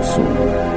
chaosu.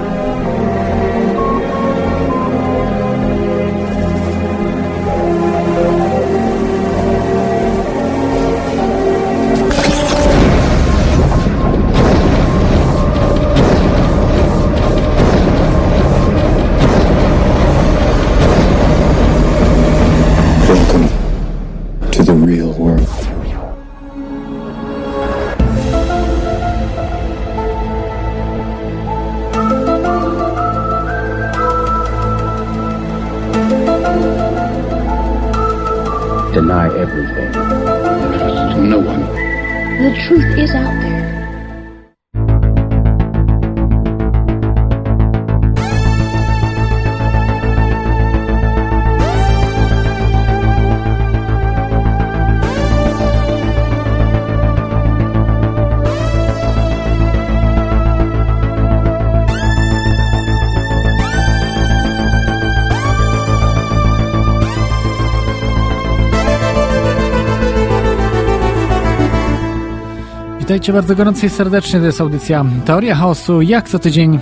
Witajcie bardzo gorąco i serdecznie. To jest audycja Teoria Chaosu. Jak co tydzień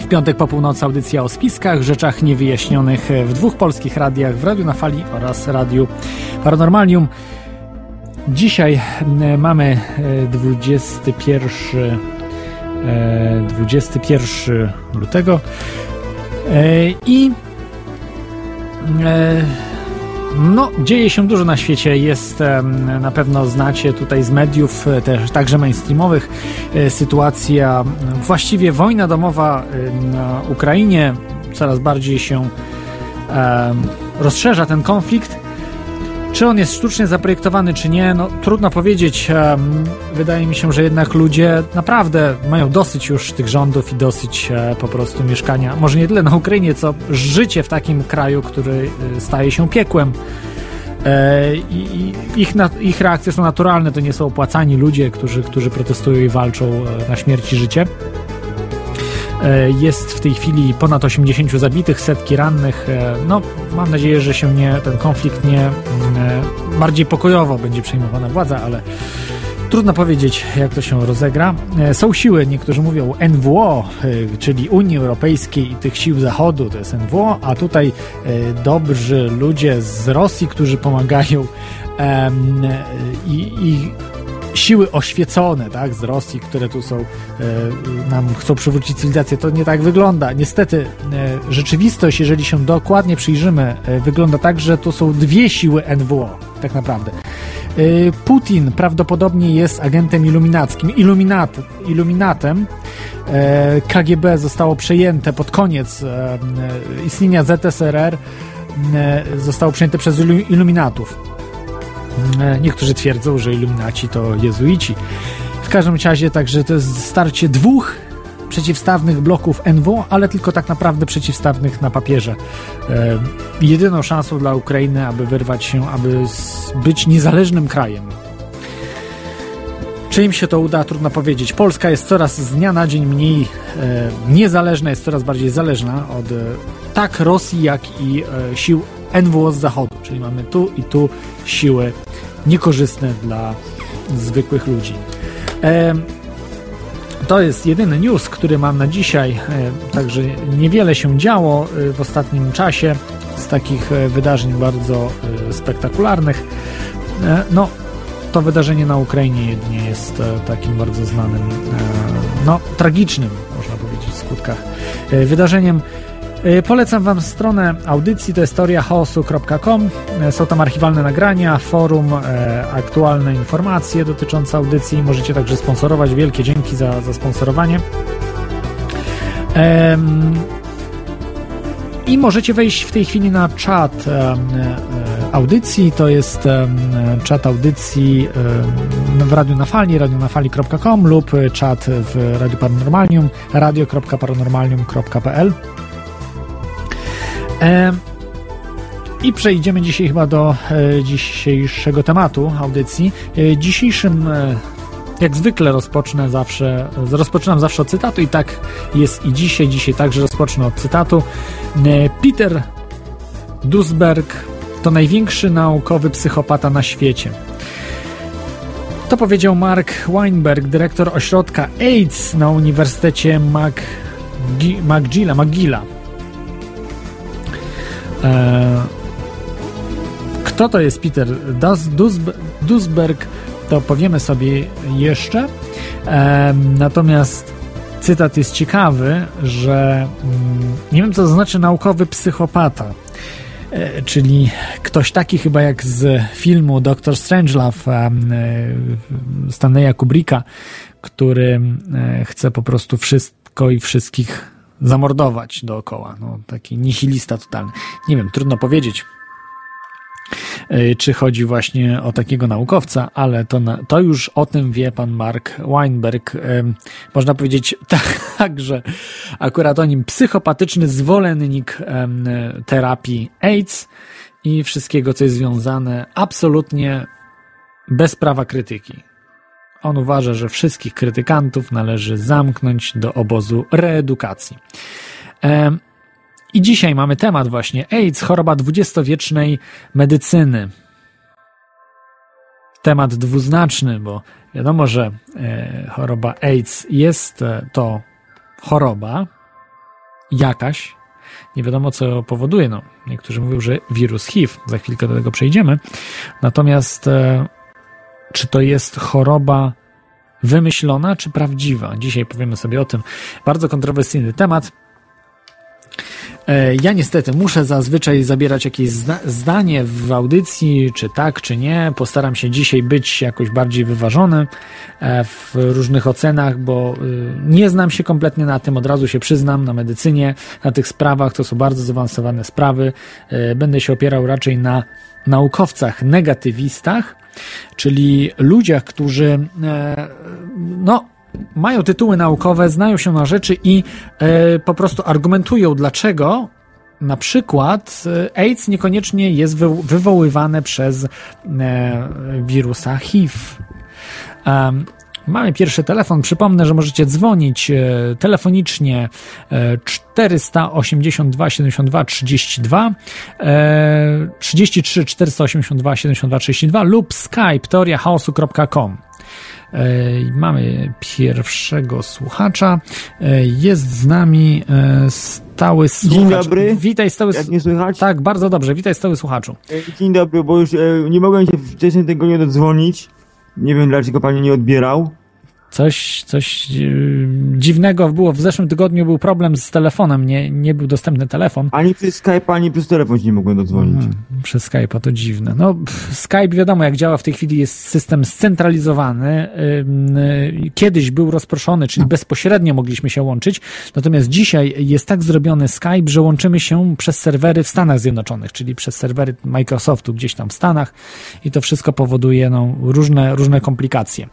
w piątek po północy audycja o spiskach, rzeczach niewyjaśnionych w dwóch polskich radiach, w Radiu na Fali oraz Radiu Paranormalium. Dzisiaj e, mamy 21, e, 21 e, lutego i no, dzieje się dużo na świecie. Jest, na pewno znacie tutaj z mediów, e, też także mainstreamowych, e, sytuacja, właściwie wojna domowa na Ukrainie. Coraz bardziej się rozszerza ten konflikt. Czy on jest sztucznie zaprojektowany, czy nie, no trudno powiedzieć. Wydaje mi się, że jednak ludzie naprawdę mają dosyć już tych rządów i dosyć e, po prostu mieszkania. Może nie tyle na Ukrainie, co życie w takim kraju, który e, staje się piekłem. E, I ich, ich reakcje są naturalne, to nie są opłacani ludzie, którzy, którzy protestują i walczą na śmierć i życie. E, jest w tej chwili ponad 80 zabitych, setki rannych. E, no, mam nadzieję, że się nie, ten konflikt nie mm, e, bardziej pokojowo będzie przejmowana władza, ale trudno powiedzieć, jak to się rozegra. Są siły, niektórzy mówią NWO, czyli Unii Europejskiej i tych sił Zachodu, to jest NWO, a tutaj dobrzy ludzie z Rosji, którzy pomagają i, i siły oświecone, tak, z Rosji, które tu są, e, nam chcą przywrócić cywilizację. To nie tak wygląda. Niestety e, rzeczywistość, jeżeli się dokładnie przyjrzymy, e, wygląda tak, że tu są dwie siły NWO, tak naprawdę. Putin prawdopodobnie jest agentem iluminackim, iluminat, iluminatem. KGB zostało przejęte pod koniec istnienia ZSRR, zostało przejęte przez iluminatów niektórzy twierdzą, że iluminaci to jezuici. W każdym razie także to jest starcie dwóch przeciwstawnych bloków NW, ale tylko tak naprawdę przeciwstawnych na papierze. E, jedyną szansą dla Ukrainy, aby wyrwać się, aby być niezależnym krajem. Czy im się to uda, trudno powiedzieć. Polska jest coraz z dnia na dzień mniej e, niezależna, jest coraz bardziej zależna od e, tak Rosji, jak i e, sił NWO z zachodu, czyli mamy tu i tu siły niekorzystne dla zwykłych ludzi. To jest jedyny news, który mam na dzisiaj, e, także niewiele się działo e, w ostatnim czasie z takich e, wydarzeń bardzo spektakularnych. No, to wydarzenie na Ukrainie jedynie jest takim bardzo znanym, no, tragicznym, można powiedzieć, w skutkach wydarzeniem. E, polecam Wam stronę audycji, to jest teoriachaosu.com. E, są tam archiwalne nagrania, forum, e, aktualne informacje dotyczące audycji. Możecie także sponsorować. Wielkie dzięki za, za sponsorowanie. I możecie wejść w tej chwili na czat audycji. To jest czat audycji w Radiu na Fali, radionafali.com lub czat w Radiu Paranormalium, radio.paranormalium.pl. E, I przejdziemy dzisiaj chyba do e, dzisiejszego tematu audycji. E, dzisiejszym jak zwykle rozpocznę zawsze, rozpoczynam zawsze od cytatu i tak jest i dzisiaj. Dzisiaj także rozpocznę od cytatu. Peter Duisberg to największy naukowy psychopata na świecie. To powiedział Mark Weinberg, dyrektor ośrodka AIDS na Uniwersytecie McGilla. McGilla. E, kto to jest Peter Dusberg, to powiemy sobie jeszcze. E, natomiast cytat jest ciekawy, że mm, nie wiem, co to znaczy naukowy psychopata. E, czyli ktoś taki chyba jak z filmu Doctor Strangelove Stanleya Kubricka, który chce po prostu wszystko i wszystkich zamordować dookoła. No, taki nihilista totalny. Nie wiem, trudno powiedzieć, E, czy chodzi właśnie o takiego naukowca, ale to, na, to już o tym wie pan Mark Weinberg. Można powiedzieć tak, że akurat o nim psychopatyczny zwolennik terapii AIDS i wszystkiego, co jest związane absolutnie bez prawa krytyki. On uważa, że wszystkich krytykantów należy zamknąć do obozu reedukacji. I dzisiaj mamy temat właśnie AIDS, choroba dwudziestowiecznej medycyny. Temat dwuznaczny, bo wiadomo, że e, choroba AIDS jest e, to choroba jakaś, nie wiadomo co powoduje. No, niektórzy mówią, że wirus HIV, za chwilkę do tego przejdziemy. Natomiast e, czy to jest choroba wymyślona, czy prawdziwa? Dzisiaj powiemy sobie o tym. Bardzo kontrowersyjny temat. E, ja niestety muszę zazwyczaj zabierać jakieś zda zdanie w audycji, czy tak, czy nie. Postaram się dzisiaj być jakoś bardziej wyważony e, w różnych ocenach, bo y, nie znam się kompletnie na tym, od razu się przyznam, na medycynie, na tych sprawach. To są bardzo zaawansowane sprawy. E, będę się opierał raczej na naukowcach negatywistach, czyli ludziach, którzy no, mają tytuły naukowe, znają się na rzeczy i e, po prostu argumentują, dlaczego na przykład e, AIDS niekoniecznie jest wy, wywoływane przez e, wirusa HIV. Mamy pierwszy telefon. Przypomnę, że możecie dzwonić e, telefonicznie 482 72 32 33 482 72 32 lub skype teoriachaosu.com. E, mamy pierwszego słuchacza. E, jest z nami e, stały słuchacz. Dzień dobry. Witaj stały Jak słychać? Tak, bardzo dobrze. Witaj stały słuchaczu. Dzień dobry, bo już nie mogłem się wcześniej tego nie dodzwonić. Nie wiem dlaczego pani nie odbierał. Coś, coś e, dziwnego było. W zeszłym tygodniu był problem z telefonem, nie, nie był dostępny telefon. Ani przez Skype, ani przez telefon się nie mogłem dodzwonić. Hmm, przez Skype'a to dziwne. No, Skype wiadomo, jak działa w tej chwili, jest system scentralizowany. Kiedyś był rozproszony, czyli bezpośrednio mogliśmy się łączyć. Natomiast dzisiaj jest tak zrobiony Skype, że łączymy się przez serwery w Stanach Zjednoczonych, czyli przez serwery Microsoftu gdzieś tam w Stanach i to wszystko powoduje no, różne, różne komplikacje.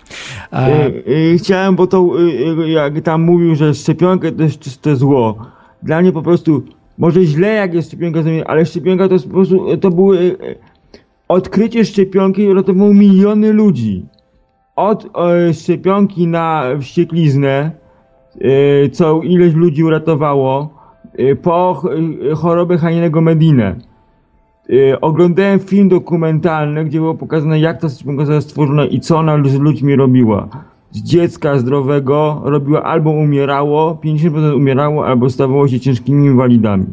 Y, chciałem, bo to y, y, jak tam mówił, że szczepionka to jest czyste zło. Dla mnie po prostu, może źle jak jest szczepionka, ale szczepionka to jest po prostu, to były y, odkrycie szczepionki uratowało miliony ludzi. Od szczepionki na wściekliznę, co ileś ludzi uratowało, po chorobę Haninego Medinę. Oglądałem film dokumentalny, gdzie było pokazane, jak ta szczepionka została stworzona i co ona z ludźmi robiła z dziecka zdrowego robiło albo umierało, 50% umierało, albo stawało się ciężkimi inwalidami.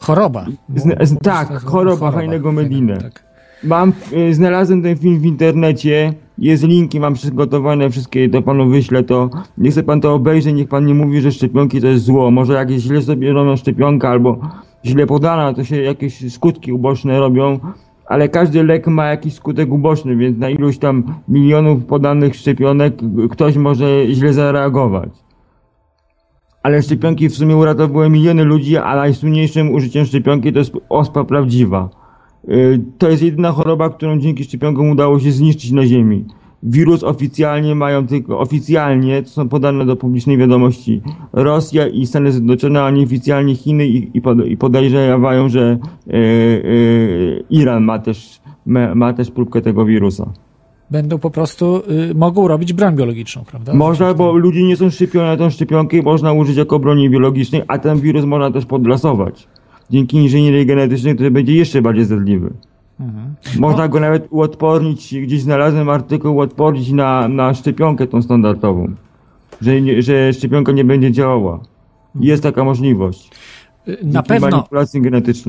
Choroba. Z, z, tak, choroba, choroba fajnego Mediny. Tak. Mam, y, znalazłem ten film w internecie, jest linki, mam przygotowane wszystkie, to panu wyślę to. Nie chce pan to obejrzeć, niech pan nie mówi, że szczepionki to jest zło. Może jakieś źle sobie robią szczepionka albo źle podana, to się jakieś skutki uboczne robią ale każdy lek ma jakiś skutek uboczny, więc na iluś tam milionów podanych szczepionek ktoś może źle zareagować. Ale szczepionki w sumie uratowały miliony ludzi, a najsłynniejszym użyciem szczepionki to jest ospa prawdziwa. Y, to jest jedyna choroba, którą dzięki szczepionkom udało się zniszczyć na Ziemi wirus oficjalnie mają tylko, oficjalnie, to są podane do publicznej wiadomości, Rosja i Stany Zjednoczone, a nieoficjalnie Chiny i, i, pod, i podejrzewają, że e, Iran ma też, ma, ma też próbkę tego wirusa. Będą po prostu, y, mogą robić broń biologiczną, prawda? Można, bo ludzie nie są szczepieni na tą szczepionkę i można użyć jako broni biologicznej, a ten wirus można też podlasować. Dzięki inżynierii genetycznej, który będzie jeszcze bardziej zdradliwy. Mhm. Można no. go nawet uodpornić, gdzieś znalazłem artykuł, uodpornić na, na szczepionkę tą standardową, że, że szczepionka nie będzie działała. Jest taka możliwość. Na pewno.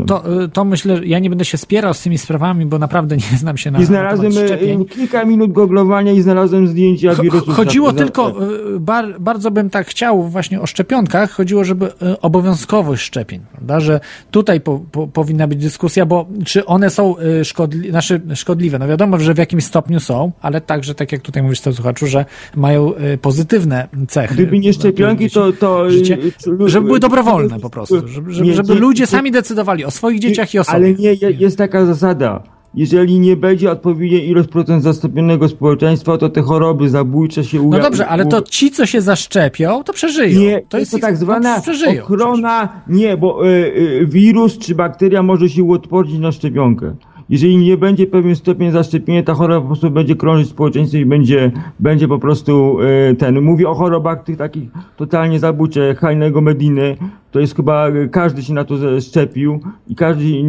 To, y, to myślę, ja nie będę się spierał z tymi sprawami, bo naprawdę nie znam się na I znalazłem na y, kilka minut googlowania i znalazłem zdjęcia wirusu. Chodziło tylko, y, bar, bardzo bym tak chciał właśnie o szczepionkach, chodziło, żeby obowiązkowość szczepień, prawda, że tutaj po, po, powinna być dyskusja, bo czy one są szkodli, znaczy szkodliwe, no wiadomo, że w jakimś stopniu są, ale także, tak jak tutaj mówisz to słuchaczu, że mają pozytywne cechy. Gdyby nie szczepionki, to, to życie, żeby były dobrowolne po prostu, żeby żeby, nie, żeby nie, ludzie nie, sami decydowali o swoich dzieciach i o sobie. Ale nie, jest taka zasada. Jeżeli nie będzie odpowiedniej ilość procent zastąpionego społeczeństwa, to te choroby zabójcze się ujawnią. No dobrze, ale to ci, co się zaszczepią, to przeżyją. Nie, to jest, to tak zwana ochrona, nie, bo y, y, wirus czy bakteria może się uodpornić na szczepionkę jeżeli nie będzie pewien stopień zaszczepienia, ta choroba po prostu będzie krążyć w społeczeństwie i będzie, będzie po prostu e, ten. Mówię o chorobach tych takich totalnie zabójczych, hajnego Mediny, to jest chyba, e, każdy się na to szczepił i każdy,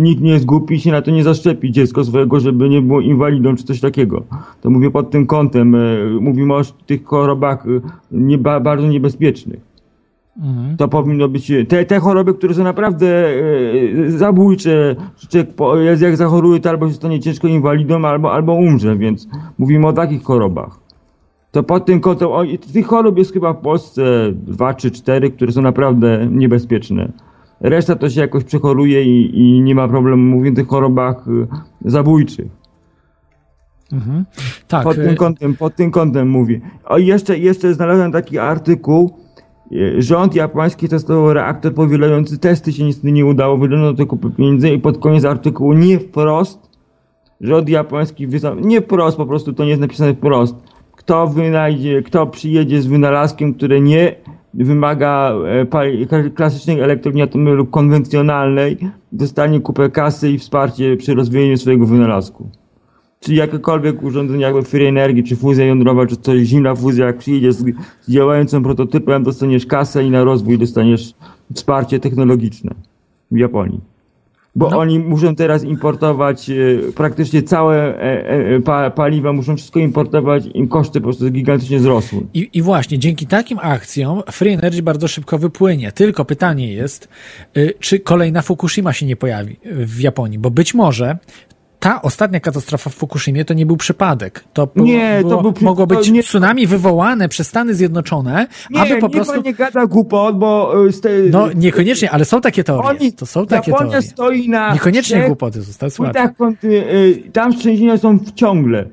nikt nie jest głupi się na to nie zaszczepi dziecko swojego, żeby nie było inwalidą czy coś takiego. To mówię pod tym kątem, e, mówimy o tych chorobach nie, bardzo niebezpiecznych. Mhm. To powinno być. Te, te choroby, które są naprawdę e, zabójcze, człowiek jak zachoruje, to albo się stanie ciężko inwalidą, albo, albo umrze, więc mówimy o takich chorobach. To pod tym kątem, o, tych chorób jest chyba w Polsce dwa czy cztery, które są naprawdę niebezpieczne. Reszta to się jakoś przechoruje i, i nie ma problemu. Mówię o tych chorobach e, zabójczych. Mhm. Tak. Pod tym e- kątem, pod tym kątem mówię. O, jeszcze, jeszcze znalazłem taki artykuł, Rząd japoński testował reaktor powielający testy, się niestety nie udało, wydano to kupy pieniędzy i pod koniec artykułu nie wprost rząd japoński wysłał, nie wprost, po prostu to nie jest napisane wprost. Kto wynajdzie, kto przyjedzie z wynalazkiem, które nie wymaga e, klasycznej elektrowni atomowej lub konwencjonalnej, dostanie kupę kasy i wsparcie przy rozwijaniu swojego wynalazku czy jakiekolwiek urządzenie jakby Free Energii, czy fuzja jądrowa, czy coś, zimna fuzja, jak przyjdzie z, działającym prototypem, dostaniesz kasę i na rozwój dostaniesz wsparcie technologiczne w Japonii. Bo no. oni muszą teraz importować e, praktycznie całe e, e, pa, paliwa, muszą wszystko importować, im koszty po prostu gigantycznie wzrosły. I, I właśnie, dzięki takim akcjom Free Energy bardzo szybko wypłynie. Tylko pytanie jest, y, czy kolejna Fukushima się nie pojawi w Japonii, bo być może ta ostatnia katastrofa w Fukushimie to nie był przypadek. To nie, było, to był, mogło być nie, tsunami wywołane przez Stany Zjednoczone, nie, aby po prostu... Nie, gada głupot, bo... Ste... No niekoniecznie, ale są takie teorie. Oni, to są takie Japonia teorie. stoi na... Niekoniecznie trzech, głupoty, zostały tak, Tam trzęsienia są ciągle.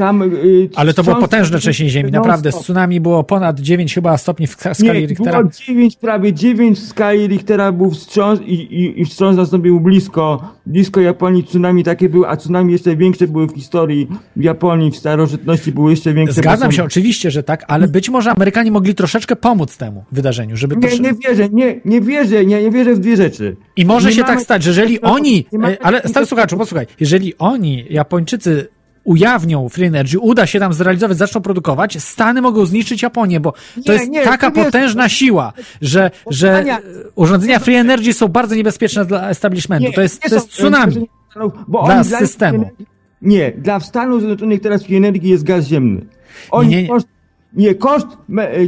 Tam, yy, Ale to było potężne trzęsienie ziemi, naprawdę. Z tsunami było ponad 9 chyba stopni w skali nie, Richtera. Było 9, prawie 9 w skali Richtera był wstrząs i, i, i wstrząs nastąpił blisko, blisko Japonii. Tsunami takie były, a tsunami jeszcze większe były w historii w Japonii, w starożytności były jeszcze większe. Zgadzam się, oczywiście, że tak, ale być może Amerykanie mogli troszeczkę pomóc temu wydarzeniu, żeby Nie, nie wierzę, nie, nie wierzę, nie, nie wierzę w dwie rzeczy. I może nie się mamy... tak stać, że jeżeli oni, e, ale stary słuchaczu, posłuchaj, jeżeli oni, Japończycy ujawnią Free Energy, uda się tam zrealizować, zaczną produkować, Stany mogą zniszczyć Japonię, bo to nie, jest nie, taka potężna jest... siła, że, że urządzenia Free Energy są bardzo niebezpieczne dla establishmentu. Nie, to jest, to jest tsunami bo dla systemu. nie, dla Stanów Zjednoczonych teraz Free Energy jest gaz ziemny. Oni nie, nie. Koszt, nie, koszt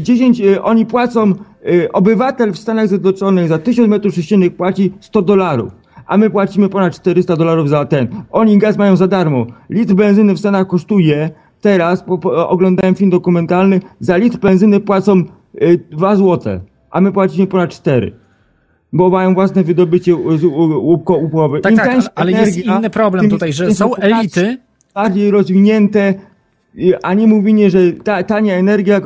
10, e, e, oni płacą, e, obywatel w Stanach Zjednoczonych za 1000 metrów sześciennych płaci 100 dolarów a my płacimy ponad 400 dolarów za ten. Oni gaz mają za darmo. Litr benzyny w Stanach kosztuje teraz, po, po, oglądałem film dokumentalny, za litr benzyny płacą y, 2 złote, a my płacimy ponad 4 bo mają własne wydobycie łupkołupowe. Tak, tak, ale, ale jest inny problem tutaj, że są elity bardziej rozwinięte, a nie mówienie, że ta, tania energia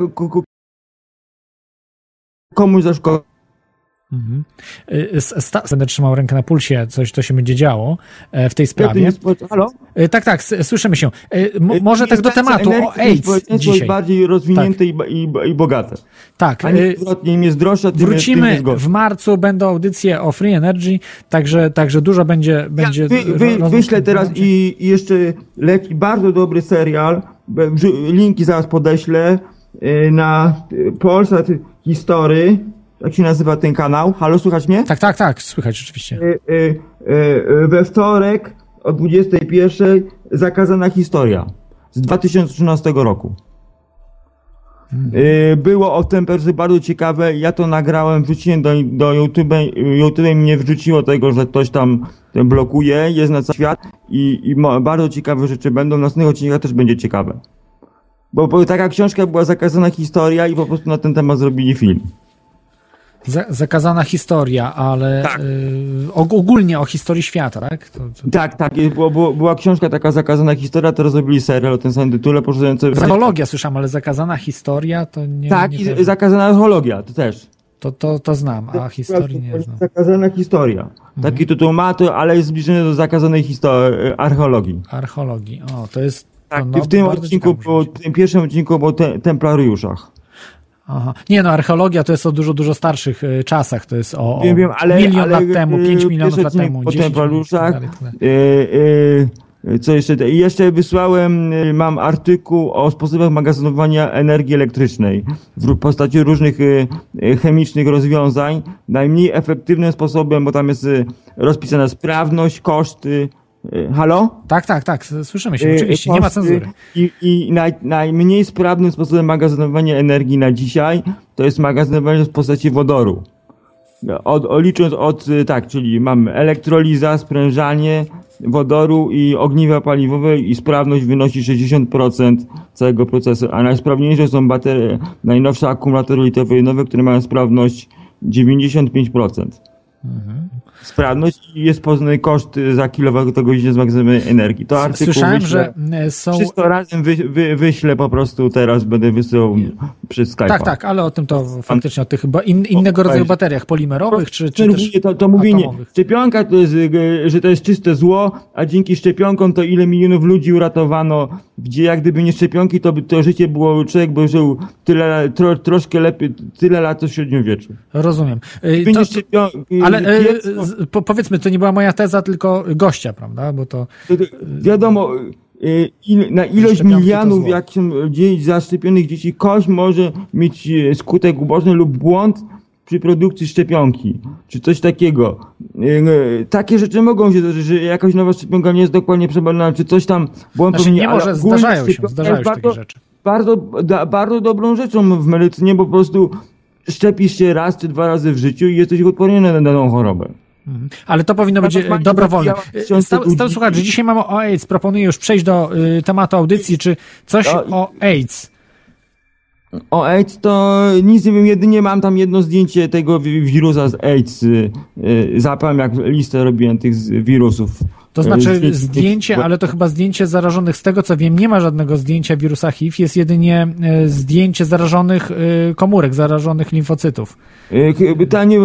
komuś zaszkodzi. Mhm. Y, będę trzymał rękę na pulsie, coś to się będzie działo e, w tej sprawie. Halo? Y, tak, tak, słyszymy się. Y, m może tak do tematu o AIDS dzisiaj. jest bardziej rozwinięte tak. i, i, i, bogate. Tak. A nie odwrotnie, im jest droższa, tym Wrócimy jest, tym jest w marcu, będą audycje o Free Energy, także, także dużo będzie... będzie ja wy, wy, wyślę teraz i, i jeszcze leci bardzo dobry serial, linki zaraz podeślę, na Polsat History, jak się nazywa ten kanał? Halo, słychać mnie? Tak, tak, tak, słychać rzeczywiście. Y, y, y, we wtorek o 21 zakazana historia z 2013 roku. Y, Było o temperze bardzo ciekawe, ja to nagrałem, wrzuciłem do, do YouTube, YouTube mnie wrzuciło tego, że ktoś tam blokuje, jest na cały świat i, i bardzo ciekawe rzeczy będą, w następnych odcinkach też będzie ciekawe. Bo, bo taka książka była zakazana historia i po prostu na ten temat zrobili film. Za, zakazana historia, ale Tak. y, og- ogólnie o historii świata, tak? To, to, Tak, tak, było, była książka taka zakazana historia, teraz zrobili serial o tym samym tytule, poszerzający... Archeologia słyszałem, ale zakazana historia to nie. Tak, nie i kojarzę. zakazana archeologia, to też. to, to, to znam, a historii nie znam. Zakazana historia. Taki tytuł ma to, ale jest zbliżony do zakazanej historii, archeologii. Archeologii. O, to jest. Tak, no, w tym odcinku, w tym pierwszym odcinku było te, Templariuszach. Aha. Nie no, archeologia to jest o dużo, dużo starszych y, czasach. To jest o, o Wiem, wiem, ale... milion ale, lat temu, y, pięć milionów lat temu, Po 10 Templariuszach. milionów, tak tak y, co jeszcze? I jeszcze wysłałem, mam artykuł o sposobach magazynowania energii elektrycznej w postaci różnych chemicznych rozwiązań. Najmniej efektywnym sposobem, bo tam jest rozpisana sprawność, koszty. Y, Halo? Tak, tak, tak, słyszymy się, Y, oczywiście, nie ma koszty cenzury. I, i naj, najmniej sprawnym sposobem magazynowania energii na dzisiaj to jest magazynowanie w postaci wodoru. Od, o, licząc od, y, tak, czyli mamy elektroliza, sprężanie wodoru i ogniwa paliwowe i sprawność wynosi 60% całego procesu, a najsprawniejsze są baterie, najnowsze akumulatory litowo-jonowe, które mają sprawność 95%. Sprawność i jest poznany koszt y, za kilowatogodzinę zmagazynowanej energii. To artykuł Słyszałem, wyślę. że y, są. Wszystko razem wy, wy, wyślę po prostu teraz, będę wysyłał przez Skype'a. Tak, tak, ale o tym to faktycznie, o tych ba- in, innego rodzaju bateriach polimerowych, czy, czy też Denerwuje to, to mówienie, atomowych. szczepionka to jest, y, że to jest czyste zło, a dzięki szczepionkom to ile milionów ludzi uratowano, gdzie jak gdyby nie szczepionki, to by to życie było, człowiek by żył tyle, tro, troszkę lepiej, tyle lat w średniowieczu. Rozumiem. To, ale z- po, powiedzmy, to nie była moja teza, tylko gościa, prawda? Bo to Wiadomo, y, il, na ilość milionów zło. jak są dzieci, zaszczepionych dzieci, kość może mieć e, skutek uboczny lub błąd przy produkcji szczepionki, czy coś takiego. Y, y, Takie rzeczy mogą się zdarzyć, że jakaś nowa szczepionka nie jest dokładnie przebadana, czy coś tam błąd znaczy nie może, zdarzają się, zdarzają się jest takie bardzo, rzeczy. bardzo, da, bardzo dobrą rzeczą w medycynie, bo po prostu szczepisz się raz czy dwa razy w życiu i jesteś odporny na daną chorobę. Mhm. Ale to powinno być e, dobrowolne. E, ludzi. stały słuchacz, że dzisiaj mamy o AIDS. Proponuję już przejść do y, tematu audycji, czy coś No i- o AIDS. O AIDS to nic nie wiem, jedynie mam tam jedno zdjęcie tego wi- wirusa z AIDS. Zapam jak listę robiłem tych z- wirusów. To znaczy zdjęcie, ale to chyba zdjęcie zarażonych, z tego co wiem, nie ma żadnego zdjęcia wirusa HIV, jest jedynie e, zdjęcie zarażonych e, komórek, zarażonych limfocytów. Ch- Pytanie,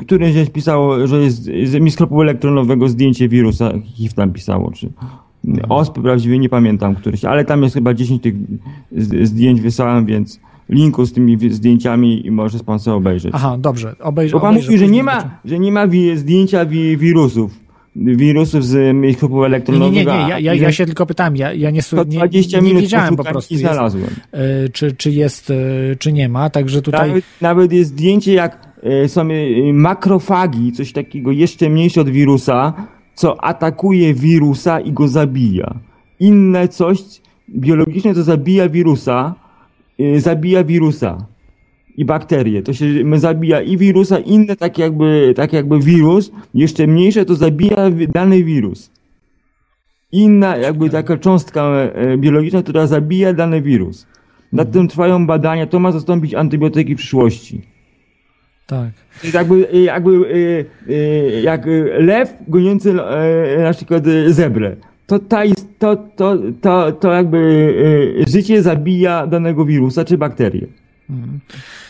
które gdzieś pisało, że jest z mikroskopu elektronowego zdjęcie wirusa, HIV tam pisało, czy ospy prawdziwie nie pamiętam któryś, ale tam jest chyba 10 tych zdjęć wysłałem, więc linku z tymi zdjęciami i możesz pan sobie obejrzeć. Aha, dobrze, obejrzę. Bo pan obejrzę, mówi, że nie ma, że nie ma zdjęcia wi- wirusów. Wirusów z Nie, nie, elektronowego. nie, nie, a- ja, ja, ja się tylko pytam, ja, ja nie, nie, 20 nie minut wiedziałem po prostu, i jest, znalazłem. e, czy, czy jest, e, czy nie ma, także tutaj... Nawet, nawet jest zdjęcie, jak e, są makrofagi, coś takiego jeszcze mniejsze od wirusa, co atakuje wirusa i go zabija. Inne coś biologiczne, co zabija wirusa, zabija wirusa i bakterie. To się zabija i wirusa, inne tak jakby, tak jakby wirus, jeszcze mniejsze, to zabija dany wirus. Inna jakby taka cząstka e, biologiczna, która zabija dany wirus. Nad tym trwają badania, to ma zastąpić antybiotyki w przyszłości. Tak. Jakby, e, jakby e, e, jak e, lew goniący e, na przykład e, zebrę. To, ta, to, to, to, to jakby e, życie zabija danego wirusa czy bakterię.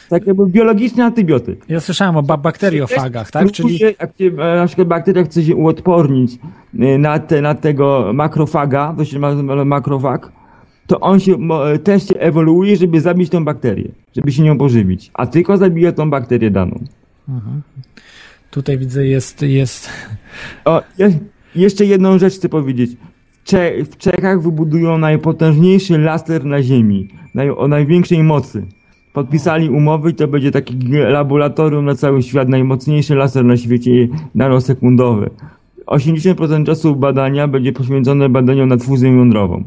Tak jakby biologiczny antybiotyk. Ja słyszałem o ba- bakteriofagach, tak? Czyli e, na przykład bakteria chce się uodpornić e, na, te, na tego makrofaga, to się makrofag, to on się e, też się ewoluuje, żeby zabić tą bakterię, żeby się nią pożywić. A tylko zabija tą bakterię daną. tutaj widzę jest, jest O, je, jeszcze jedną rzecz chcę powiedzieć. W, Cze- w Czechach wybudują najpotężniejszy laser na Ziemi, naj, o największej mocy. Podpisali umowy i to będzie taki laboratorium na cały świat, najmocniejszy laser na świecie nanosekundowy. 80% czasu badania będzie poświęcone badaniom nad fuzją jądrową.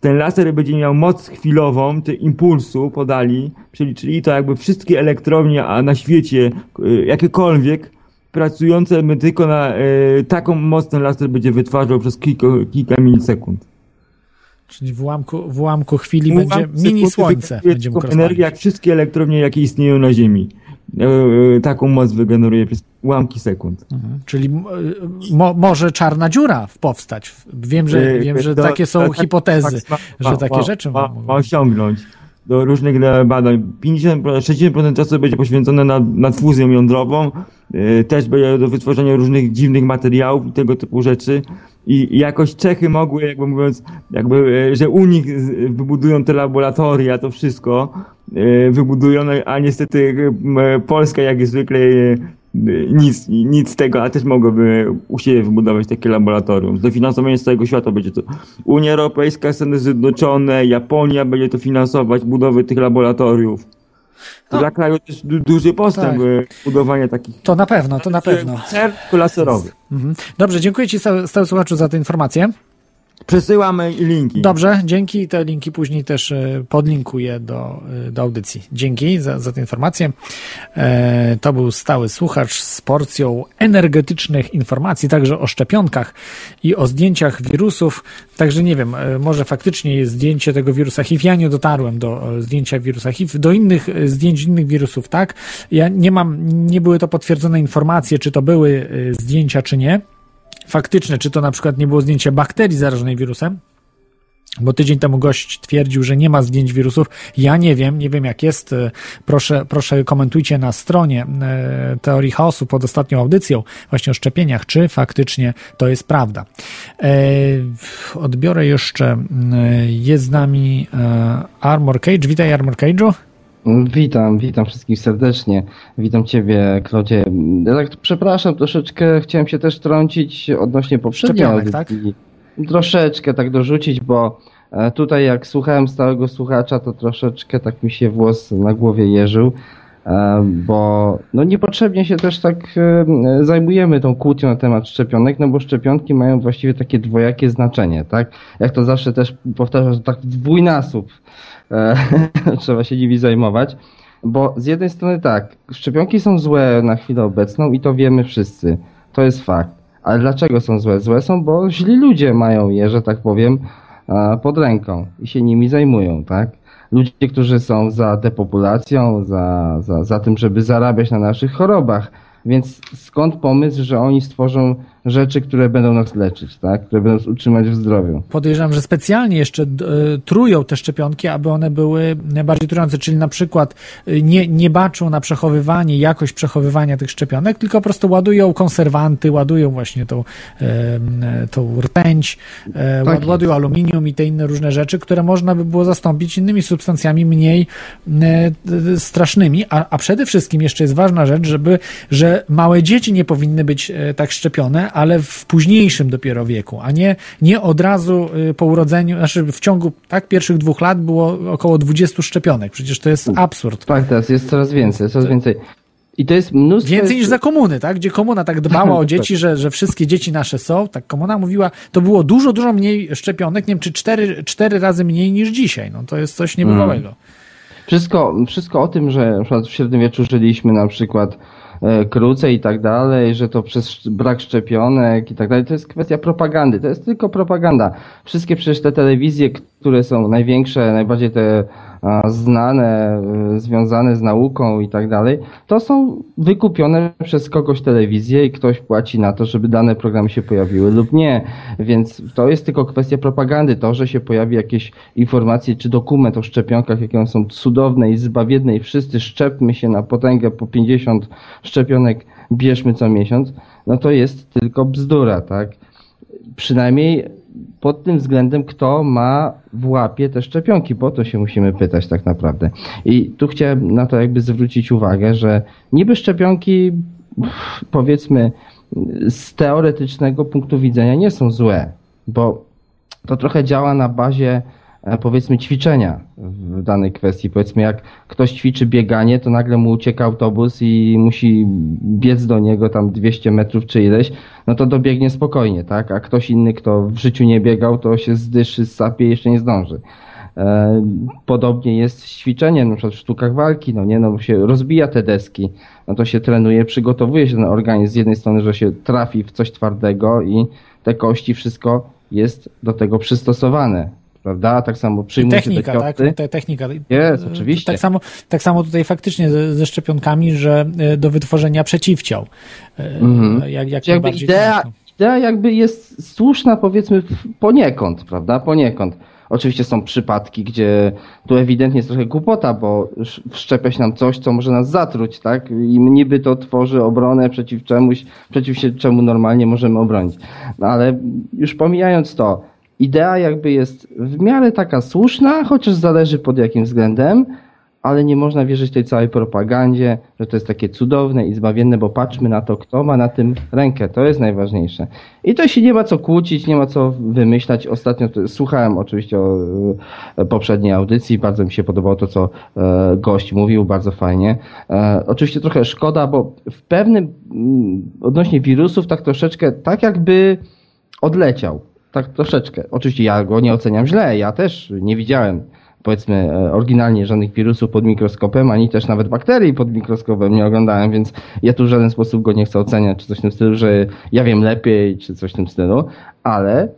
Ten laser będzie miał moc chwilową, te impulsu podali, przeliczyli to jakby wszystkie elektrownie a na świecie, y, jakiekolwiek, pracujące tylko na y, taką moc ten laser będzie wytwarzał przez kilka, kilka milisekund. Czyli w ułamku, w ułamku chwili będzie mini słońce. Będzie mógł energię jak wszystkie elektrownie, jakie istnieją na Ziemi. E, taką moc wygeneruje przez ułamki sekund. Mhm. Czyli mo, może czarna dziura powstać. Wiem, że, e, wiem, że takie są tak, hipotezy, tak, że takie rzeczy ma, ma osiągnąć do różnych badań. 50, 60% czasu będzie poświęcone na, na fuzję jądrową, e, też będzie do wytworzenia różnych dziwnych materiałów i tego typu rzeczy. I, jakoś Czechy mogły, jakby mówiąc, jakby, że u nich wybudują te laboratoria, to wszystko wybudują, no, a niestety Polska jak zwykle nic, nic z tego, a też mogłoby u siebie wybudować takie laboratorium. Dofinansowanie z całego świata będzie to Unia Europejska, Stany Zjednoczone, Japonia będzie to finansować budowę tych laboratoriów. To no. dla kraju też du duży postęp tak. budowania takich. To na pewno, to na pewno. Cer laserowy. Mhm. Dobrze, dziękuję Ci stały słuchaczu za tę informację. Przesyłamy linki. Dobrze, dzięki. Te linki później też e, podlinkuję do, e, do audycji. Dzięki za, za tę informację. E, to był stały słuchacz z porcją energetycznych informacji, także o szczepionkach i o zdjęciach wirusów. Także nie wiem, może faktycznie jest zdjęcie tego wirusa HIV. Ja nie dotarłem do zdjęcia wirusa HIV. Do innych zdjęć innych wirusów, tak. Ja nie mam, nie były to potwierdzone informacje, czy to były zdjęcia, czy nie faktyczne, czy to na przykład nie było zdjęcia bakterii zarażonej wirusem, bo tydzień temu gość twierdził, że nie ma zdjęć wirusów. Ja nie wiem, nie wiem jak jest. Proszę, proszę komentujcie na stronie e, Teorii Chaosu pod ostatnią audycją właśnie o szczepieniach, czy faktycznie to jest prawda. E, odbiorę jeszcze, jest z nami e, Armor Cage. Witaj Armor Cage'u. Witam, witam wszystkich serdecznie. Witam Ciebie, Klodzie. Ja tak przepraszam, troszeczkę chciałem się też trącić odnośnie poprzedniej audycji. Tak? Troszeczkę tak dorzucić, bo e, tutaj jak słuchałem stałego słuchacza, to troszeczkę tak mi się włos na głowie jeżył, bo no niepotrzebnie się też tak e, zajmujemy tą kłótnią na temat szczepionek, no bo szczepionki mają właściwie takie dwojakie znaczenie, tak? Jak to zawsze też powtarzam, że tak w dwójnasób E, trzeba się nimi zajmować. Bo z jednej strony tak, szczepionki są złe na chwilę obecną i to wiemy wszyscy. To jest fakt. Ale dlaczego są złe? Złe są, bo źli ludzie mają je, że tak powiem, pod ręką i się nimi zajmują, tak? Ludzie, którzy są za depopulacją, za, za, za tym, żeby zarabiać na naszych chorobach. Więc skąd pomysł, że oni stworzą rzeczy, które będą nas leczyć, tak? które będą nas utrzymać w zdrowiu. Podejrzewam, że specjalnie jeszcze e, trują te szczepionki, aby one były bardziej trujące, czyli na przykład e, nie, nie baczą na przechowywanie, jakość przechowywania tych szczepionek, tylko po prostu ładują konserwanty, ładują właśnie tą, e, tą rtęć, tak ładują jest. aluminium i te inne różne rzeczy, które można by było zastąpić innymi substancjami mniej strasznymi, a, a przede wszystkim jeszcze jest ważna rzecz, żeby, że małe dzieci nie powinny być tak szczepione, ale w późniejszym dopiero wieku, a nie, nie od razu y, po urodzeniu, znaczy w ciągu tak pierwszych dwóch lat było około 20 szczepionek. Przecież to jest absurd. Tak, teraz jest coraz więcej, coraz więcej. I to jest mnóstwo. Więcej niż za komuny, tak? Gdzie komuna tak dbała o dzieci, że, że wszystkie dzieci nasze są, tak komuna mówiła, to było dużo, dużo mniej szczepionek, nie wiem, czy cztery, cztery razy mniej niż dzisiaj. No to jest coś niebywałego. Hmm. Wszystko, wszystko o tym, że na przykład w średniowieczu żyliśmy na przykład krócej i tak dalej, że to przez brak szczepionek i tak dalej. To jest kwestia propagandy. To jest tylko propaganda. Wszystkie przecież te telewizje, które są największe, najbardziej te znane, y, związane z nauką i tak dalej, to są wykupione przez kogoś telewizję i ktoś płaci na to, żeby dane programy się pojawiły lub nie. Więc to jest tylko kwestia propagandy. To, że się pojawi jakieś informacje czy dokument o szczepionkach, jakie one są cudowne i zbawienne i wszyscy szczepmy się na potęgę po 50 szczepionek bierzmy co miesiąc, no to jest tylko bzdura, tak? Przynajmniej pod tym względem, kto ma w łapie te szczepionki, bo to się musimy pytać tak naprawdę. I tu chciałem na to jakby zwrócić uwagę, że niby szczepionki powiedzmy z teoretycznego punktu widzenia nie są złe, bo to trochę działa na bazie powiedzmy ćwiczenia w danej kwestii. Powiedzmy jak ktoś ćwiczy bieganie, to nagle mu ucieka autobus i musi biec do niego tam 200 metrów czy ileś, no to dobiegnie spokojnie, tak? A ktoś inny, kto w życiu nie biegał, to się zdyszy, sapie i jeszcze nie zdąży. E, podobnie jest z ćwiczeniem, na przykład w sztukach walki, no nie, no się rozbija te deski, no to się trenuje, przygotowuje się ten organizm z jednej strony, że się trafi w coś twardego i te kości, wszystko jest do tego przystosowane. Prawda? Tak samo przyjmuje technika, się te tak? Te, technika. Jest, oczywiście. Tak samo, tak samo tutaj faktycznie ze, ze szczepionkami, że e, do wytworzenia przeciwciał. Mhm. Jak, jak jakby idea, idea jakby jest słuszna powiedzmy poniekąd, prawda? Poniekąd. Oczywiście są przypadki, gdzie tu ewidentnie jest trochę głupota, bo wszczepia się nam coś, co może nas zatruć, tak? I niby to tworzy obronę przeciw czemuś, przeciw się czemu normalnie możemy obronić. No ale już pomijając to, idea jakby jest w miarę taka słuszna, chociaż zależy pod jakim względem, ale nie można wierzyć tej całej propagandzie, że to jest takie cudowne i zbawienne, bo patrzmy na to, kto ma na tym rękę. To jest najważniejsze. I to się nie ma co kłócić, nie ma co wymyślać. Ostatnio słuchałem oczywiście o e, poprzedniej audycji, bardzo mi się podobało to, co e, gość mówił, bardzo fajnie. E, oczywiście trochę szkoda, bo w pewnym mm, odnośnie wirusów tak troszeczkę, tak jakby odleciał. Tak troszeczkę. Oczywiście ja go nie oceniam źle, ja też nie widziałem powiedzmy e, oryginalnie żadnych wirusów pod mikroskopem, ani też nawet bakterii pod mikroskopem nie oglądałem, więc ja tu w żaden sposób go nie chcę oceniać, czy coś w tym stylu, że ja wiem lepiej, czy coś w tym stylu, ale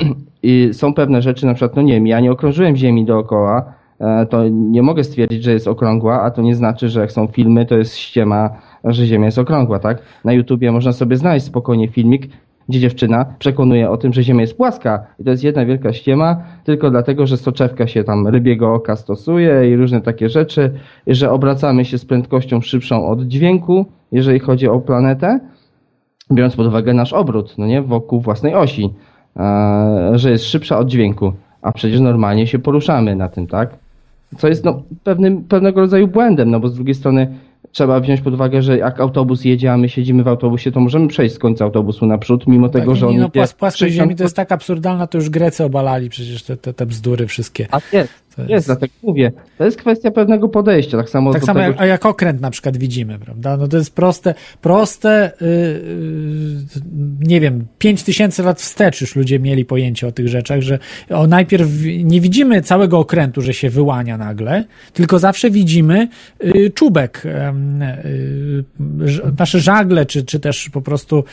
są pewne rzeczy, na przykład, no nie wiem, ja nie okrążyłem Ziemi dookoła, e, to nie mogę stwierdzić, że jest okrągła, a to nie znaczy, że jak są filmy, to jest ściema, że Ziemia jest okrągła, tak? Na YouTubie można sobie znaleźć spokojnie filmik, gdzie dziewczyna przekonuje o tym, że Ziemia jest płaska i to jest jedna wielka ściema, tylko dlatego, że soczewka się tam rybiego oka stosuje i różne takie rzeczy, że obracamy się z prędkością szybszą od dźwięku, jeżeli chodzi o planetę, biorąc pod uwagę nasz obrót, no nie, wokół własnej osi, że jest szybsza od dźwięku, a przecież normalnie się poruszamy na tym, tak? Co jest no, pewnym, pewnego rodzaju błędem, no bo z drugiej strony trzeba wziąć pod uwagę, że jak autobus jedzie, a my siedzimy w autobusie, to możemy przejść z końca autobusu naprzód, mimo tak, tego, że on... Nie, no, płas, płaskość ziemi to jest tak absurdalna, to już Grecy obalali przecież te, te, te bzdury wszystkie. A jest, jest, jest, dlatego mówię. To jest kwestia pewnego podejścia. Tak samo, tak samo tego... jak, jak okręt na przykład widzimy, prawda? No to jest proste, proste, yy, yy, nie wiem, pięć tysięcy lat wstecz już ludzie mieli pojęcie o tych rzeczach, że o, najpierw nie widzimy całego okrętu, że się wyłania nagle, tylko zawsze widzimy yy, czubek, yy, nasze żagle, czy, czy też po prostu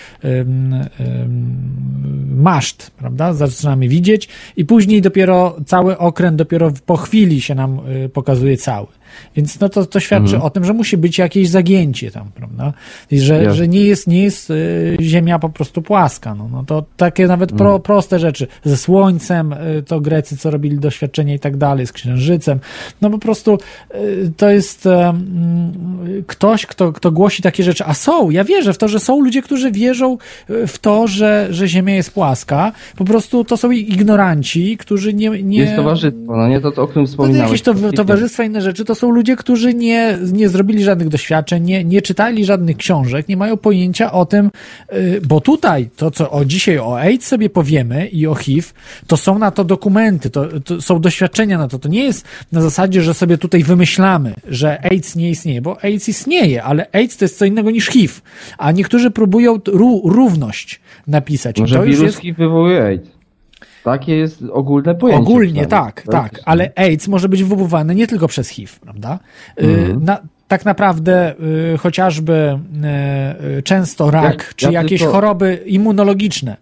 maszt, prawda? Zaczynamy widzieć i później dopiero cały okręt dopiero po chwili się nam y, pokazuje cały. Więc no to, to świadczy mhm. o tym, że musi być jakieś zagięcie tam, prawda? I że, że nie jest, nie jest y, ziemia po prostu płaska. No, no to takie nawet pro, mhm. proste rzeczy. Ze słońcem y, to Grecy, co robili doświadczenia i tak dalej, z księżycem. No po prostu y, to jest ktoś, kto, kto głosi takie rzeczy. A są, ja wierzę w to, że są ludzie, którzy wierzą w to, że, że ziemia jest płaska. Po prostu to są ignoranci, którzy nie... nie... Jest towarzystwo, no nie to, to o którym wspominałeś. To jakieś to, towarzystwa, inne rzeczy, to są ludzie, którzy nie, nie zrobili żadnych doświadczeń, nie, nie czytali żadnych książek, nie mają pojęcia o tym, y, bo tutaj to, co o dzisiaj o AIDS sobie powiemy i o HIV, to są na to dokumenty, to, to są doświadczenia na to. To nie jest na zasadzie, że sobie tutaj wymyślamy, że AIDS nie istnieje, bo AIDS istnieje, ale AIDS to jest co innego niż HIV, a niektórzy próbują równość napisać. Może to wirus jest... HIV wywołuje AIDS. Takie jest ogólne pojęcie. Ogólnie, tak, tak, ale AIDS może być wywoływany nie tylko przez HIV, prawda? Mm. Na, tak naprawdę y, chociażby y, często rak, ja, czy ja jakieś tylko... choroby immunologiczne.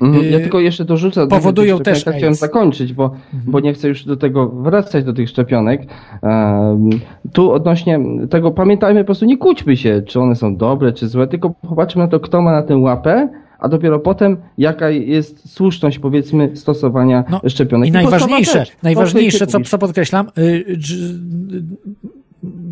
Mhm, ja tylko jeszcze dorzucę, powodują do też chciałem zakończyć, bo, mhm. bo nie chcę już do tego wracać, do tych szczepionek. Um, tu odnośnie tego pamiętajmy, po prostu nie kłóćmy się, czy one są dobre, czy złe, tylko popatrzmy na to, kto ma na tę łapę, a dopiero potem jaka jest słuszność powiedzmy stosowania no, szczepionek. I, I najważniejsze, najważniejsze co, co podkreślam, yy,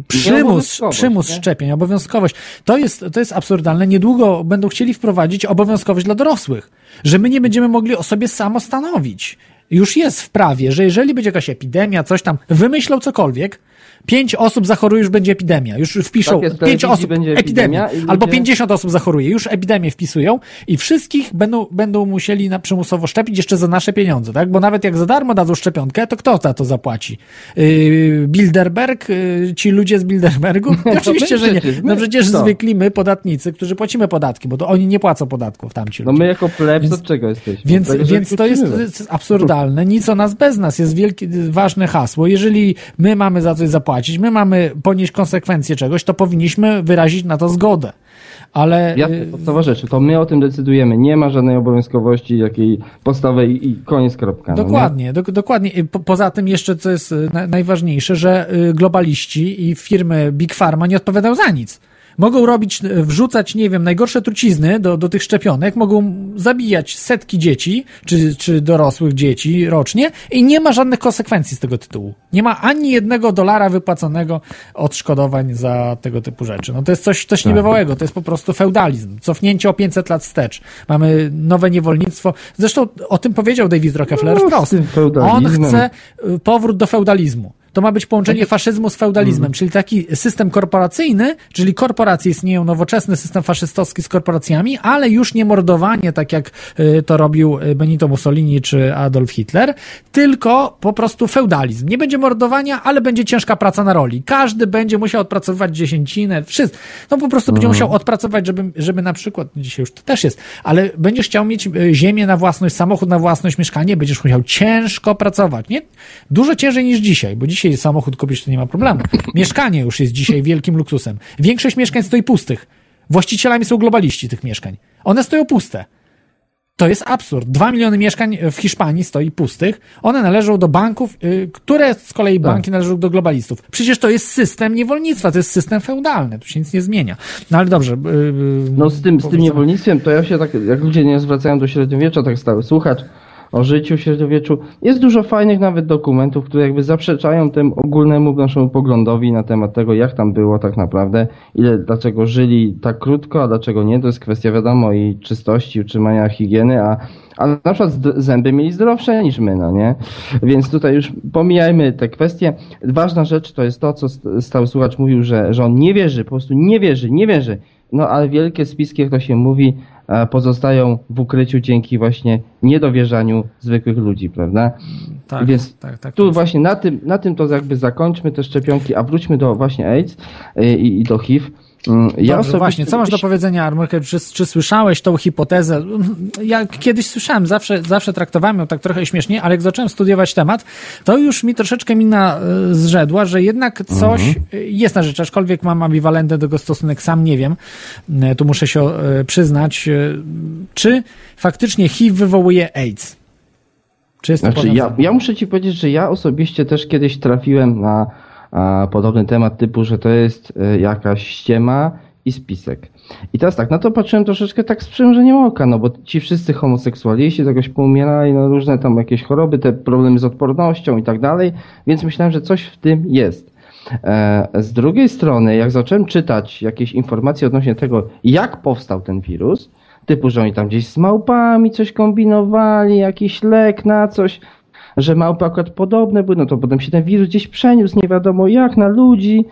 przymus, przymus szczepień, obowiązkowość. To jest, to jest absurdalne. Niedługo będą chcieli wprowadzić obowiązkowość dla dorosłych, że my nie będziemy mogli o sobie samo stanowić. Już jest w prawie, że jeżeli będzie jakaś epidemia, coś tam, wymyślą cokolwiek, Pięć osób zachoruje, już będzie epidemia. Już wpiszą Tak pięć osób, będzie epidemia, epidemia albo 50 osób zachoruje, już epidemię wpisują i wszystkich będą, będą musieli na przymusowo szczepić jeszcze za nasze pieniądze, tak? Bo nawet jak za darmo dadzą szczepionkę, to kto za to zapłaci? Yy, Bilderberg? Yy, ci ludzie z Bilderbergu? Oczywiście, my że nie. No przecież Kto? zwykli my, podatnicy, którzy płacimy podatki, bo to oni nie płacą podatków, tamci No ludzie. my jako plebs od czego jesteśmy? Więc, więc to jest, to jest absurdalne. Nic o nas bez nas jest wielkie, ważne hasło. Jeżeli my mamy za coś zapłacić, my mamy ponieść konsekwencje czegoś, to powinniśmy wyrazić na to zgodę. Ale Jasne, y, podstawowa rzecz, to my o tym decydujemy. Nie ma żadnej obowiązkowości jakiej podstawowej i koniec kropka. no nie? Dokładnie, do, dokładnie. Po, poza tym jeszcze, co jest y, na, najważniejsze, że y, globaliści i firmy Big Pharma nie odpowiadają za nic. Mogą robić, wrzucać, nie wiem, najgorsze trucizny do, do tych szczepionek, mogą zabijać setki dzieci, czy, czy dorosłych dzieci rocznie i nie ma żadnych konsekwencji z tego tytułu. Nie ma ani jednego dolara wypłaconego odszkodowań za tego typu rzeczy. No to jest coś, coś niebywałego, to jest po prostu feudalizm. Cofnięcie o 500 lat wstecz. Mamy nowe niewolnictwo. Zresztą o tym powiedział David Rockefeller No, wprost. On chce y, powrót do feudalizmu. To ma być połączenie faszyzmu z feudalizmem, czyli taki system korporacyjny, czyli korporacje istnieją, nowoczesny system faszystowski z korporacjami, ale już nie mordowanie, tak jak y, to robił y, Benito Mussolini czy Adolf Hitler, tylko po prostu feudalizm. Nie będzie mordowania, ale będzie ciężka praca na roli. Każdy będzie musiał odpracowywać dziesięcinę, wszystko. No po prostu będzie musiał odpracować, żeby, żeby na przykład, dzisiaj już to też jest, ale będziesz chciał mieć y, ziemię na własność, samochód na własność, mieszkanie, będziesz musiał ciężko pracować, nie? Dużo ciężej niż dzisiaj, bo dzisiaj samochód kupisz, to nie ma problemu. Mieszkanie już jest dzisiaj wielkim luksusem. Większość mieszkań stoi pustych. Właścicielami są globaliści tych mieszkań. One stoją puste. To jest absurd. Dwa miliony mieszkań w Hiszpanii stoi pustych. One należą do banków, y, które z kolei banki należą do globalistów. Przecież to jest system niewolnictwa, to jest system feudalny. Tu się nic nie zmienia. No ale dobrze. y, y, No z tym, z tym niewolnictwem, to ja się tak, jak ludzie nie zwracają do średniowiecza, tak stały słuchacz o życiu średniowieczu. Jest dużo fajnych nawet dokumentów, które jakby zaprzeczają temu ogólnemu naszemu poglądowi na temat tego, jak tam było tak naprawdę, ile, dlaczego żyli tak krótko, a dlaczego nie. To jest kwestia wiadomo i czystości, utrzymania higieny, a, a na przykład zęby mieli zdrowsze niż my, no nie? Więc tutaj już pomijajmy te kwestie. Ważna rzecz to jest to, co st- stały słuchacz mówił, że, że on nie wierzy, po prostu nie wierzy, nie wierzy. No ale wielkie spiski, jak to się mówi, pozostają w ukryciu dzięki właśnie niedowierzaniu zwykłych ludzi, prawda? Tak, Więc tak, tak. Tu właśnie na tym, na tym to jakby zakończmy te szczepionki, a wróćmy do właśnie AIDS e, i, i do HIV. Mm, Ja Dobrze, osobiście- właśnie, co masz do powiedzenia, Armorkę? Czy, czy słyszałeś tą hipotezę? Ja kiedyś słyszałem, zawsze, zawsze traktowałem ją tak trochę śmiesznie, ale jak zacząłem studiować temat, to już mi troszeczkę mina y, zrzedła, że jednak coś y, jest na rzecz, aczkolwiek mam ambiwalentny do tego stosunek, sam nie wiem, y, tu muszę się y, przyznać, czy faktycznie HIV wywołuje AIDS? Czy jest to Znaczy, ja, ja muszę ci powiedzieć, że ja osobiście też kiedyś trafiłem na a, podobny temat typu, że to jest e, jakaś ściema i spisek. I teraz tak, na to patrzyłem troszeczkę tak z przymrużeniem oka, no bo ci wszyscy homoseksualiści jakoś poumierali, no różne tam jakieś choroby, te problemy z odpornością i tak dalej, więc myślałem, że coś w tym jest. E, Z drugiej strony, jak zacząłem czytać jakieś informacje odnośnie tego, jak powstał ten wirus, typu, że oni tam gdzieś z małpami coś kombinowali, jakiś lek na coś, że małpy akurat podobne były, no to potem się ten wirus gdzieś przeniósł, nie wiadomo jak, na ludzi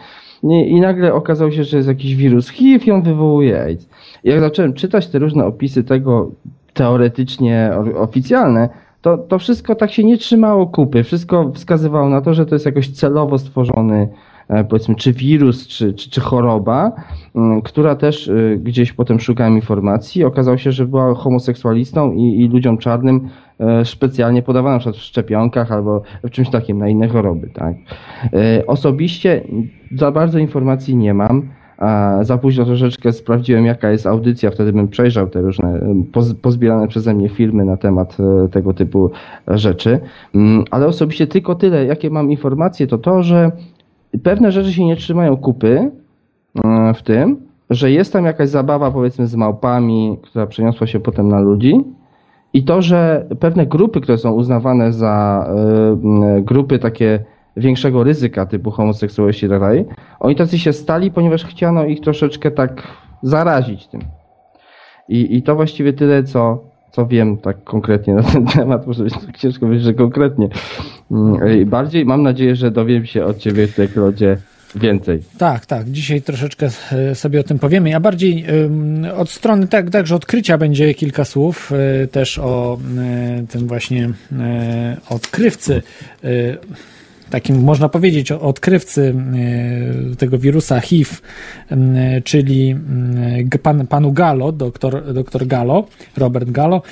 i, nagle okazało się, że jest jakiś wirus HIV i on wywołuje AIDS. I jak zacząłem czytać te różne opisy tego teoretycznie oficjalne, to, to wszystko tak się nie trzymało kupy. Wszystko wskazywało na to, że to jest jakoś celowo stworzony powiedzmy, czy wirus, czy, czy, czy choroba, mm, która też y, gdzieś potem szukałem informacji. Okazało się, że była homoseksualistą i, i ludziom czarnym e, specjalnie podawano na przykład w szczepionkach albo w czymś takim na inne choroby. Tak? E, Osobiście za bardzo informacji nie mam. A za późno troszeczkę sprawdziłem, jaka jest audycja, wtedy bym przejrzał te różne pozbierane przeze mnie filmy na temat e, tego typu rzeczy. Mm, Ale osobiście tylko tyle, jakie mam informacje, to to, że pewne rzeczy się nie trzymają kupy e, w tym, że jest tam jakaś zabawa powiedzmy z małpami, która przeniosła się potem na ludzi i to, że pewne grupy, które są uznawane za e, grupy takie większego ryzyka typu homoseksualiści i tak dalej, oni tacy się stali, ponieważ chciano ich troszeczkę tak zarazić tym. I, i to właściwie tyle, co, co wiem tak konkretnie na ten temat, może być tak ciężko powiedzieć, że konkretnie. Mm, bardziej mam nadzieję, że dowiem się od ciebie tutaj, Klodzie, więcej. Tak, tak. Dzisiaj troszeczkę e, sobie o tym powiemy. Ja bardziej od strony tak, także odkrycia będzie kilka słów e, też o e, tym właśnie odkrywcy takim można powiedzieć odkrywcy tego wirusa HIV, czyli pan, panu Gallo, doktor, doktor Gallo, Robert Gallo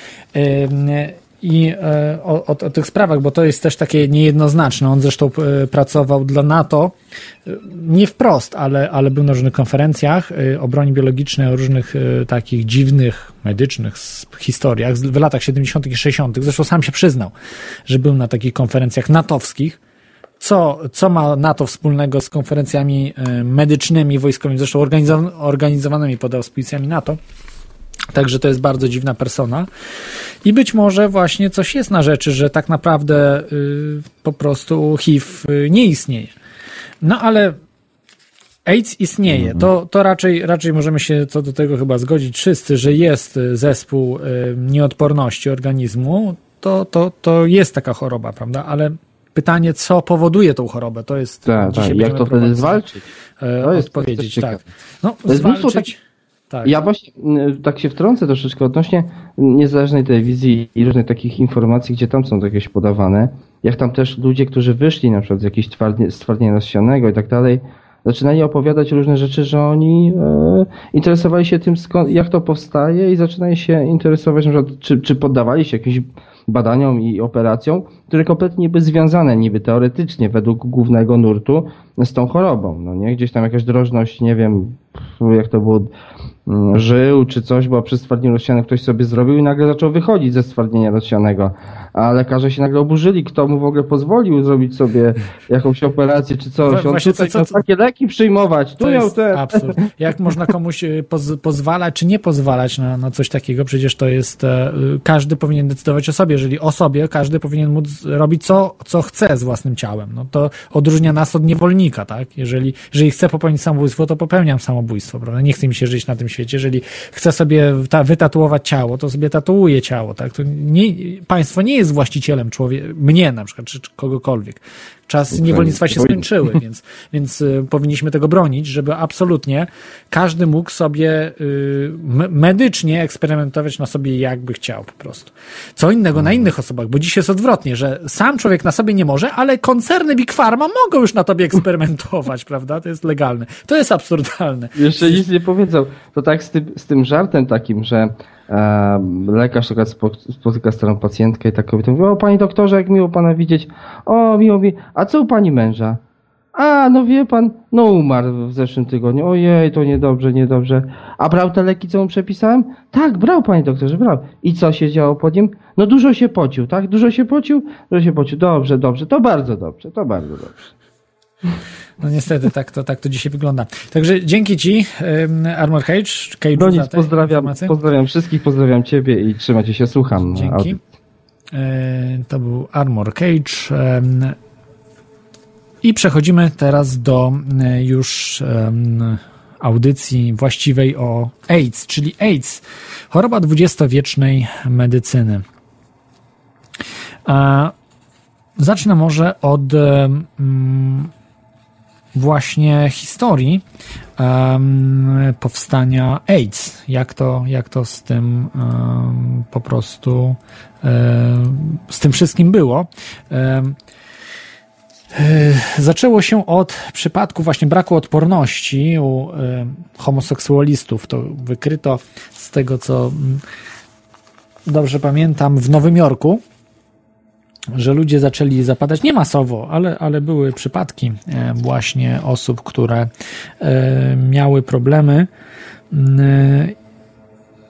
i e, o, o, o, tych sprawach, bo to jest też takie niejednoznaczne. On zresztą e, pracował dla NATO, e, nie wprost, ale, ale był na różnych konferencjach o broni biologicznej, o różnych takich dziwnych, medycznych historiach w latach 70. i 60. Zresztą sam się przyznał, że był na takich konferencjach natowskich. Co, co ma NATO wspólnego z konferencjami medycznymi, wojskowymi, zresztą organizowanymi pod auspicjami NATO? Także to jest bardzo dziwna persona. I być może właśnie coś jest na rzeczy, że tak naprawdę y, po prostu HIV y, nie istnieje. No ale AIDS istnieje. Mhm. To, to raczej, raczej możemy się co do tego chyba zgodzić wszyscy, że jest zespół y, nieodporności organizmu. To, to, to jest taka choroba, prawda? Ale pytanie, co powoduje tą chorobę, to jest. Tak, tak. Jak to wtedy zwalczyć? E, to jest odpowiedzieć, tak. No, to jest zwalczyć. Tak. Ja właśnie mm, tak się wtrącę troszeczkę odnośnie niezależnej telewizji i różnych takich informacji, gdzie tam są jakieś podawane. Jak tam też ludzie, którzy wyszli na przykład z jakiegoś stwardnienia nasionnego i tak dalej, zaczynali opowiadać różne rzeczy, że oni e, interesowali się tym, skąd, jak to powstaje i zaczynali się interesować, na przykład, czy, czy poddawali się jakimś badaniom i operacjom, które kompletnie by związane niby teoretycznie według głównego nurtu z tą chorobą. No nie? Gdzieś tam jakaś drożność, nie wiem, jak to było żył czy coś, bo przy stwardnieniu rozsianym ktoś sobie zrobił i nagle zaczął wychodzić ze stwardnienia rozsianego. A lekarze się nagle oburzyli, kto mu w ogóle pozwolił zrobić sobie jakąś operację czy coś. On Właśnie tutaj co, co, takie leki przyjmować. Tu miał te... absurd. Jak można komuś e, poz, pozwalać czy nie pozwalać na, na coś takiego? Przecież to jest... E, każdy powinien decydować o sobie. Jeżeli o sobie, każdy powinien móc robić co, co chce z własnym ciałem. No to odróżnia nas od niewolnika, tak? Jeżeli, jeżeli chcę popełnić samobójstwo, to popełniam samobójstwo, prawda? Nie chce mi się żyć na tym świecie. Jeżeli chce sobie ta, wytatuować ciało, to sobie tatuuje ciało, tak? To nie, państwo nie jest właścicielem człowieka, mnie na przykład, czy kogokolwiek. Czas niewolnictwa się skończyły, więc, więc y, powinniśmy tego bronić, żeby absolutnie każdy mógł sobie y, medycznie eksperymentować na sobie jakby chciał po prostu. Co innego na innych osobach, bo dziś jest odwrotnie, że sam człowiek na sobie nie może, ale koncerny Big Pharma mogą już na tobie eksperymentować, prawda? To jest legalne. To jest absurdalne. Jeszcze nic nie powiedział. To tak z tym, z tym żartem takim, że lekarz spotyka starą pacjentkę i tak kobieta mówi, o panie doktorze, jak miło pana widzieć. O, miło mi, a co u pani męża? A, no wie pan, no umarł w zeszłym tygodniu. Ojej, to niedobrze, niedobrze. A brał te leki, co mu przepisałem? Tak, brał, panie doktorze, brał. I co się działo po nim? No dużo się pocił, tak? Dużo się pocił? Dużo się pocił. Dobrze, dobrze, to bardzo dobrze, to bardzo dobrze. No niestety, tak to, tak to dzisiaj wygląda. Także dzięki Ci, Armor Cage. Cage no nic, pozdrawiam, pozdrawiam wszystkich, pozdrawiam Ciebie i trzymajcie się, słucham. Dzięki. E, to był Armor Cage. I przechodzimy teraz do e, już audycji właściwej o AIDS, czyli AIDS, choroba dwudziestowiecznej medycyny. Zacznę może od właśnie historii um, powstania AIDS. Jak to, jak to z tym um, po prostu um, z tym wszystkim było. E, zaczęło się od przypadku właśnie braku odporności u homoseksualistów. To wykryto z tego, co mm, dobrze pamiętam, w Nowym Jorku że ludzie zaczęli zapadać nie masowo, ale, ale były przypadki e, właśnie osób, które e, miały problemy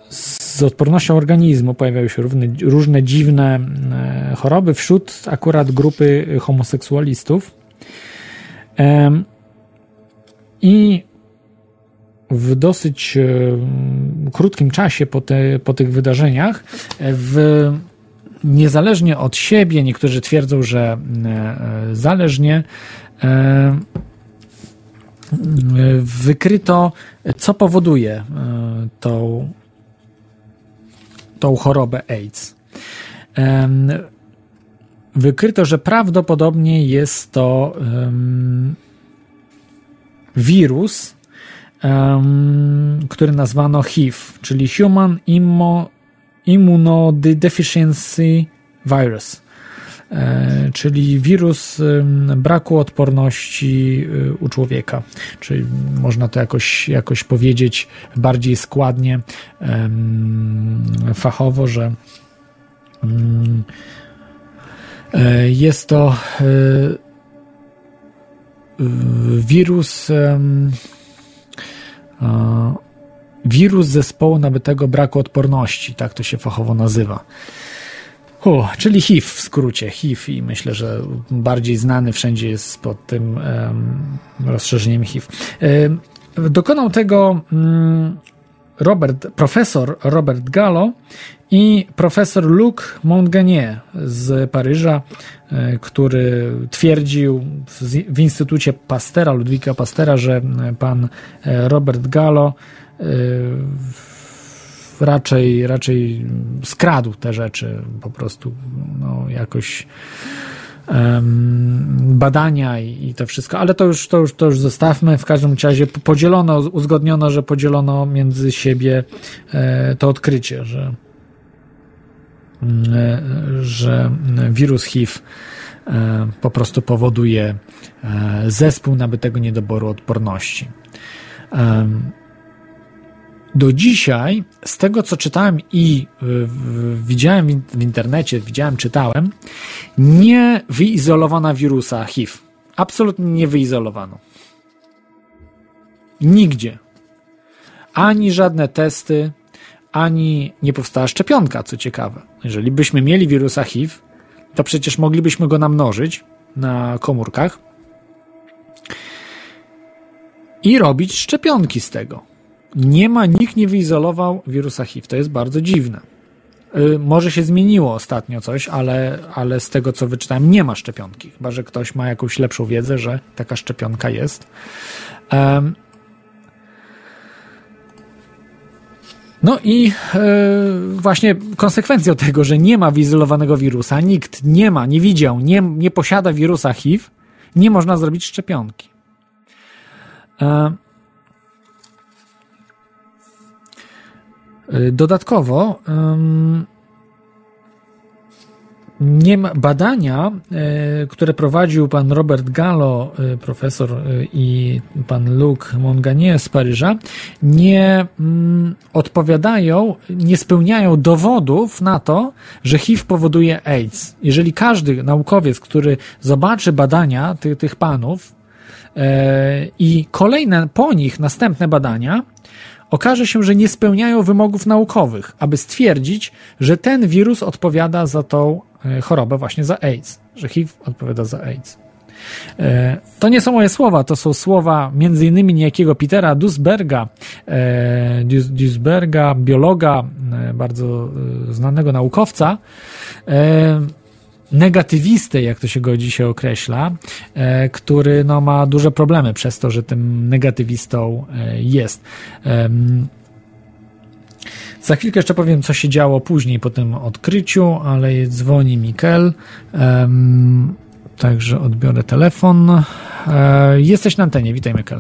z odpornością organizmu. Pojawiały się różne, dziwne e, choroby wśród akurat grupy homoseksualistów. I w dosyć krótkim czasie po, te, po tych wydarzeniach w niezależnie od siebie, niektórzy twierdzą, że e, e, zależnie, e, wykryto, co powoduje tą, tą chorobę AIDS. Wykryto, że prawdopodobnie jest to wirus, który nazwano HIV, czyli Human Immunodeficiency Virus. E, czyli wirus braku odporności y, u człowieka. Czyli można to jakoś, jakoś powiedzieć bardziej składnie, fachowo, że e, jest to e, wirus wirus zespołu nabytego braku odporności, tak to się fachowo nazywa. U, czyli HIV w skrócie, HIV i myślę, że bardziej znany wszędzie jest pod tym um, rozszerzeniem HIV. Um, dokonał tego um, Robert, profesor Robert Gallo i profesor Luc Montgagnier z Paryża, e, który twierdził w Instytucie Pastera, Ludwika Pastera, że pan e, Robert Gallo e, raczej, raczej skradł te rzeczy, po prostu no, jakoś badania i, i to wszystko, ale to już, to, już, to już zostawmy. W każdym razie podzielono, uzgodniono, że podzielono między siebie e, to odkrycie, że, e, że wirus HIV e, po prostu powoduje zespół nabytego niedoboru odporności do dzisiaj, z tego co czytałem i widziałem w internecie, widziałem, czytałem, nie wyizolowano wirusa HIV. Absolutnie nie wyizolowano. Nigdzie. Ani żadne testy, ani nie powstała szczepionka, co ciekawe. Jeżeli byśmy mieli wirusa HIV, to przecież moglibyśmy go namnożyć na komórkach i robić szczepionki z tego nie ma, nikt nie wyizolował wirusa HIV. To jest bardzo dziwne. Y, może się zmieniło ostatnio coś, ale, ale z tego co wyczytałem, nie ma szczepionki. Chyba, że ktoś ma jakąś lepszą wiedzę, że taka szczepionka jest. No i e, właśnie konsekwencją tego, że nie ma wyizolowanego wirusa, nikt nie ma, nie widział, nie, nie posiada wirusa HIV, nie można zrobić szczepionki. Dodatkowo nie ma badania, y, które prowadził pan Robert Gallo, y, profesor i pan Luc Montagnier z Paryża, nie odpowiadają, nie spełniają dowodów na to, że HIV powoduje AIDS. Jeżeli każdy naukowiec, który zobaczy badania tych panów i kolejne po nich następne badania, okaże się, że nie spełniają wymogów naukowych, aby stwierdzić, że ten wirus odpowiada za tą e, chorobę właśnie za AIDS, że HIV odpowiada za AIDS. E, to nie są moje słowa, to są słowa innymi niejakiego Petera Duisberga, e, Duisberga, biologa, bardzo znanego naukowca, negatywistę, jak to się go dzisiaj określa, e, który no, ma duże problemy przez to, że tym negatywistą e, jest. Za chwilkę jeszcze powiem, co się działo później po tym odkryciu, ale dzwoni Mikel. Także odbiorę telefon. E, jesteś na antenie, witaj Mikel.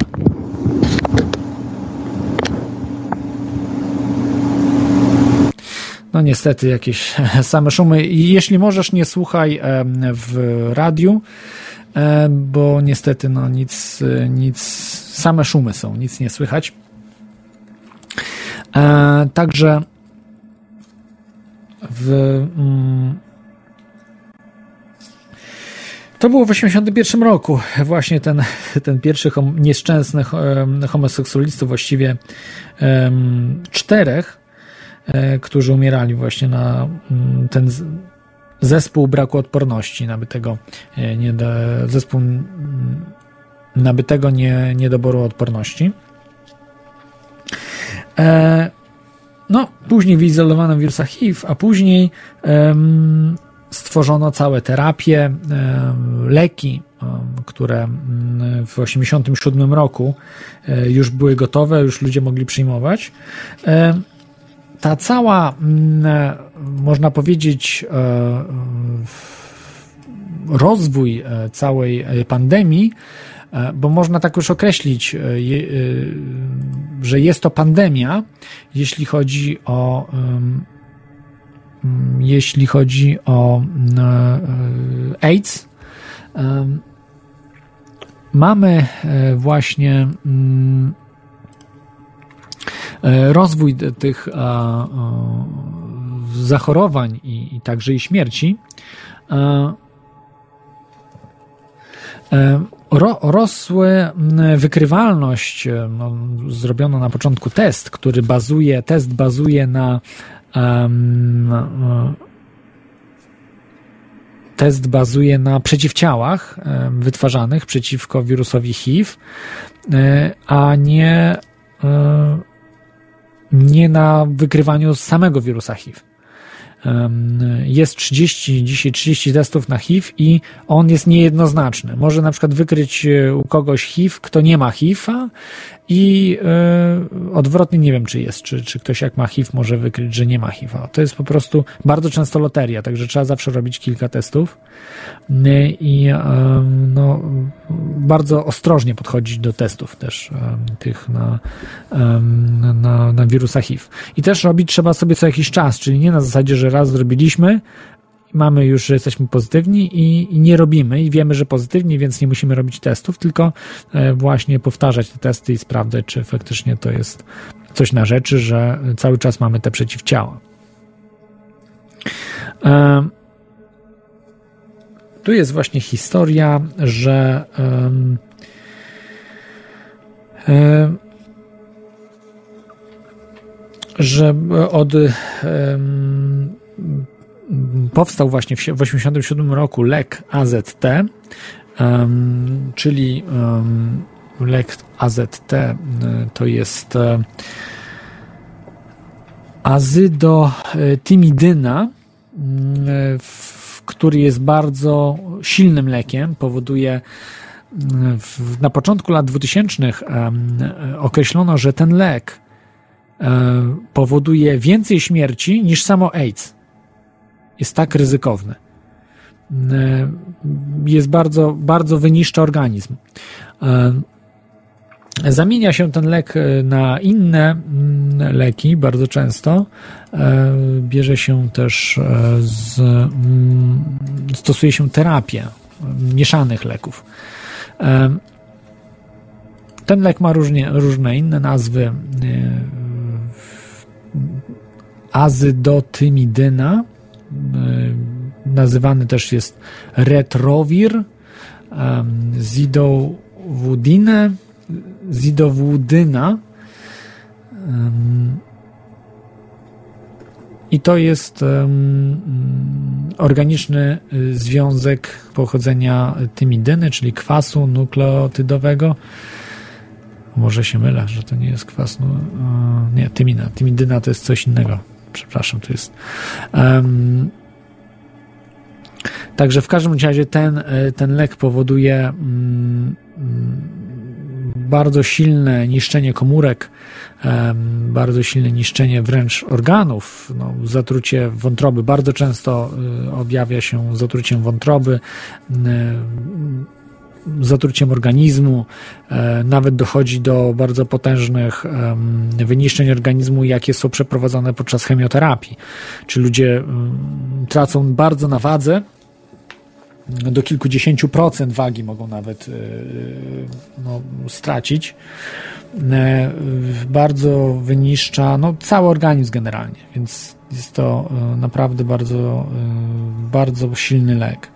No niestety jakieś same szumy. Jeśli możesz, nie słuchaj w radiu, bo niestety no nic, nic, same szumy są, nic nie słychać. E, także w mm, to było w 1981 roku, właśnie ten, ten pierwszy hom, nieszczęsny homoseksualistów, właściwie um, czterech, którzy umierali właśnie na mm, ten zespół braku odporności nabytego, e, nie, zespół mm, nabytego nie, niedoboru odporności. E, no, później wyizolowano wirusa HIV, a później stworzono całe terapie, leki, które mm, w 1987 roku już były gotowe, już ludzie mogli przyjmować ta cała, mm, można powiedzieć, rozwój całej pandemii, bo można tak już określić, że jest to pandemia, jeśli chodzi o jeśli chodzi o AIDS. Mamy właśnie E, rozwój tych zachorowań i, także i śmierci. E, ro, rosły wykrywalność, e, no, zrobiono na początku test, który bazuje, test bazuje na um, test bazuje na przeciwciałach wytwarzanych przeciwko wirusowi HIV, a nie nie na wykrywaniu samego wirusa HIV. Jest 30, dzisiaj 30 testów na HIV i on jest niejednoznaczny. Może na przykład wykryć e, u kogoś HIV, kto nie ma HIV-a i yy, odwrotnie nie wiem, czy jest, czy, czy ktoś jak ma HIV może wykryć, że nie ma HIV-a. To jest po prostu bardzo często loteria, także trzeba zawsze robić kilka testów yy, i yy, no, bardzo ostrożnie podchodzić do testów też tych na, na, na wirusa HIV. I też robić trzeba sobie co jakiś czas, czyli nie na zasadzie, że raz zrobiliśmy, mamy już, że jesteśmy pozytywni i, i, nie robimy i wiemy, że pozytywni, więc nie musimy robić testów, tylko e, właśnie powtarzać te testy i sprawdzać, czy faktycznie to jest coś na rzeczy, że cały czas mamy te przeciwciała. E, tu jest właśnie historia, że że od powstał właśnie w 1987 roku lek AZT, um, czyli um, lek AZT e, to jest e, azydotimidyna, który jest bardzo silnym lekiem, powoduje na początku lat 2000 określono, że ten lek e, powoduje więcej śmierci niż samo AIDS jest tak ryzykowny. E, jest bardzo, bardzo wyniszcza organizm. E, zamienia się ten lek e, na inne mm, leki bardzo często. Bierze się też z, mm, stosuje się terapię mieszanych leków. Ten lek ma różnie, różne inne nazwy. Azydotymidyna, nazywany też jest retrowir, zidowudinę, zidowudyna i to jest organiczny związek pochodzenia tymidyny, czyli kwasu nukleotydowego. Może się mylę, że to nie jest kwas. No, nie, tymina. Tymidyna to jest coś innego przepraszam, to jest. Um, także w każdym razie ten, e, ten lek powoduje um, bardzo silne niszczenie komórek, um, bardzo silne niszczenie wręcz organów, no, zatrucie wątroby. Bardzo często y, objawia się zatruciem wątroby. Y, zatruciem organizmu, e, nawet dochodzi do bardzo potężnych wyniszczeń organizmu, jakie są przeprowadzone podczas chemioterapii. Czy ludzie tracą bardzo na wadze, do kilkudziesięciu procent wagi mogą nawet e, no, stracić. E, bardzo wyniszcza no, cały organizm generalnie, więc jest to naprawdę bardzo, bardzo silny lek.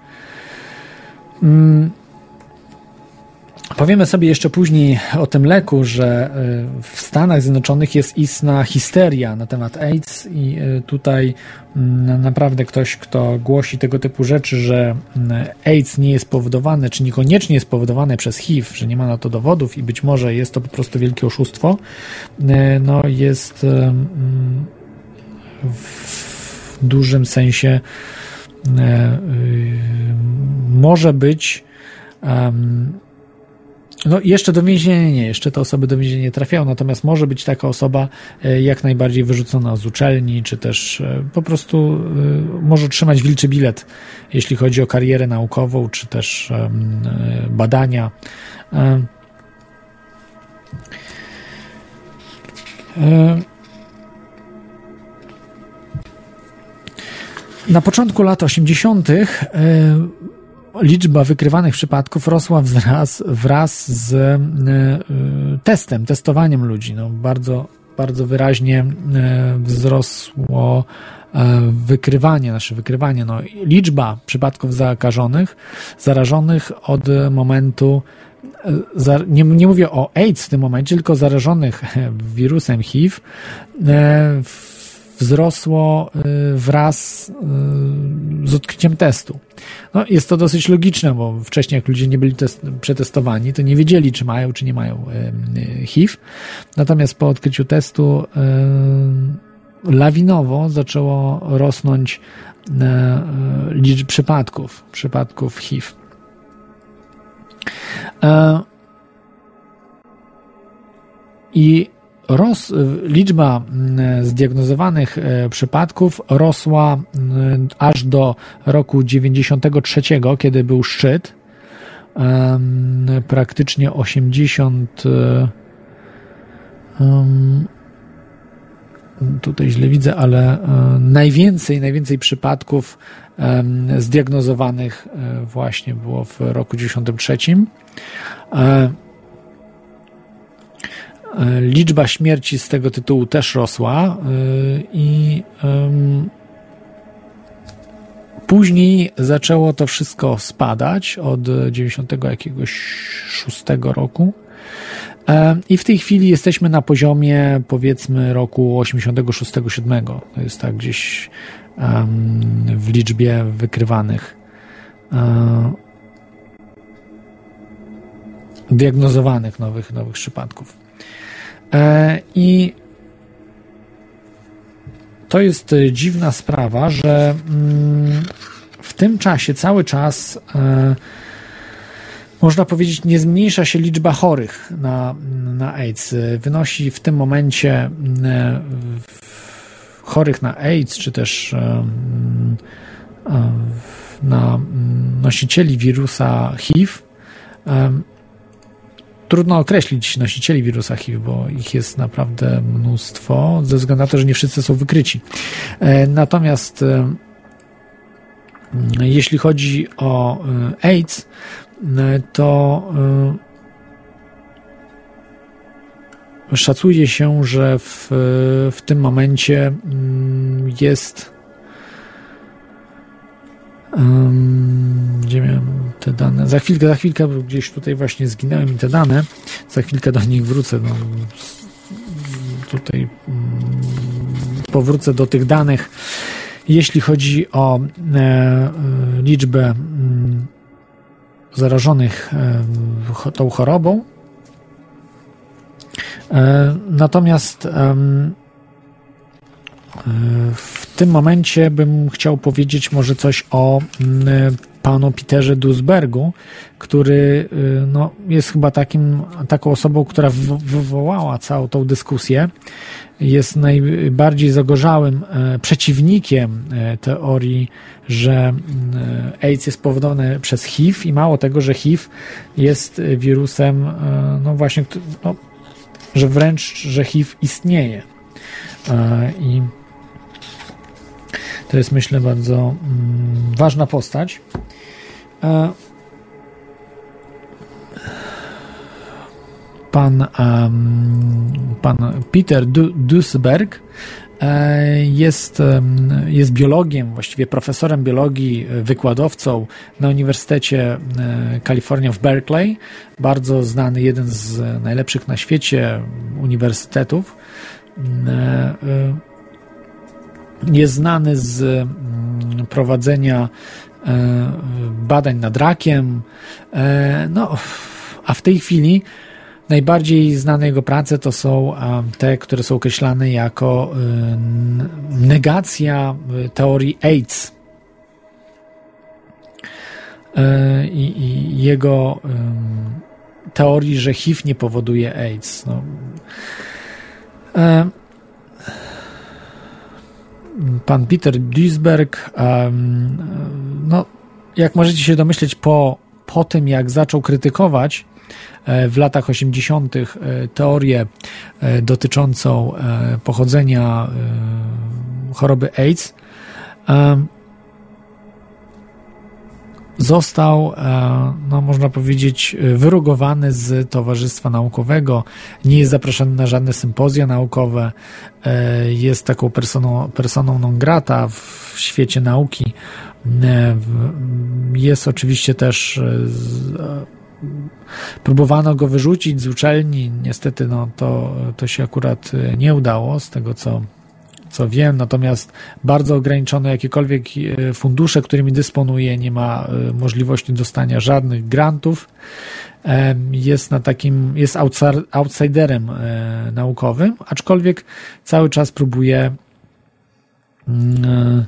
Powiemy sobie jeszcze później o tym leku, że y, w Stanach Zjednoczonych jest istna histeria na temat AIDS i y, tutaj mm, naprawdę ktoś, kto głosi tego typu rzeczy, że mm, AIDS nie jest powodowany, czy niekoniecznie jest powodowany przez HIV, że nie ma na to dowodów i być może jest to po prostu wielkie oszustwo, y, no jest mm, w dużym sensie może być no jeszcze do więzienia nie, jeszcze te osoby do więzienia nie trafiają, natomiast może być taka osoba e, jak najbardziej wyrzucona z uczelni, czy też e, po prostu może otrzymać wilczy bilet, jeśli chodzi o karierę naukową, czy też badania. Na początku lat 80 liczba wykrywanych przypadków rosła wraz, wraz z e, testem, testowaniem ludzi. No, bardzo, bardzo wyraźnie e, wzrosło e, wykrywanie, nasze wykrywanie, no, liczba przypadków zakażonych, zarażonych od momentu, nie, nie mówię o AIDS w tym momencie, tylko zarażonych wirusem HIV, wzrosło y, wraz y, z odkryciem testu. No, jest to dosyć logiczne, bo wcześniej jak ludzie nie byli test, przetestowani, to nie wiedzieli, czy mają, czy nie mają HIV. Natomiast po odkryciu testu lawinowo zaczęło rosnąć liczba przypadków, przypadków HIV. I ros, liczba mm, zdiagnozowanych e, przypadków rosła aż do roku 93, kiedy był szczyt. Praktycznie 80. Tutaj źle widzę, ale e, najwięcej, najwięcej przypadków zdiagnozowanych e, właśnie było w roku 93. E, liczba śmierci z tego tytułu też rosła e, i później zaczęło to wszystko spadać od 90 jakiegoś 6 roku. E, I w tej chwili jesteśmy na poziomie powiedzmy roku 86-7. To jest tak gdzieś w liczbie wykrywanych diagnozowanych nowych, nowych przypadków. E, I to jest e, dziwna sprawa, że mm, w tym czasie cały czas e, można powiedzieć, nie zmniejsza się liczba chorych na, na AIDS. Wynosi w tym momencie chorych na AIDS, czy też na nosicieli wirusa HIV trudno określić nosicieli wirusa HIV, bo ich jest naprawdę mnóstwo, ze względu na to, że nie wszyscy są wykryci. E, natomiast e, jeśli chodzi o e, AIDS, to szacuje się, że w, w tym momencie mm, jest gdzie miałem te dane? Za chwilkę, za chwilkę, bo gdzieś tutaj właśnie zginęły mi te dane. Za chwilkę do nich wrócę. No, tutaj mm, powrócę do tych danych. Jeśli chodzi o e, e, liczbę mm, zarażonych e, tą chorobą, natomiast w tym momencie bym chciał powiedzieć może coś o mm, panu Peterze Dusbergu, który y, no, jest chyba takim, taką osobą, która wywołała całą tą dyskusję. Jest najbardziej zagorzałym e, przeciwnikiem e, teorii, że mm, AIDS jest spowodowany przez HIV i mało tego, że HIV jest wirusem, e, no właśnie, no, że wręcz, że HIV istnieje. I to jest myślę bardzo mm, ważna postać. E, pan, pan Peter Duisberg e, jest, jest biologiem, właściwie profesorem biologii, wykładowcą na Uniwersytecie e, Kalifornia w Berkeley. Bardzo znany, jeden z najlepszych na świecie uniwersytetów jest znany z mm, prowadzenia e, badań nad rakiem. E, no, a w tej chwili najbardziej znane jego prace to są te, które są określane jako e, negacja teorii AIDS. I, i jego teorii, że HIV nie powoduje AIDS. No. Pan Peter Duisberg, no, jak możecie się domyśleć, po, po tym jak zaczął krytykować w latach 80. teorię dotyczącą pochodzenia choroby AIDS, został, e, no można powiedzieć, wyrugowany z towarzystwa naukowego, nie jest zaproszony na żadne sympozja naukowe, e, jest taką personą, personą non grata w świecie nauki. E, jest oczywiście też próbowano go wyrzucić z uczelni, niestety no, to, to się akurat nie udało, z tego co co wiem, natomiast bardzo ograniczone jakiekolwiek e, fundusze, którymi dysponuje, nie ma e, możliwości dostania żadnych grantów. Jest na takim, jest outsiderem e, naukowym, aczkolwiek cały czas próbuje mm,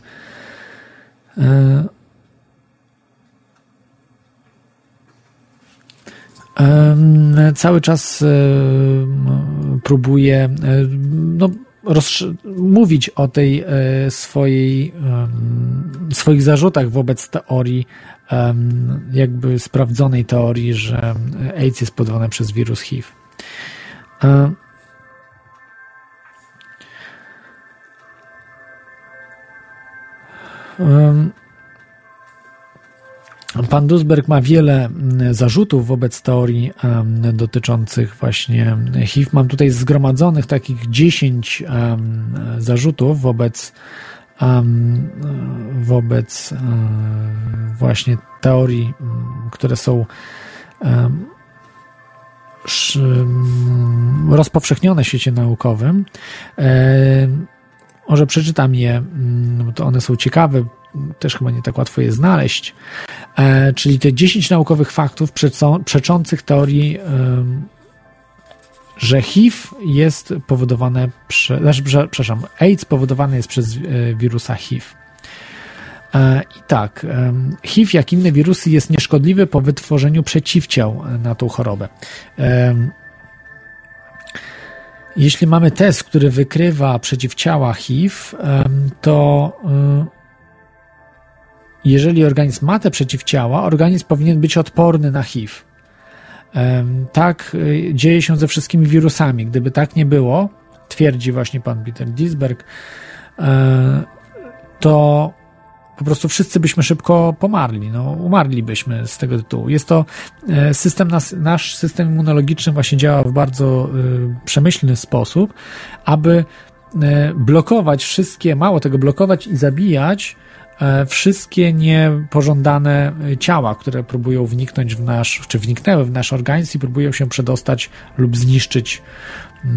cały czas próbuje no, mówić o tej e, swojej, swoich zarzutach wobec teorii, jakby sprawdzonej teorii, że AIDS jest podawany przez wirus HIV. E, Pan Duisberg ma wiele mm, zarzutów wobec teorii um, dotyczących właśnie HIV. Mam tutaj zgromadzonych takich 10 um, zarzutów wobec, um, wobec właśnie teorii, które są rozpowszechnione w świecie naukowym. Może przeczytam je, bo to one są ciekawe, też chyba nie tak łatwo je znaleźć, e, czyli te 10 naukowych faktów przeczących teorii, że HIV jest powodowane, prze, znaczy, przepraszam, AIDS powodowany jest przez e, wirusa HIV. E, I tak, HIV, jak inne wirusy, jest nieszkodliwy po wytworzeniu przeciwciał na tą chorobę. Jeśli mamy test, który wykrywa przeciwciała HIV, to jeżeli organizm ma te przeciwciała, organizm powinien być odporny na HIV. Tak y, dzieje się ze wszystkimi wirusami. Gdyby tak nie było, twierdzi właśnie pan Peter Disberg, e, to po prostu wszyscy byśmy szybko pomarli, no, umarlibyśmy z tego tytułu. Jest to e, system, nas, nasz system immunologiczny właśnie działa w bardzo y, przemyślny sposób, aby e, blokować wszystkie, mało tego, blokować i zabijać E, wszystkie niepożądane ciała, które próbują wniknąć w nasz, czy wniknęły w nasz organizm i próbują się przedostać lub zniszczyć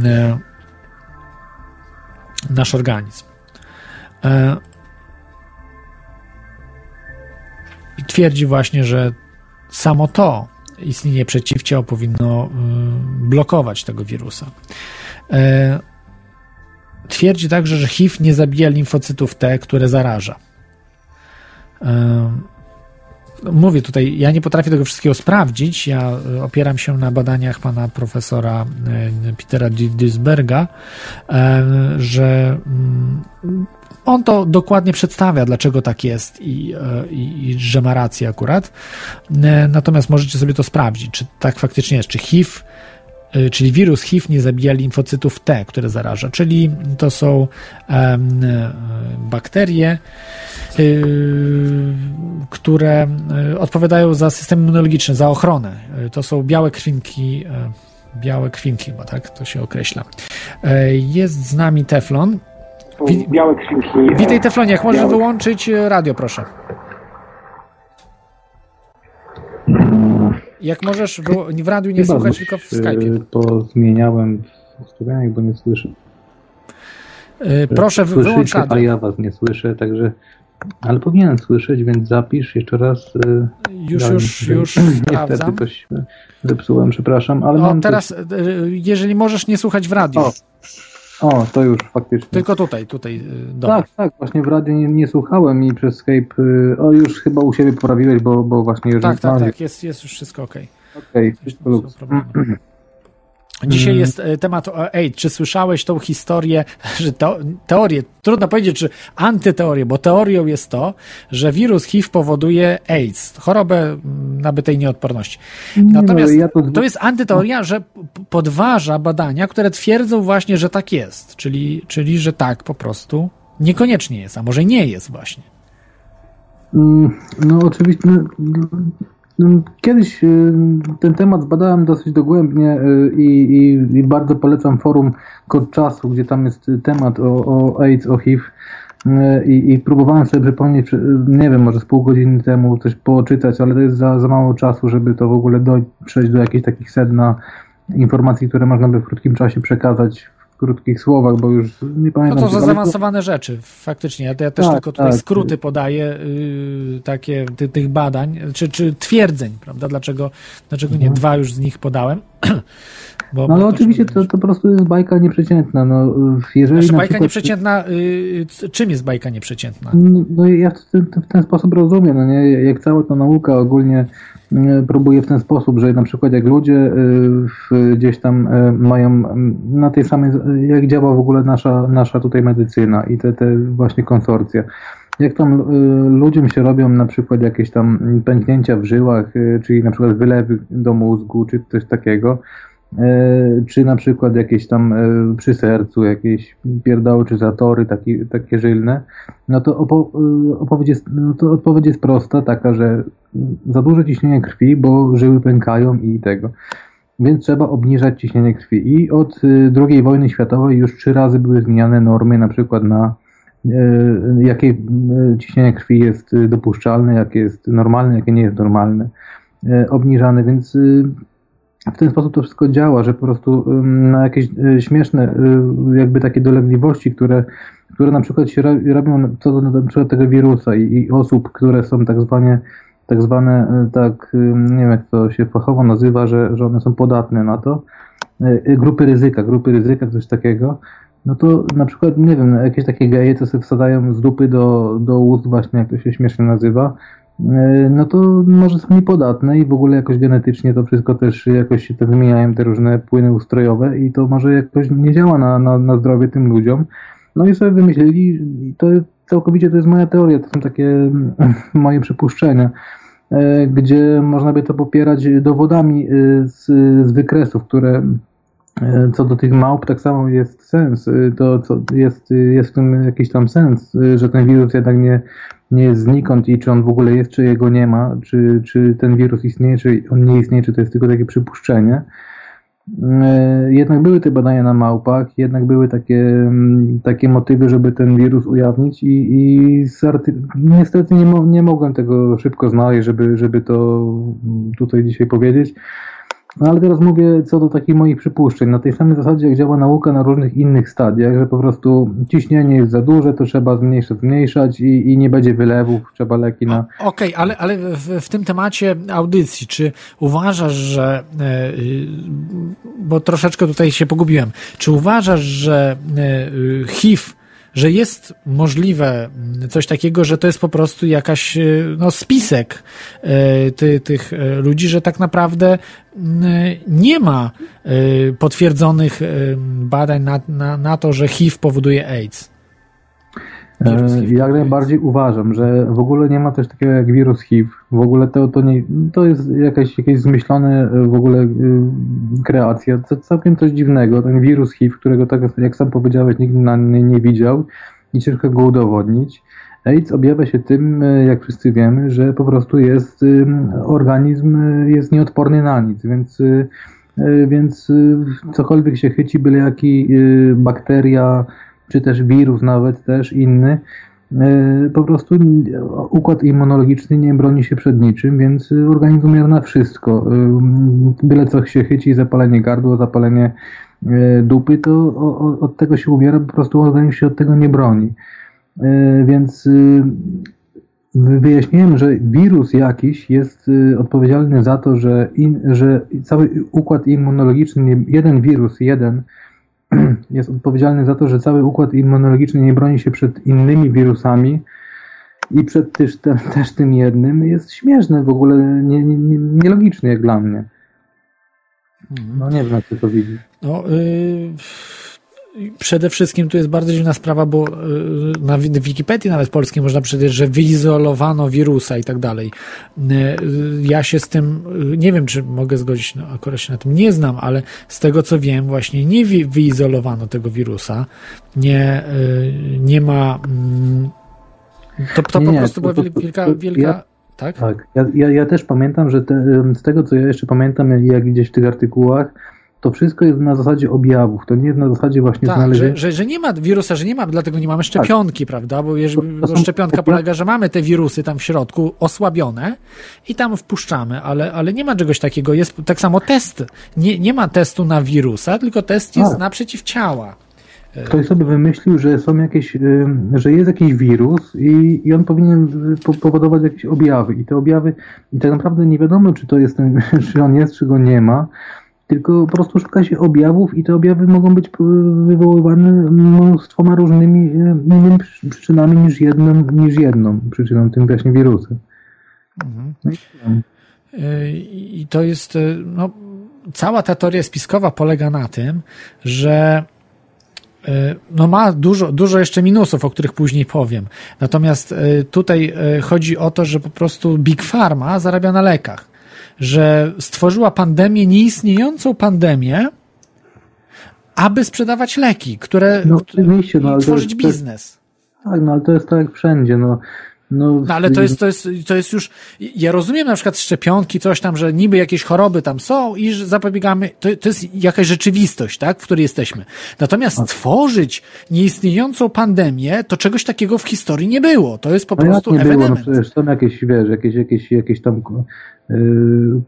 e, nasz organizm. E, I twierdzi właśnie, że samo to istnienie przeciwciał powinno blokować tego wirusa. Twierdzi także, że HIV nie zabija limfocytów T, które zaraża. Mówię tutaj, ja nie potrafię tego wszystkiego sprawdzić. Ja e, opieram się na badaniach pana profesora e, Petera Duisberga, że mm, on to dokładnie przedstawia, dlaczego tak jest i, e, i, i, że ma rację akurat. Natomiast możecie sobie to sprawdzić, czy tak faktycznie jest, czy HIV czyli wirus HIV nie zabija limfocytów T, które zaraża, czyli to są um, bakterie, Y, które odpowiadają za system immunologiczny, za ochronę. To są białe krwinki, białe krwinki, bo tak to się określa. Jest z nami Teflon. Białe krwinki. Witaj Teflonie, jak możesz wyłączyć radio, proszę. Jak możesz w, radiu nie Chyba słuchać, tylko w Skype'ie. Pozmieniałem w ustawieniach, bo nie słyszę. Proszę, wyłącz radio. A ja was nie słyszę, także ale powinienem słyszeć, więc zapisz jeszcze raz. Y, już, już, już Niestety coś zepsułem, przepraszam, ale o, mam teraz, coś... Y, jeżeli możesz nie słuchać w radiu. O, o, to już faktycznie. Tylko tutaj, tutaj. Y, dobra. Tak, tak, właśnie w radiu nie, nie, słuchałem i przez Skype. O, już chyba u siebie poprawiłeś, bo, bo właśnie już. Tak, tak, tak, jest, jest już wszystko ok. Okej, okay, Dzisiaj mm. jest e, temat AIDS. Czy słyszałeś tą historię, że to, teorię, trudno powiedzieć, czy antyteorię, bo teorią jest to, że wirus HIV powoduje AIDS, chorobę mm, nabytej nieodporności. Natomiast no, ja to... to... jest antyteoria, że podważa badania, które twierdzą właśnie, że tak jest. Czyli, czyli że tak po prostu niekoniecznie jest, a może nie jest właśnie. Mm, no oczywiście, no, no, kiedyś y, ten temat zbadałem dosyć dogłębnie y, i, i, i bardzo polecam forum Kod Czasu, gdzie tam jest temat o, o AIDS, o HIV y, i, i próbowałem sobie przypomnieć, nie wiem, może z pół godziny temu coś poczytać, ale to jest za, za mało czasu, żeby to w ogóle dojść, przejść do jakichś takich sedna informacji, które można by w krótkim czasie przekazać krótkich słowach, bo już nie pamiętam. No to za zaawansowane rzeczy, faktycznie. Ja, ja też tak, tylko tutaj tak. skróty podaję yy, takie ty, tych badań, czy, czy twierdzeń, prawda? Dlaczego, dlaczego nie? Mhm. Dwa już z nich podałem. Bo, no ale oczywiście to, to po prostu jest bajka nieprzeciętna. No, jeżeli znaczy, bajka przykład... nieprzeciętna, yy, czym jest bajka nieprzeciętna? No, no ja w ten, w ten, sposób rozumiem, no nie? jak cała ta nauka ogólnie E, próbuje w ten sposób, że na przykład jak ludzie e, gdzieś tam e, mają na tej samej, jak działa w ogóle nasza, nasza tutaj medycyna i te, te właśnie konsorcje. Jak tam ludziom się robią na przykład jakieś tam pęknięcia w żyłach, czyli na przykład wylewy do mózgu, czy coś takiego, czy na przykład jakieś tam przy sercu, jakieś pierdoły czy zatory takie, takie żylne, no to, opo opowiedź jest, no to odpowiedź jest prosta, taka, że za duże ciśnienie krwi, bo żyły pękają i tego. Więc trzeba obniżać ciśnienie krwi. I od II wojny światowej już trzy razy były zmieniane normy, na przykład na jakie ciśnienie krwi jest dopuszczalne, jakie jest normalne, jakie nie jest normalne, obniżane, więc w ten sposób to wszystko działa, że po prostu na jakieś śmieszne, jakby takie dolegliwości, które, które na przykład się robią co do na przykład tego wirusa i, i osób, które są tak zwane tak zwane, e, tak, nie wiem jak to się fachowo nazywa, że, że one są podatne na to, grupy ryzyka, grupy ryzyka, coś takiego, no to na przykład, nie wiem, jakieś takie geje, co sobie wsadają z dupy do, do ust właśnie, jak to się śmiesznie nazywa, no to może są niepodatne i w ogóle jakoś genetycznie to wszystko też jakoś się to wymieniają, te różne płyny ustrojowe i to może jakoś nie działa na, na, na zdrowie tym ludziom. No i sobie wymyślili, to całkowicie to jest moja teoria, to są takie moje przypuszczenia, e, gdzie można by to popierać dowodami e, z, z wykresów, które e, co do tych małp tak samo jest sens, to co jest, jest w tym jakiś tam sens, że ten wirus jednak nie, nie jest znikąd i czy on w ogóle jest, czy jego nie ma, czy, czy ten wirus istnieje, czy on nie istnieje, czy to jest tylko takie przypuszczenie. E, jednak były te badania na małpach, jednak były takie, mm, takie motywy, żeby ten wirus ujawnić i, i niestety nie, mo nie mogłem tego szybko znaleźć, żeby, żeby to tutaj dzisiaj powiedzieć. No ale teraz mówię co do takich moich przypuszczeń. Na tej samej zasadzie, jak działa nauka na różnych innych stadiach, że po prostu ciśnienie jest za duże, to trzeba zmniejszać, zmniejszać i, i nie będzie wylewów, trzeba leki na... Okej, okay, ale, ale w, w, tym temacie audycji, czy uważasz, że... E, bo troszeczkę tutaj się pogubiłem. Czy uważasz, że e, HIV że jest możliwe coś takiego, że to jest po prostu jakaś e, no, spisek e, ty, tych e, ludzi, że tak naprawdę nie ma potwierdzonych badań na, na, na to, że HIV powoduje AIDS. Jak najbardziej uważam, że w ogóle nie ma coś takiego jak wirus HIV. W ogóle to, to, nie, to jest jakaś, jakieś zmyślone w ogóle kreacja. To całkiem coś dziwnego. Ten wirus HIV, którego tak jak sam powiedziałeś, nikt nie, nie widział i ciężko go udowodnić. AIDS objawia się tym, jak wszyscy wiemy, że po prostu jest organizm jest nieodporny na nic, więc więc cokolwiek się chyci, byle jaki bakteria, czy też wirus nawet też inny, e, po prostu układ immunologiczny nie broni się przed niczym, więc organizm umiera na wszystko. E, byle co się chyci, zapalenie gardła, zapalenie e, dupy, to od tego się umiera, po prostu organizm się od tego nie broni. Więc wyjaśniłem, że wirus jakiś jest odpowiedzialny za to, że, in, że cały układ immunologiczny, jeden wirus, jeden jest odpowiedzialny za to, że cały układ immunologiczny nie broni się przed innymi wirusami i przed też, te, też tym jednym, jest śmieszny w ogóle, nielogiczny nie, nie jak dla mnie. No nie wiem, jak ty to widzisz. No, yy, przede wszystkim tu jest bardzo dziwna sprawa, bo yy, na Wikipedii nawet polskiej można przeczytać, że wyizolowano wirusa i tak dalej. Yy, ja się z tym, yy, nie wiem, czy mogę zgodzić, no akurat się na tym nie znam, ale z tego co wiem, właśnie nie wyizolowano tego wirusa, nie, nie ma, mm, to, to nie, po prostu była wielka, wielka ja... Tak? Tak. Ja, ja, ja też pamiętam, że te, z tego co ja jeszcze pamiętam, jak gdzieś w tych artykułach, to wszystko jest na zasadzie objawów, to nie jest na zasadzie właśnie tak, znalezienia... Że, że, że, nie ma wirusa, że nie ma, dlatego nie mamy tak. szczepionki, tak. prawda? Bo, jeżeli, bo szczepionka polega, że mamy te wirusy tam w środku osłabione i tam wpuszczamy, ale, ale nie ma czegoś takiego. Jest tak samo test. Nie, nie ma testu na wirusa, tylko test jest tak. na przeciwciała. Ktoś sobie wymyślił, że są jakieś, że jest jakiś wirus i, i on powinien powodować jakieś objawy. I te objawy, i tak naprawdę nie wiadomo, czy to jest ten, czy on jest, czy go nie ma tylko po prostu szuka się objawów i te objawy mogą być wywoływane mnóstwoma różnymi e, innymi przyczynami niż jedną, niż jedną przyczyną, tym właśnie wirusem. Mhm. No e, i, to jest, e, no, cała ta teoria spiskowa polega na tym, że no ma dużo, dużo jeszcze minusów, o których później powiem. Natomiast tutaj chodzi o to, że po prostu Big Pharma zarabia na lekach że stworzyła pandemię, nieistniejącą pandemię, aby sprzedawać leki, które, no, oczywiście, no, tworzyć to, biznes. Tak, no ale to jest tak jak wszędzie, no. No, no, ale to jest, to, jest, to jest już. Ja rozumiem na przykład szczepionki, coś tam, że niby jakieś choroby tam są i że zapobiegamy. To, to jest jakaś rzeczywistość, tak, w której jesteśmy. Natomiast A. tworzyć nieistniejącą pandemię, to czegoś takiego w historii nie było. To jest po no prostu jak nie było, no przecież są jakieś, wiesz, jakieś, jakieś, jakieś tam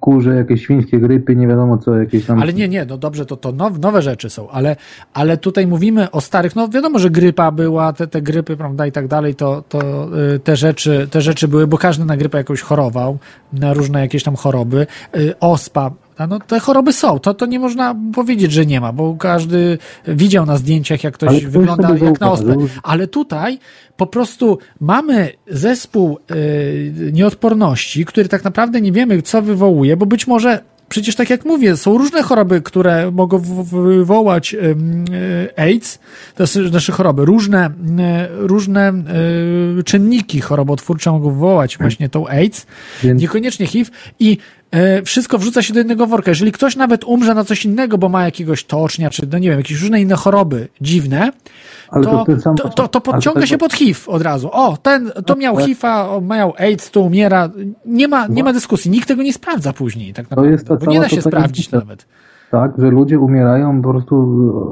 kurze, jakieś świńskie grypy, nie wiadomo co, jakieś tam... Ale nie, nie, no dobrze, to, to now, nowe rzeczy są, ale, ale tutaj mówimy o starych, no wiadomo, że grypa była, te, te grypy, prawda, i tak dalej, to, to yy, te rzeczy, te rzeczy były, bo każdy na grypę jakoś chorował, na różne jakieś tam choroby, yy, ospa, no te choroby są, to, to nie można powiedzieć, że nie ma, bo każdy widział na zdjęciach, jak ktoś wygląda jak na ospę. Ale tutaj po prostu mamy zespół y, nieodporności, który tak naprawdę nie wiemy, co wywołuje, bo być może Przecież tak jak mówię, są różne choroby, które mogą wywołać e, AIDS, to są nasze choroby. Różne, e, różne e, czynniki chorobotwórcze mogą wywołać właśnie tą AIDS, niekoniecznie HIV i wszystko wrzuca się do jednego worka. Jeżeli ktoś nawet umrze na coś innego, bo ma jakiegoś tocznia, czy no nie wiem, jakieś różne inne choroby dziwne, to, to, to, to, to podciąga się pod HIV od razu. O, ten, to miał HIV-a, miał AIDS, to umiera. Nie ma, nie ma dyskusji. Nikt tego nie sprawdza później, tak naprawdę. Bo nie da się sprawdzić nawet tak, że ludzie umierają, po prostu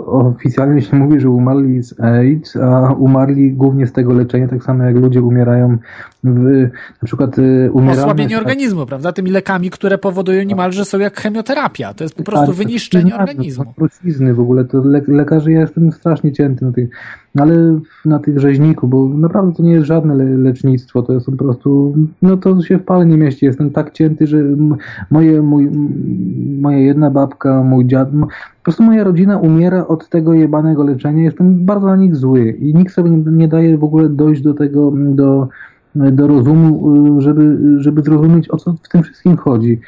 oficjalnie się mówi, że umarli z AIDS, a umarli głównie z tego leczenia, tak samo jak ludzie umierają w, na przykład y. Osłabienie organizmu, prawda? Tymi lekami, które powodują niemalże są jak chemioterapia. To jest po prostu tak, wyniszczenie tak, organizmu. Trucizny w ogóle, to le lekarzy ja jestem strasznie cięty na tych, no ale na tych rzeźników, bo naprawdę to nie jest żadne le lecznictwo, to jest po prostu, no to się w pale nie mieści. Jestem tak cięty, że moje, mój, moja jedna babka, mój dziad, po prostu moja rodzina umiera od tego jebanego leczenia. Jestem bardzo na nich zły i nikt sobie nie, nie daje w ogóle dojść do tego, do, do rozumu, żeby, żeby zrozumieć, o co w tym wszystkim chodzi.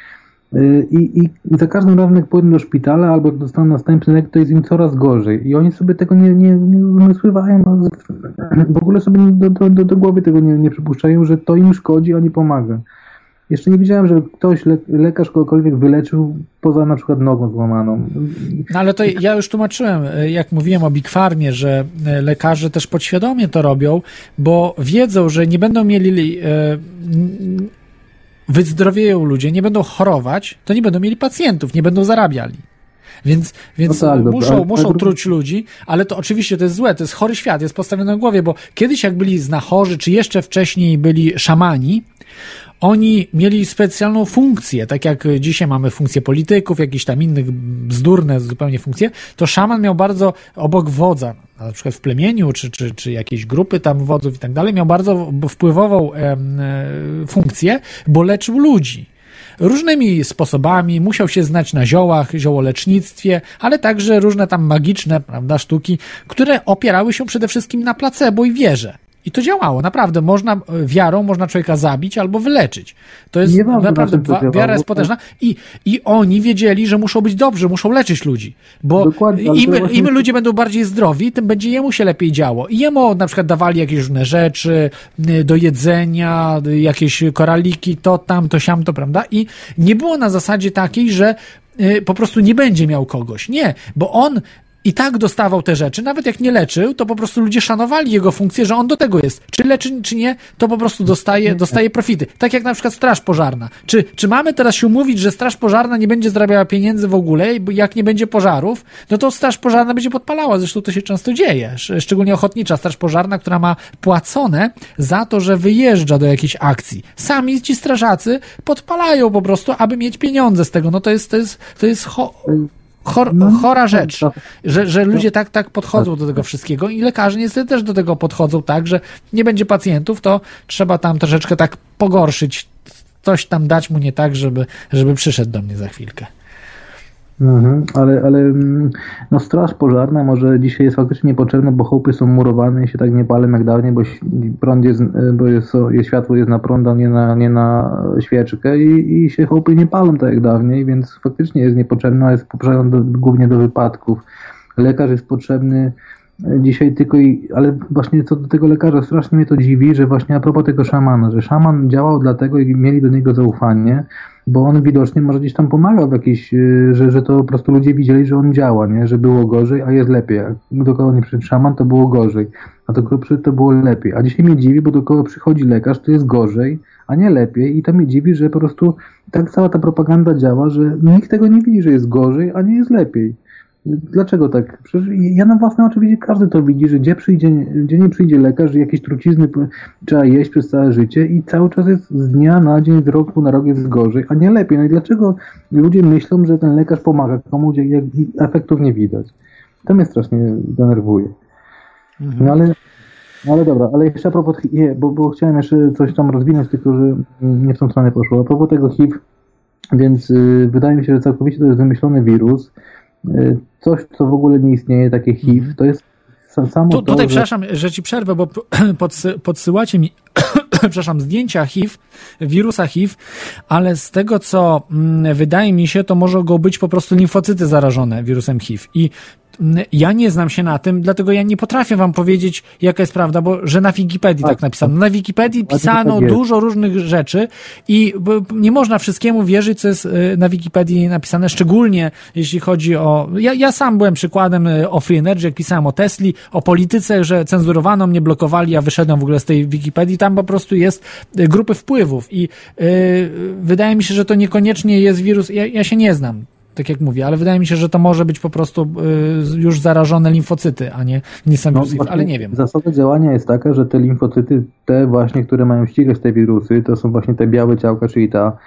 I, I za każdym razem, jak pójdą do szpitala albo jak dostaną następny lek, to jest im coraz gorzej. I oni sobie tego nie, nie, nie umysływają, w ogóle sobie do, do, do głowy tego nie, nie przypuszczają, że to im szkodzi, a nie pomaga. Jeszcze nie widziałem, że ktoś, le, lekarz kogokolwiek wyleczył poza na przykład nogą złamaną. No ale to ja już tłumaczyłem, jak mówiłem o Big Farmie, że lekarze też podświadomie to robią, bo wiedzą, że nie będą mieli e, wyzdrowieją ludzie, nie będą chorować, to nie będą mieli pacjentów, nie będą zarabiali. Więc, więc no tak, muszą, muszą truć ludzi, ale to oczywiście to jest złe, to jest chory świat, jest postawiony na głowie, bo kiedyś jak byli znachorzy, czy jeszcze wcześniej byli szamani, oni mieli specjalną funkcję, tak jak dzisiaj mamy funkcję polityków, jakichś tam innych bzdurne zupełnie funkcje, to szaman miał bardzo obok wodza, na przykład w plemieniu, czy, czy, czy jakiejś grupy tam wodzów i tak dalej, miał bardzo wpływową e, funkcję, bo leczył ludzi różnymi sposobami, musiał się znać na ziołach, ziołolecznictwie, ale także różne tam magiczne, prawda, sztuki, które opierały się przede wszystkim na placebo i wierze. I to działało, naprawdę. Można, e, wiarą można człowieka zabić albo wyleczyć. To jest naprawdę, wiara jest potężna. I, I oni wiedzieli, że muszą być dobrzy, muszą leczyć ludzi. Bo im, właśnie... im ludzie będą bardziej zdrowi, tym będzie jemu się lepiej działo. I jemu na przykład dawali jakieś różne rzeczy do jedzenia, jakieś koraliki, to tam, to siam, to, prawda? I nie było na zasadzie takiej, że y, po prostu nie będzie miał kogoś. Nie, bo on i tak dostawał te rzeczy, nawet jak nie leczył, to po prostu ludzie szanowali jego funkcję, że on do tego jest. Czy leczy, czy nie, to po prostu dostaje, dostaje profity. Tak jak na przykład Straż Pożarna. Czy, czy mamy teraz się umówić, że Straż Pożarna nie będzie zarabiała pieniędzy w ogóle, jak nie będzie pożarów, no to Straż Pożarna będzie podpalała. Zresztą to się często dzieje. Szczególnie ochotnicza Straż Pożarna, która ma płacone za to, że wyjeżdża do jakiejś akcji. Sami ci strażacy podpalają po prostu, aby mieć pieniądze z tego. No to jest, to jest, to jest Chor, no, chora no, rzecz, że, że ludzie tak, tak podchodzą do tego wszystkiego i lekarze niestety też do tego podchodzą tak, że nie będzie pacjentów, to trzeba tam troszeczkę tak pogorszyć, coś tam dać mu nie tak, żeby, żeby przyszedł do mnie za chwilkę. Mhm, ale, ale mm, no straż pożarna może dzisiaj jest faktycznie niepotrzebna, bo chałupy są murowane i się tak nie palą jak dawniej, bo prąd jest, bo jest, jest światło jest na prąd, a nie na, nie na świeczkę i, i się chałupy nie palą tak jak dawniej, więc faktycznie jest niepotrzebna, jest potrzebna do, głównie do wypadków. Lekarz jest potrzebny e, dzisiaj tylko i, ale właśnie co do tego lekarza, strasznie mnie to dziwi, że właśnie a propos tego szamana, że szaman działał dlatego i mieli do niego zaufanie, bo on widocznie może gdzieś tam pomagał w jakiś, y, że, że to po prostu ludzie widzieli, że on działa, nie? że było gorzej, a jest lepiej. Jak do kogo nie przyszedł szaman, to było gorzej, a do kogo przyszedł, to było lepiej. A dzisiaj mnie dziwi, bo do kogo przychodzi lekarz, to jest gorzej, a nie lepiej i to mnie dziwi, że po prostu tak cała ta propaganda działa, że nikt tego nie widzi, że jest gorzej, a nie jest lepiej. Dlaczego tak? Przecież ja na własne oczy widzę, każdy to widzi, że gdzie, przyjdzie, gdzie nie przyjdzie lekarz, że jakieś trucizny trzeba jeść przez całe życie i cały czas jest z dnia na dzień, z roku na rok jest gorzej, a nie lepiej. No i dlaczego ludzie myślą, że ten lekarz pomaga komuś, jak efektów nie widać? To mnie strasznie denerwuje. Mhm. No ale no ale dobra, ale jeszcze a propos, je, bo, bo chciałem jeszcze coś tam rozwinąć, tylko że nie w tą stronę poszło. A propos tego HIV, więc y, wydaje mi się, że całkowicie to jest wymyślony wirus. Y, coś, co w ogóle nie istnieje, takie HIV, mhm. to jest samo tu, Tutaj, że... przepraszam, że ci przerwę, bo podsy, podsyłacie mi przepraszam, zdjęcia HIV, wirusa HIV, ale z tego, co mm, wydaje mi się, to może go być po prostu limfocyty zarażone wirusem HIV. I ja nie znam się na tym, dlatego ja nie potrafię wam powiedzieć, jaka jest prawda, bo że na Wikipedii tak, tak napisano. Na Wikipedii pisano dużo różnych rzeczy i nie można wszystkiemu wierzyć, co jest y, na Wikipedii napisane, szczególnie jeśli chodzi o... Ja, ja sam byłem przykładem y, o Free Energy, jak pisałem o Tesli, o polityce, że cenzurowano mnie, blokowali, ja wyszedłem w ogóle z tej Wikipedii, tam po prostu jest y, grupy wpływów i yy, wydaje mi się, że to niekoniecznie jest wirus, ja, ja się nie znam tak jak mówię, ale wydaje mi się, że to może być po prostu y, już zarażone limfocyty, a nie, nie sam no, wirus, ale nie wiem. Zasada działania jest taka, że te limfocyty, te właśnie, które mają ścigać te wirusy, to są właśnie te białe ciałka, czyli ta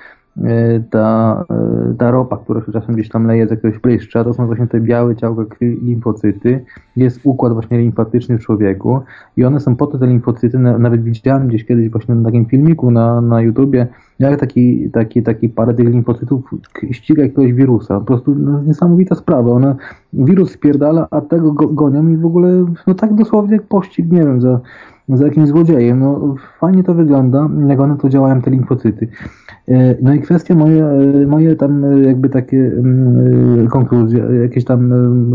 E, ta, e, ta ropa, która się czasem gdzieś tam leje z jakiegoś pryszcza, to są właśnie te białe ciałka limfocyty. Jest układ właśnie limfatyczny w człowieku i one są po to te limfocyty, nawet widziałem gdzieś kiedyś właśnie na takim filmiku na, na YouTubie, jak taki, taki, taki parę tych limfocytów ściga jakiegoś wirusa. Po prostu no, niesamowita sprawa. One, wirus spierdala, a tego go, gonią i w ogóle no tak dosłownie jak pościg, nie wiem, za, za jakimś złodziejem. No fajnie to wygląda, jak one to działają, te limfocyty. E, no i kwestia moje, e, moje tam e, jakby takie mm, konkluzje, jakieś tam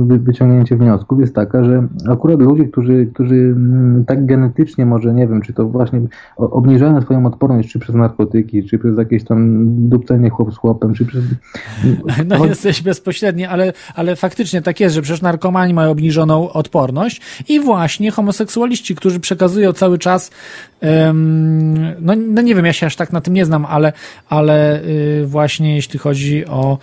wyciągnięcie wniosków jest taka, że akurat ludzie, którzy, którzy mm, tak genetycznie może, nie wiem, czy to właśnie obniżają swoją odporność, czy przez narkotyki, czy przez jakieś tam dupcenie chłop z chłopem, czy przez... No jesteś bezpośredni, ale, ale faktycznie tak jest, że przecież narkomani mają obniżoną odporność i właśnie homoseksualiści, którzy przekazują cały czas no, no nie wiem, ja się aż tak na tym nie znam, ale, ale y, właśnie jeśli chodzi o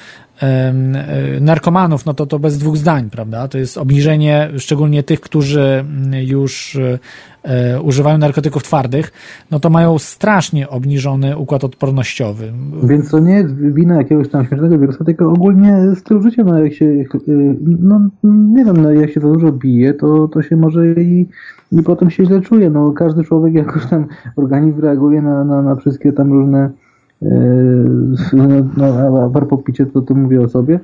narkomanów, no to to bez dwóch zdań, prawda? To jest obniżenie szczególnie tych, którzy mm, już y, używają narkotyków twardych, no to mają strasznie obniżony układ odpornościowy. Więc to nie jest wina jakiegoś tam śmiesznego wirusa, tylko ogólnie styl życia, no jak się, no nie wiem, no jak się za dużo bije, to, to się może i i potem się źle czuje. No, każdy człowiek jakoś tam organizm reaguje na, na, na wszystkie tam różne no, no, a propos picie, to, to mówię o sobie.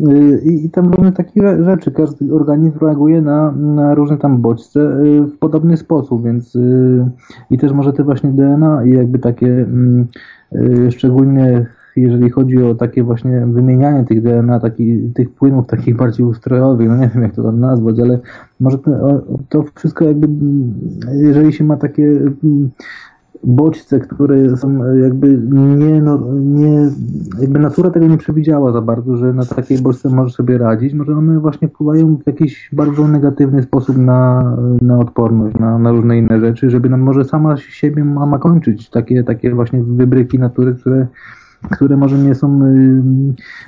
y, i, i tam różne takie rzeczy. Każdy organizm reaguje na, na różne tam bodźce y, w podobny sposób, więc i też może te właśnie DNA i jakby takie mm, szczególnie jeżeli chodzi o takie właśnie wymienianie tych DNA, taki, tych płynów takich bardziej ustrojowych, no nie wiem jak to tam nazwać, ale może to, to wszystko jakby, jeżeli się ma takie mm, bodźce, które są jakby nie, no, nie, jakby natura tego nie przewidziała za bardzo, że na takiej bodźce może sobie radzić, może one właśnie wpływają w jakiś bardzo negatywny sposób na, na odporność, na, na różne inne rzeczy, żeby nam może sama siebie mama kończyć, takie, takie właśnie wybryki natury, które które może nie są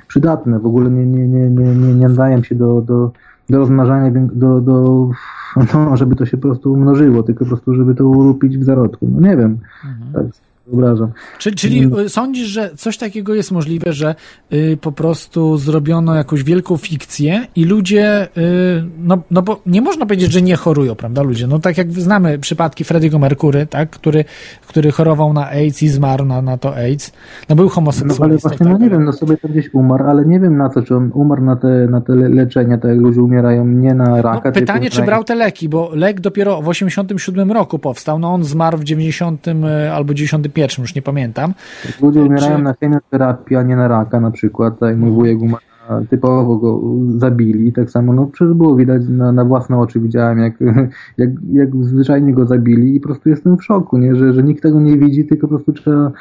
przydatne, w ogóle nie, nie, nie, nie, nie, nie nadają się do, do, do rozmnażania, do, do, no, żeby to się po prostu umnożyło, tylko po prostu, żeby to urupić w zarodku. No nie wiem. Mhm. Tak wyobrażam. Czyli, czyli mm. sądzisz, że coś takiego jest możliwe, że y, po prostu zrobiono jakąś wielką fikcję i ludzie, y, no, no bo nie można powiedzieć, że nie chorują, prawda, ludzie? No tak jak znamy przypadki Frediego Merkury, tak, który, który chorował na AIDS i zmarł na, na to AIDS, no był homoseksualistą. No ale właśnie, no tak? no nie wiem, no sobie tam gdzieś umarł, ale nie wiem na co, czy on umarł na te, na te leczenia, tak jak ludzie umierają, nie na raka. No, pytanie, czy brał te leki, bo lek dopiero w 87 roku powstał, no on zmarł w 90 y, albo 95 pierwszym, już nie pamiętam. Ludzie umierają Czy... na chemioterapię, a nie na raka na przykład, tak jak mój wujek umarł typowo go zabili. Tak samo, no przecież było widać na, na własne oczy, widziałem jak, jak, jak zwyczajnie go zabili i po prostu jestem w szoku, nie? Że, że nikt tego nie widzi, tylko po prostu trzeba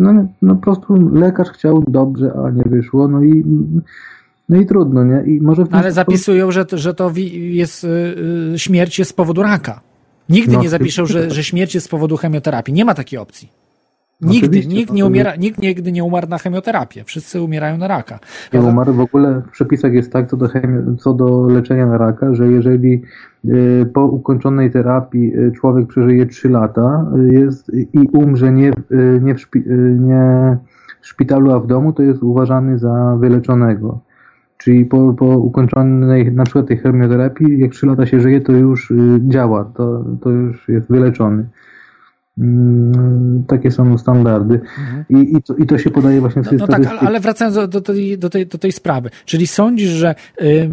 no, no po prostu lekarz chciał dobrze, a nie wyszło, no i no i trudno, nie? I może Ale zapisują, że, że to jest, yy, śmierć jest z powodu raka. Nigdy no, nie zapiszą, że, że śmierć jest z powodu chemioterapii. Nie ma takiej opcji. Nigdy, nikt nie umiera, nikt nigdy nie umarł na chemioterapię. Wszyscy umierają na raka. Nie umarł. W ogóle w przepisach jest tak co do, chemi- co do leczenia na raka, że jeżeli y, po ukończonej terapii y, człowiek przeżyje 3 lata y, jest, i umrze nie, nie, w szpi- nie w szpitalu, a w domu, to jest uważany za wyleczonego. Czyli po, po ukończonej na przykład tej chemioterapii, jak 3 lata się żyje, to już y, działa, to, to już jest wyleczony. Mm, takie są standardy. Mhm. I, i, to, I to się podaje właśnie w tej no, no tak, ale wracając do, do, tej, do, tej, do tej sprawy. Czyli sądzisz, że y,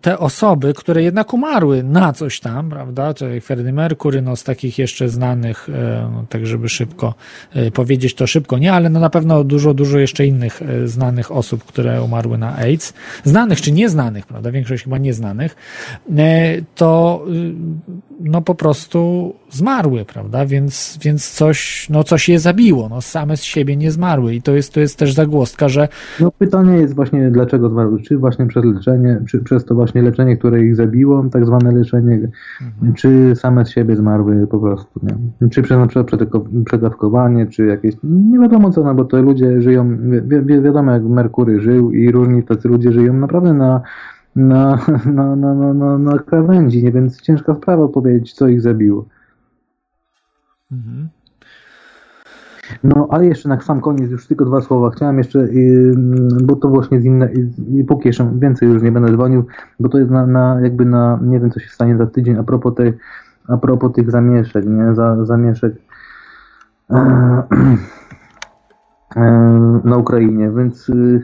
te osoby, które jednak umarły na coś tam, prawda, czyli Freddie Mercury, no z takich jeszcze znanych, y, no, tak żeby szybko y, powiedzieć to szybko, nie, ale no na pewno dużo, dużo jeszcze innych y, znanych osób, które umarły na AIDS, znanych czy nieznanych, prawda, większość chyba nieznanych, y, to y, no po prostu zmarły, prawda, więc więc, coś, no coś je zabiło, no same z siebie nie zmarły i to jest, to jest też zagłostka, że... No pytanie jest właśnie dlaczego zmarły, czy właśnie przez leczenie, czy przez to właśnie leczenie, które ich zabiło, tak zwane leczenie, mhm. czy same z siebie zmarły po prostu, nie? Czy przez na przykład przedawkowanie, czy jakieś, nie wiadomo co, no bo to ludzie żyją, wi wi wiadomo jak Merkury żył i różni tacy ludzie żyją naprawdę na na, na, na, na, na, na krawędzi, nie? więc ciężka sprawa powiedzieć, co ich zabiło. Mhm. No, ale jeszcze na sam koniec, już tylko dwa słowa. Chciałem jeszcze, bo to właśnie z innej, póki jeszcze więcej już nie będę dzwonił, bo to jest na, na, jakby na, nie wiem co się stanie za tydzień, a propos, tej, a propos tych zamieszek, nie, za, zamieszek e, e, na Ukrainie, więc y,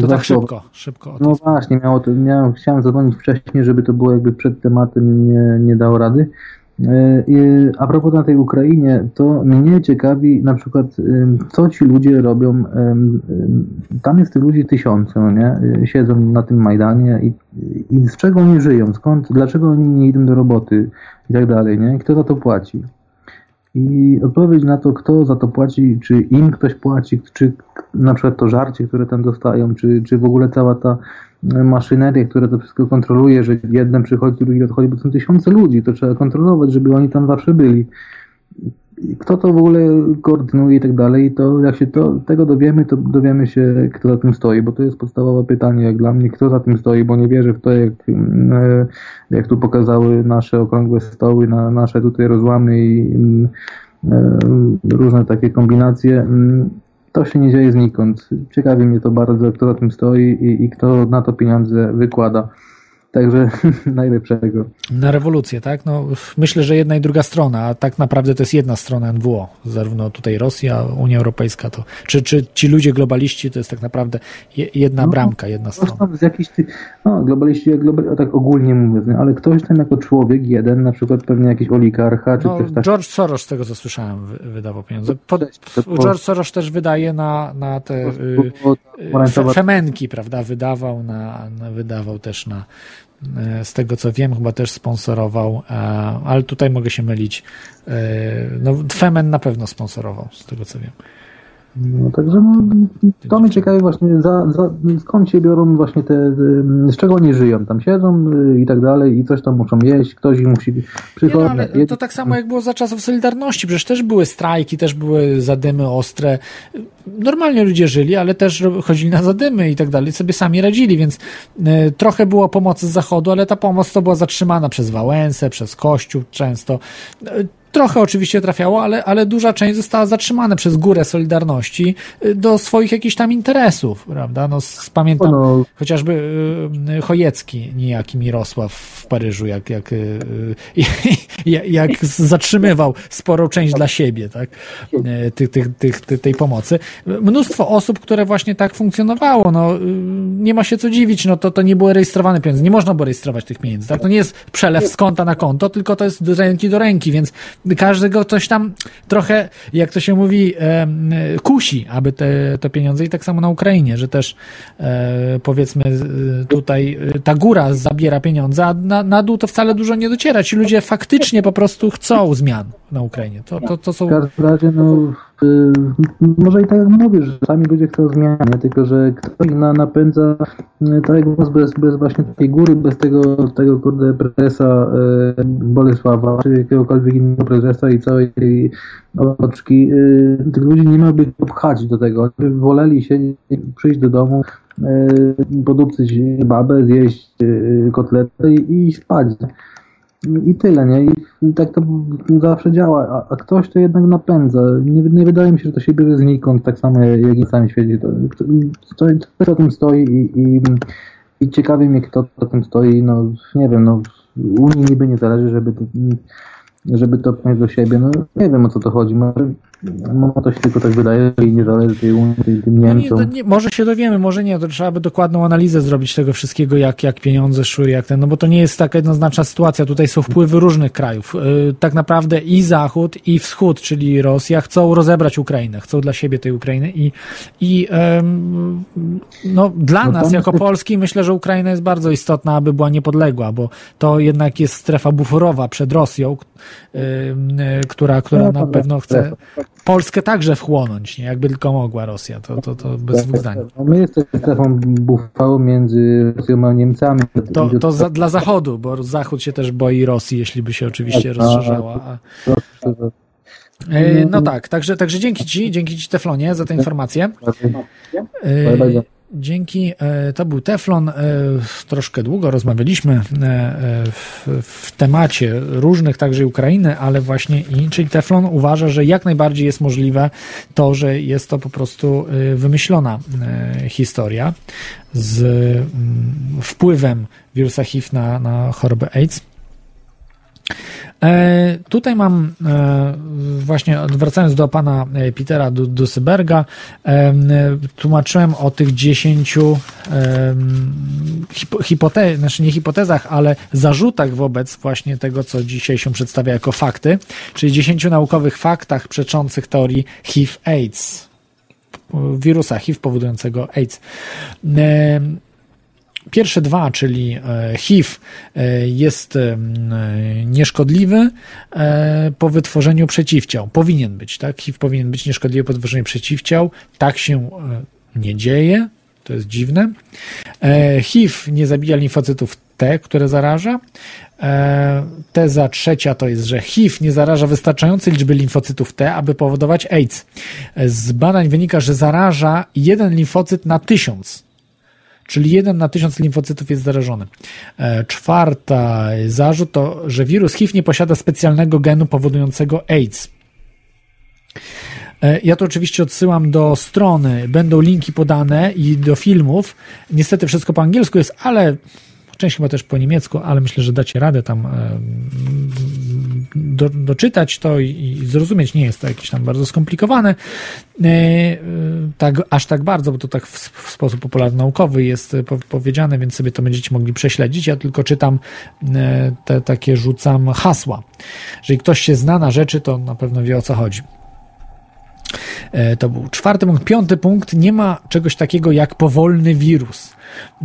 to tak szybko, szybko. No właśnie, miało to, miałem, chciałem zadzwonić wcześniej, żeby to było jakby przed tematem, nie, nie dało rady. E, a propos na tej Ukrainie, to mnie ciekawi na przykład, co ci ludzie robią. Tam jest tych ludzi tysiące, no nie? Siedzą na tym Majdanie i, i z czego oni żyją? Skąd? Dlaczego oni nie idą do roboty i tak dalej, nie? Kto za to płaci? I odpowiedź na to, kto za to płaci, czy im ktoś płaci, czy na przykład to żarcie, które tam dostają, czy, czy w ogóle cała ta maszynerię, która to wszystko kontroluje, że jeden przychodzi, drugi odchodzi, bo to są tysiące ludzi, to trzeba kontrolować, żeby oni tam zawsze byli. Kto to w ogóle koordynuje i tak dalej, to jak się to, tego dowiemy, to dowiemy się, kto za tym stoi, bo to jest podstawowe pytanie, jak dla mnie, kto za tym stoi, bo nie wierzę w to, jak, e, jak tu pokazały nasze okrągłe stoły, na, nasze tutaj rozłamy i e, różne takie kombinacje to się nie dzieje znikąd. Ciekawi mnie to bardzo, kto za tym stoi i, i kto na to pieniądze wykłada. Także najlepszego. Na rewolucję, tak? No, myślę, że jedna i druga strona, a tak naprawdę to jest jedna strona NWO. Zarówno tutaj Rosja, Unia Europejska, to, czy, czy ci ludzie globaliści to jest tak naprawdę jedna no, bramka, jedna strona. Tam z jakichś ty, no, globaliści, global, tak ogólnie mówiąc, ale ktoś tam jako człowiek, jeden, na przykład pewnie jakiś oligarcha, czy no, ktoś tak. George Soros, z tego co słyszałem, wydawał pieniądze. Po, George Soros też wydaje na, na te y, y, femenki, prawda? Wydawał, na, na, wydawał też na z tego co wiem, chyba też sponsorował, e, ale tutaj mogę się mylić. E, no, Femen na pewno sponsorował, z tego co wiem. No, także no, to mnie ciekawi właśnie, za, za, skąd się biorą właśnie te, z czego oni żyją, tam siedzą y, i tak dalej i coś tam muszą jeść, ktoś im musi przychodzić. Nie, no, ale to tak samo jak było za czasów Solidarności, przecież też były strajki, też były zadymy ostre. Normalnie ludzie żyli, ale też chodzili na zadymy i tak dalej, sobie sami radzili, więc y, trochę było pomocy z zachodu, ale ta pomoc to była zatrzymana przez Wałęsę, przez Kościół często. Y, Trochę oczywiście trafiało, ale, ale duża część została zatrzymana przez górę Solidarności y, do swoich jakichś tam interesów, prawda? No, pamiętam no. chociażby y, Chojecki, niejaki Mirosław w Paryżu, jak, jak, y, jak, jak zatrzymywał sporą część dla siebie, tak? Tych, tych, tych, tej pomocy. Mnóstwo osób, które właśnie tak funkcjonowało, no, nie ma się co dziwić, no to, to nie były rejestrowane pieniądze, nie można było rejestrować tych pieniędzy, tak? To nie jest przelew z konta na konto, tylko to jest do ręki do ręki, więc każdego coś tam trochę, jak to się mówi, kusi, aby te, te pieniądze i tak samo na Ukrainie, że też e, powiedzmy tutaj e, ta góra zabiera pieniądze, a na, na dół to wcale dużo nie dociera. Ci ludzie faktycznie po prostu chcą zmian na Ukrainie. To, to, to są... W każdym razie, no, może i tak jak mówisz, że sami ludzie chcą zmiany, tylko że ktoś na, napędza y, tak bez, bez właśnie takiej góry, bez tego, tego kurde prezesa y, Bolesława, czy jakiegokolwiek innego prezesa i całej tej oczki, tych ludzi nie miałby pchać do tego. Woleli się przyjść do domu, podupcyć babę, zjeść kotletę i, i spać i tyle, nie? I tak to zawsze działa, a, ktoś to jednak napędza. Nie, nie, wydaje mi się, że to się bierze znikąd, tak samo jak na całym świecie. To, to, ktoś o tym stoi i, i, i ciekawi mnie, kto o tym stoi. No, nie wiem, no, Unii niby nie zależy, żeby to, żeby to do siebie. No, nie wiem, o co to chodzi. Może no to się tylko tak wydaje i Unii, tym Niemcom. No nie, nie, może się dowiemy, może nie, to trzeba by dokładną analizę zrobić tego wszystkiego, jak, jak pieniądze szły, jak ten, no bo to nie jest taka jednoznaczna sytuacja, tutaj są wpływy różnych krajów. Yy, tak naprawdę i Zachód, i Wschód, czyli Rosja, chcą rozebrać Ukrainę, chcą dla siebie tej Ukrainy i, i no, dla no nas, jako jest... Polski, myślę, że Ukraina jest bardzo istotna, aby była niepodległa, bo to jednak jest strefa buforowa przed Rosją, yy, która, która no, na pewno chce Polskę także wchłonąć, nie? jakby tylko mogła Rosja, to, to, to bez dwóch zdań. No, my jesteśmy strefą bufału między Rosją a Niemcami. To, to za, dla Zachodu, bo Zachód się też boi Rosji, jeśli by się oczywiście tak, rozszerzała. A... E, no tak, także, także dzięki Ci, dzięki Ci Teflonie za tę informację. Dzięki. E, to był Teflon. E, troszkę długo rozmawialiśmy e, w, w, temacie różnych, także Ukrainy, ale właśnie i, czyli Teflon uważa, że jak najbardziej jest możliwe to, że jest to po prostu wymyślona historia z mm, wpływem wirusa HIV na, na chorobę AIDS. E, tutaj mam e, właśnie wracając do pana e, Petera Dusyberga, tłumaczyłem o tych dziesięciu hipotezach, znaczy nie hipotezach, ale zarzutach wobec właśnie tego, co dzisiaj się przedstawia jako fakty, czyli dziesięciu naukowych faktach przeczących teorii HIV-AIDS wirusa HIV powodującego AIDS. Pierwsze dwa, czyli e, HIV, e, jest e, nieszkodliwy po wytworzeniu przeciwciał. Powinien być, tak? HIV powinien być nieszkodliwy po wytworzeniu przeciwciał. Tak się nie dzieje. To jest dziwne. HIV nie zabija limfocytów T, które zaraża. Teza trzecia to jest, że HIV nie zaraża wystarczającej liczby limfocytów T, aby powodować AIDS. Z badań wynika, że zaraża jeden limfocyt na tysiąc czyli jeden na tysiąc limfocytów jest zarażony. E, czwarta zarzut to, że wirus HIV nie posiada specjalnego genu powodującego AIDS. E, ja to oczywiście odsyłam do strony, będą linki podane i do filmów. Niestety wszystko po angielsku jest, ale część chyba też po niemiecku, ale myślę, że dacie radę tam do, doczytać to i, i, zrozumieć. Nie jest to jakieś tam bardzo skomplikowane, tak, aż tak bardzo, bo to tak w, w sposób popularno-naukowy jest po, powiedziane, więc sobie to będziecie mogli prześledzić. Ja tylko czytam te takie, rzucam hasła. Jeżeli ktoś się zna na rzeczy, to na pewno wie o co chodzi. E, to był czwarty punkt. Piąty punkt. Nie ma czegoś takiego jak powolny wirus.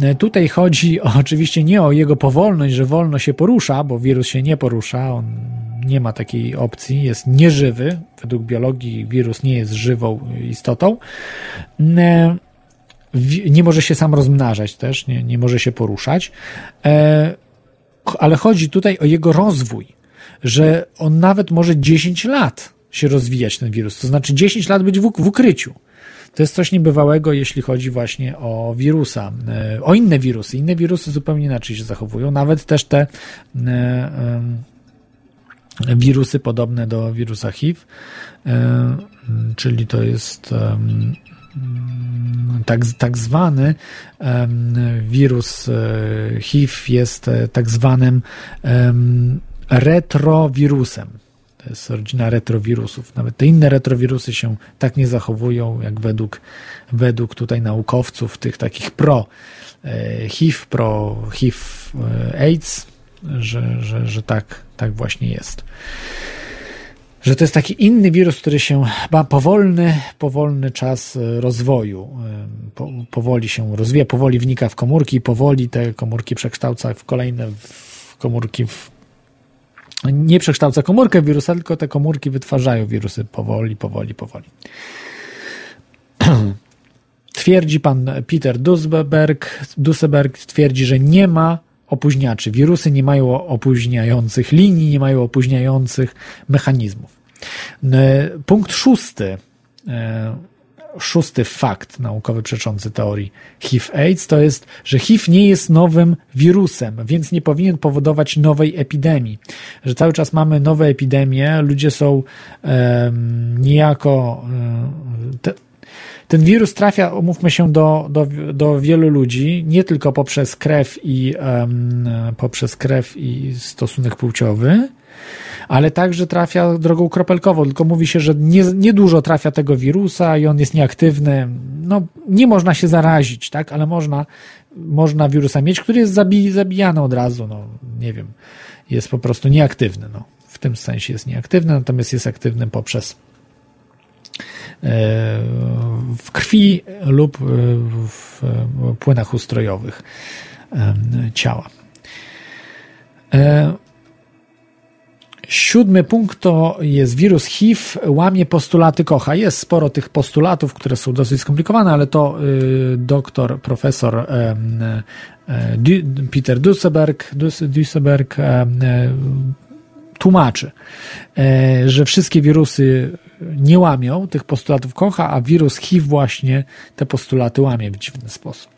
E, tutaj chodzi o, oczywiście nie o jego powolność, że wolno się porusza, bo wirus się nie porusza, on nie ma takiej opcji, jest nieżywy. Według biologii wirus nie jest żywą istotą. E, nie może się sam rozmnażać też, nie, nie może się poruszać. Ale chodzi tutaj o jego rozwój, że on nawet może 10 lat się rozwijać ten wirus. To znaczy 10 lat być w, w ukryciu. To jest coś niebywałego, jeśli chodzi właśnie o wirusa, e, o inne wirusy. Inne wirusy zupełnie inaczej się zachowują, nawet też te e, wirusy podobne do wirusa HIV, e, czyli to jest tak, tak zwany wirus HIV jest tak zwanym retrowirusem. To jest rodzina retrowirusów. Nawet te inne retrowirusy się tak nie zachowują, jak według, według tutaj naukowców, tych takich pro e, HIV, pro HIV e, AIDS, że, że, że tak, tak właśnie jest. Że to jest taki inny wirus, który się ma powolny, powolny czas e, rozwoju. Po, powoli się rozwija, powoli wnika w komórki powoli te komórki przekształca w kolejne w komórki w nie przekształca komórkę wirusa, tylko te komórki wytwarzają wirusy powoli, powoli, powoli. Twierdzi pan Peter Dusseberg, Dusseberg twierdzi, że nie ma opóźniaczy. Wirusy nie mają opóźniających linii, nie mają opóźniających mechanizmów. E, punkt szósty e, szósty fakt naukowy przeczący teorii HIV-AIDS to jest, że HIV nie jest nowym wirusem, więc nie powinien powodować nowej epidemii. Że cały czas mamy nowe epidemie, ludzie są niejako. Te, ten wirus trafia, umówmy się, do, do, do wielu ludzi, nie tylko poprzez krew i um, poprzez krew i stosunek płciowy, ale także trafia drogą kropelkową, tylko mówi się, że nie, nie dużo trafia tego wirusa i on jest nieaktywny. No, nie można się zarazić, tak, ale można, można wirusa mieć, który jest zabi, zabijany od razu, no, nie wiem, jest po prostu nieaktywny, no. W tym sensie jest nieaktywny, natomiast jest aktywny poprzez w krwi lub w płynach ustrojowych ciała. E, Siódmy punkt to jest wirus HIV, łamie postulaty Kocha. Jest sporo tych postulatów, które są dosyć skomplikowane, ale to y, doktor, profesor y, y, Peter Dusseberg tłumaczy, e, że wszystkie wirusy nie łamią tych postulatów Kocha, a wirus HIV właśnie te postulaty łamie w dziwny sposób.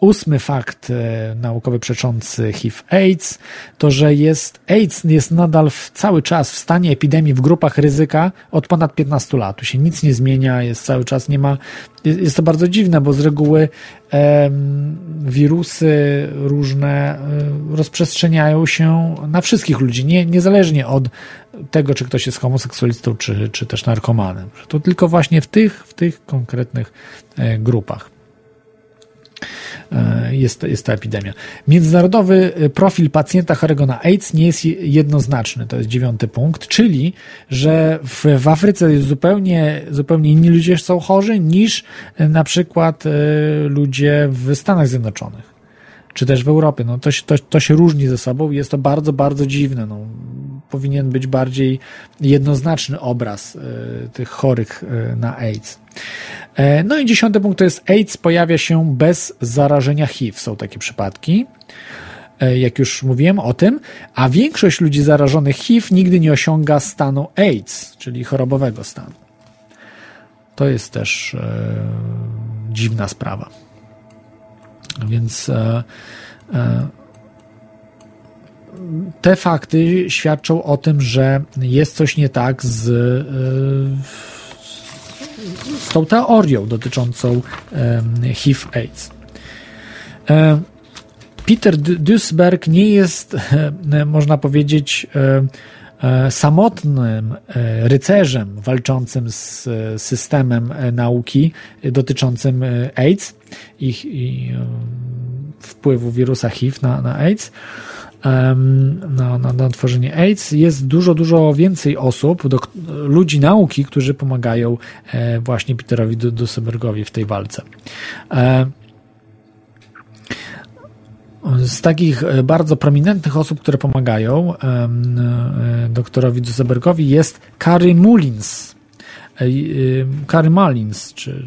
Ósmy fakt e, naukowy przeczący HIV-AIDS to, że jest AIDS jest nadal w, cały czas w stanie epidemii w grupach ryzyka od ponad 15 lat. Tu się nic nie zmienia, jest cały czas nie ma. Jest to bardzo dziwne, bo z reguły wirusy różne e, rozprzestrzeniają się na wszystkich ludzi, nie, niezależnie od tego, czy ktoś jest homoseksualistą, czy, czy też narkomanem. To tylko właśnie w tych, w tych konkretnych e, grupach. E, jest, jest ta epidemia. Międzynarodowy e, profil pacjenta chorego na AIDS nie jest jednoznaczny, to jest dziewiąty punkt, czyli, że w, w Afryce zupełnie, zupełnie inni ludzie są chorzy niż e, na przykład ludzie w Stanach Zjednoczonych czy też w Europie. No to, to, to się różni ze sobą i jest to bardzo, bardzo dziwne. No, powinien być bardziej jednoznaczny obraz tych chorych na AIDS. E, no i dziesiąty punkt to jest AIDS pojawia się bez zarażenia HIV. Są takie przypadki, e, jak już mówiłem o tym, a większość ludzi zarażonych HIV nigdy nie osiąga stanu AIDS, czyli chorobowego stanu. To jest też e, dziwna sprawa. Więc e, e, te fakty świadczą o tym, że jest coś nie tak z e, z tą teorią dotyczącą HIV-AIDS. Peter Duisberg nie jest, można powiedzieć, samotnym rycerzem walczącym z systemem nauki dotyczącym AIDS i, i wpływu wirusa HIV na, na AIDS na, na, na tworzenie AIDS, jest dużo, dużo więcej osób, do, ludzi nauki, którzy pomagają e, właśnie Peterowi Dusenbergowi w tej walce. E, z takich e, bardzo prominentnych osób, które pomagają doktorowi Dusenbergowi jest Kary Mullins, Kary Mullins, czy,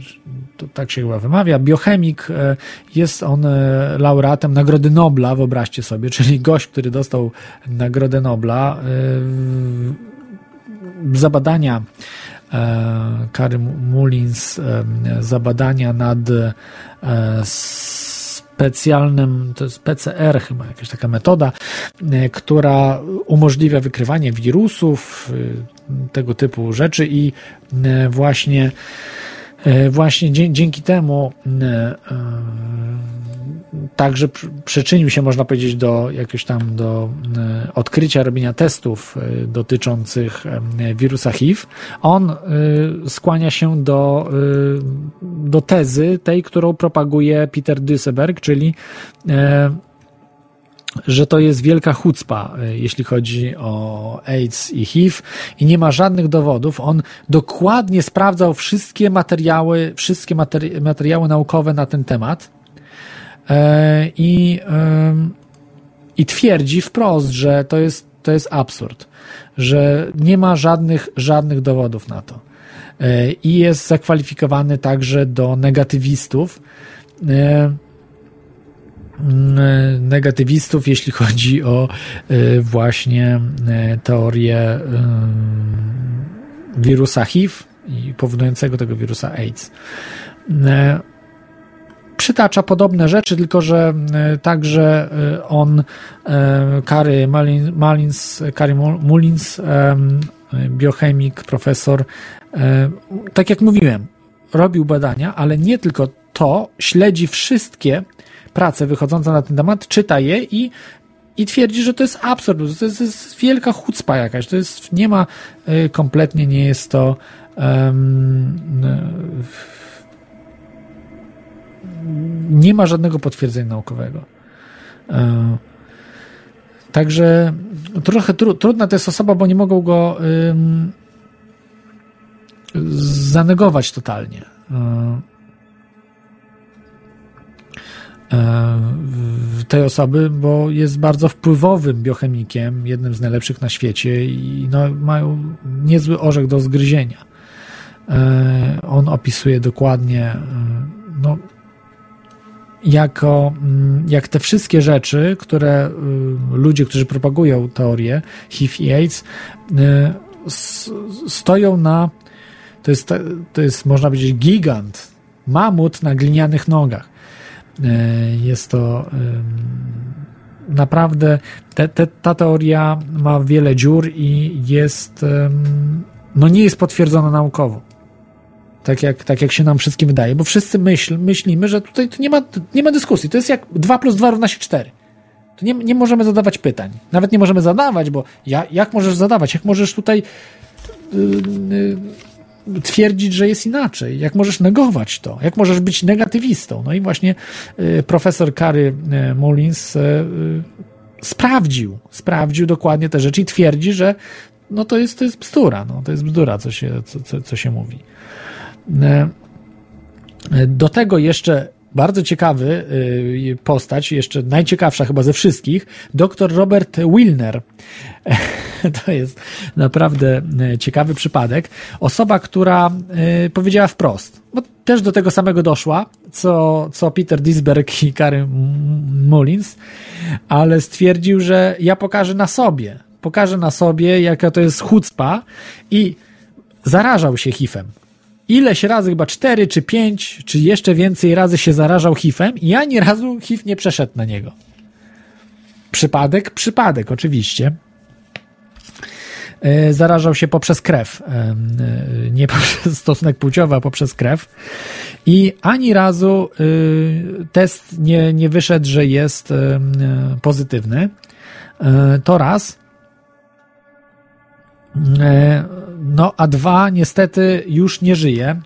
to tak się chyba wymawia, biochemik, e, jest on e, laureatem Nagrody Nobla, wyobraźcie sobie, czyli gość, który dostał Nagrodę Nobla e, za badania Kary Mullins, za badania nad specjalnym, to jest PCR chyba, jakaś taka metoda, która umożliwia wykrywanie wirusów, tego typu rzeczy i właśnie E, właśnie dzięki temu e, e, także przyczynił się, można powiedzieć, do jakiegoś tam do odkrycia robienia testów dotyczących wirusa HIV. On skłania się do, do tezy tej, którą propaguje Peter Duesenberg, czyli że to jest wielka chucpa, e, jeśli chodzi o AIDS i HIV i nie ma żadnych dowodów. On dokładnie sprawdzał wszystkie materiały, wszystkie materi materiały naukowe na ten temat e, i, i twierdzi wprost, że to jest, to jest absurd, że nie ma żadnych, żadnych dowodów na to. E, I jest zakwalifikowany także do negatywistów. Mm, negatywistów, jeśli chodzi o właśnie teorię wirusa HIV i powodującego tego wirusa AIDS. Przytacza podobne rzeczy, tylko że także on, Kary Malins, Kary Mullins, biochemik, profesor, tak jak mówiłem, robił badania, ale nie tylko to, śledzi wszystkie prace wychodzące na ten temat, czyta je i, i twierdzi, że to jest absurd, to jest, jest wielka chucpa jakaś, to jest, nie ma, y, kompletnie nie jest to um, nie ma żadnego potwierdzenia naukowego. E, także trochę tru, trudna to jest osoba, bo nie mogą go um, zanegować totalnie. E, tej osoby, bo jest bardzo wpływowym biochemikiem, jednym z najlepszych na świecie i no, mają niezły orzech do zgryzienia. E, on opisuje dokładnie e, no, jako, mm, jak te wszystkie rzeczy, które ludzie, którzy propagują teorię HIV i AIDS, stoją na to jest, to jest można powiedzieć gigant, mamut na glinianych nogach. E, jest to naprawdę, te, te, ta teoria ma wiele dziur i jest, no nie jest potwierdzona naukowo. Tak jak, tak jak się nam wszystkim wydaje, bo wszyscy myśl, myślimy, że tutaj nie ma, nie ma dyskusji. To jest jak 2 plus 2 równa się 4. To nie, nie możemy zadawać pytań. Nawet nie możemy zadawać, bo ja, jak możesz zadawać? Jak możesz tutaj yy, yy, twierdzić, że jest inaczej? Jak możesz negować to? Jak możesz być negatywistą? No i właśnie y, profesor Kary y, Mullins y, sprawdził, sprawdził dokładnie te rzeczy i twierdzi, że no to jest, to jest bzdura, no to jest bzdura, co się, co, co, co się mówi. Do tego jeszcze bardzo ciekawy postać, jeszcze najciekawsza chyba ze wszystkich, dr Robert Wilner. To jest naprawdę e, ciekawy przypadek. Osoba, która e, powiedziała wprost, bo też do tego samego doszła, co, co Peter Disberg i Kary Mullins, ale stwierdził, że ja pokażę na sobie. Pokażę na sobie, jaka to jest chucpa i zarażał się hifem. Ileś razy, chyba cztery, czy pięć, czy jeszcze więcej razy się zarażał hifem i ani razu hif nie przeszedł na niego. Przypadek? Przypadek, oczywiście. zarażał się poprzez krew. Nie poprzez stosunek płciowy, a poprzez krew. I ani razu test nie, nie wyszedł, że jest pozytywny. To raz. No, a dwa, niestety już nie żyje.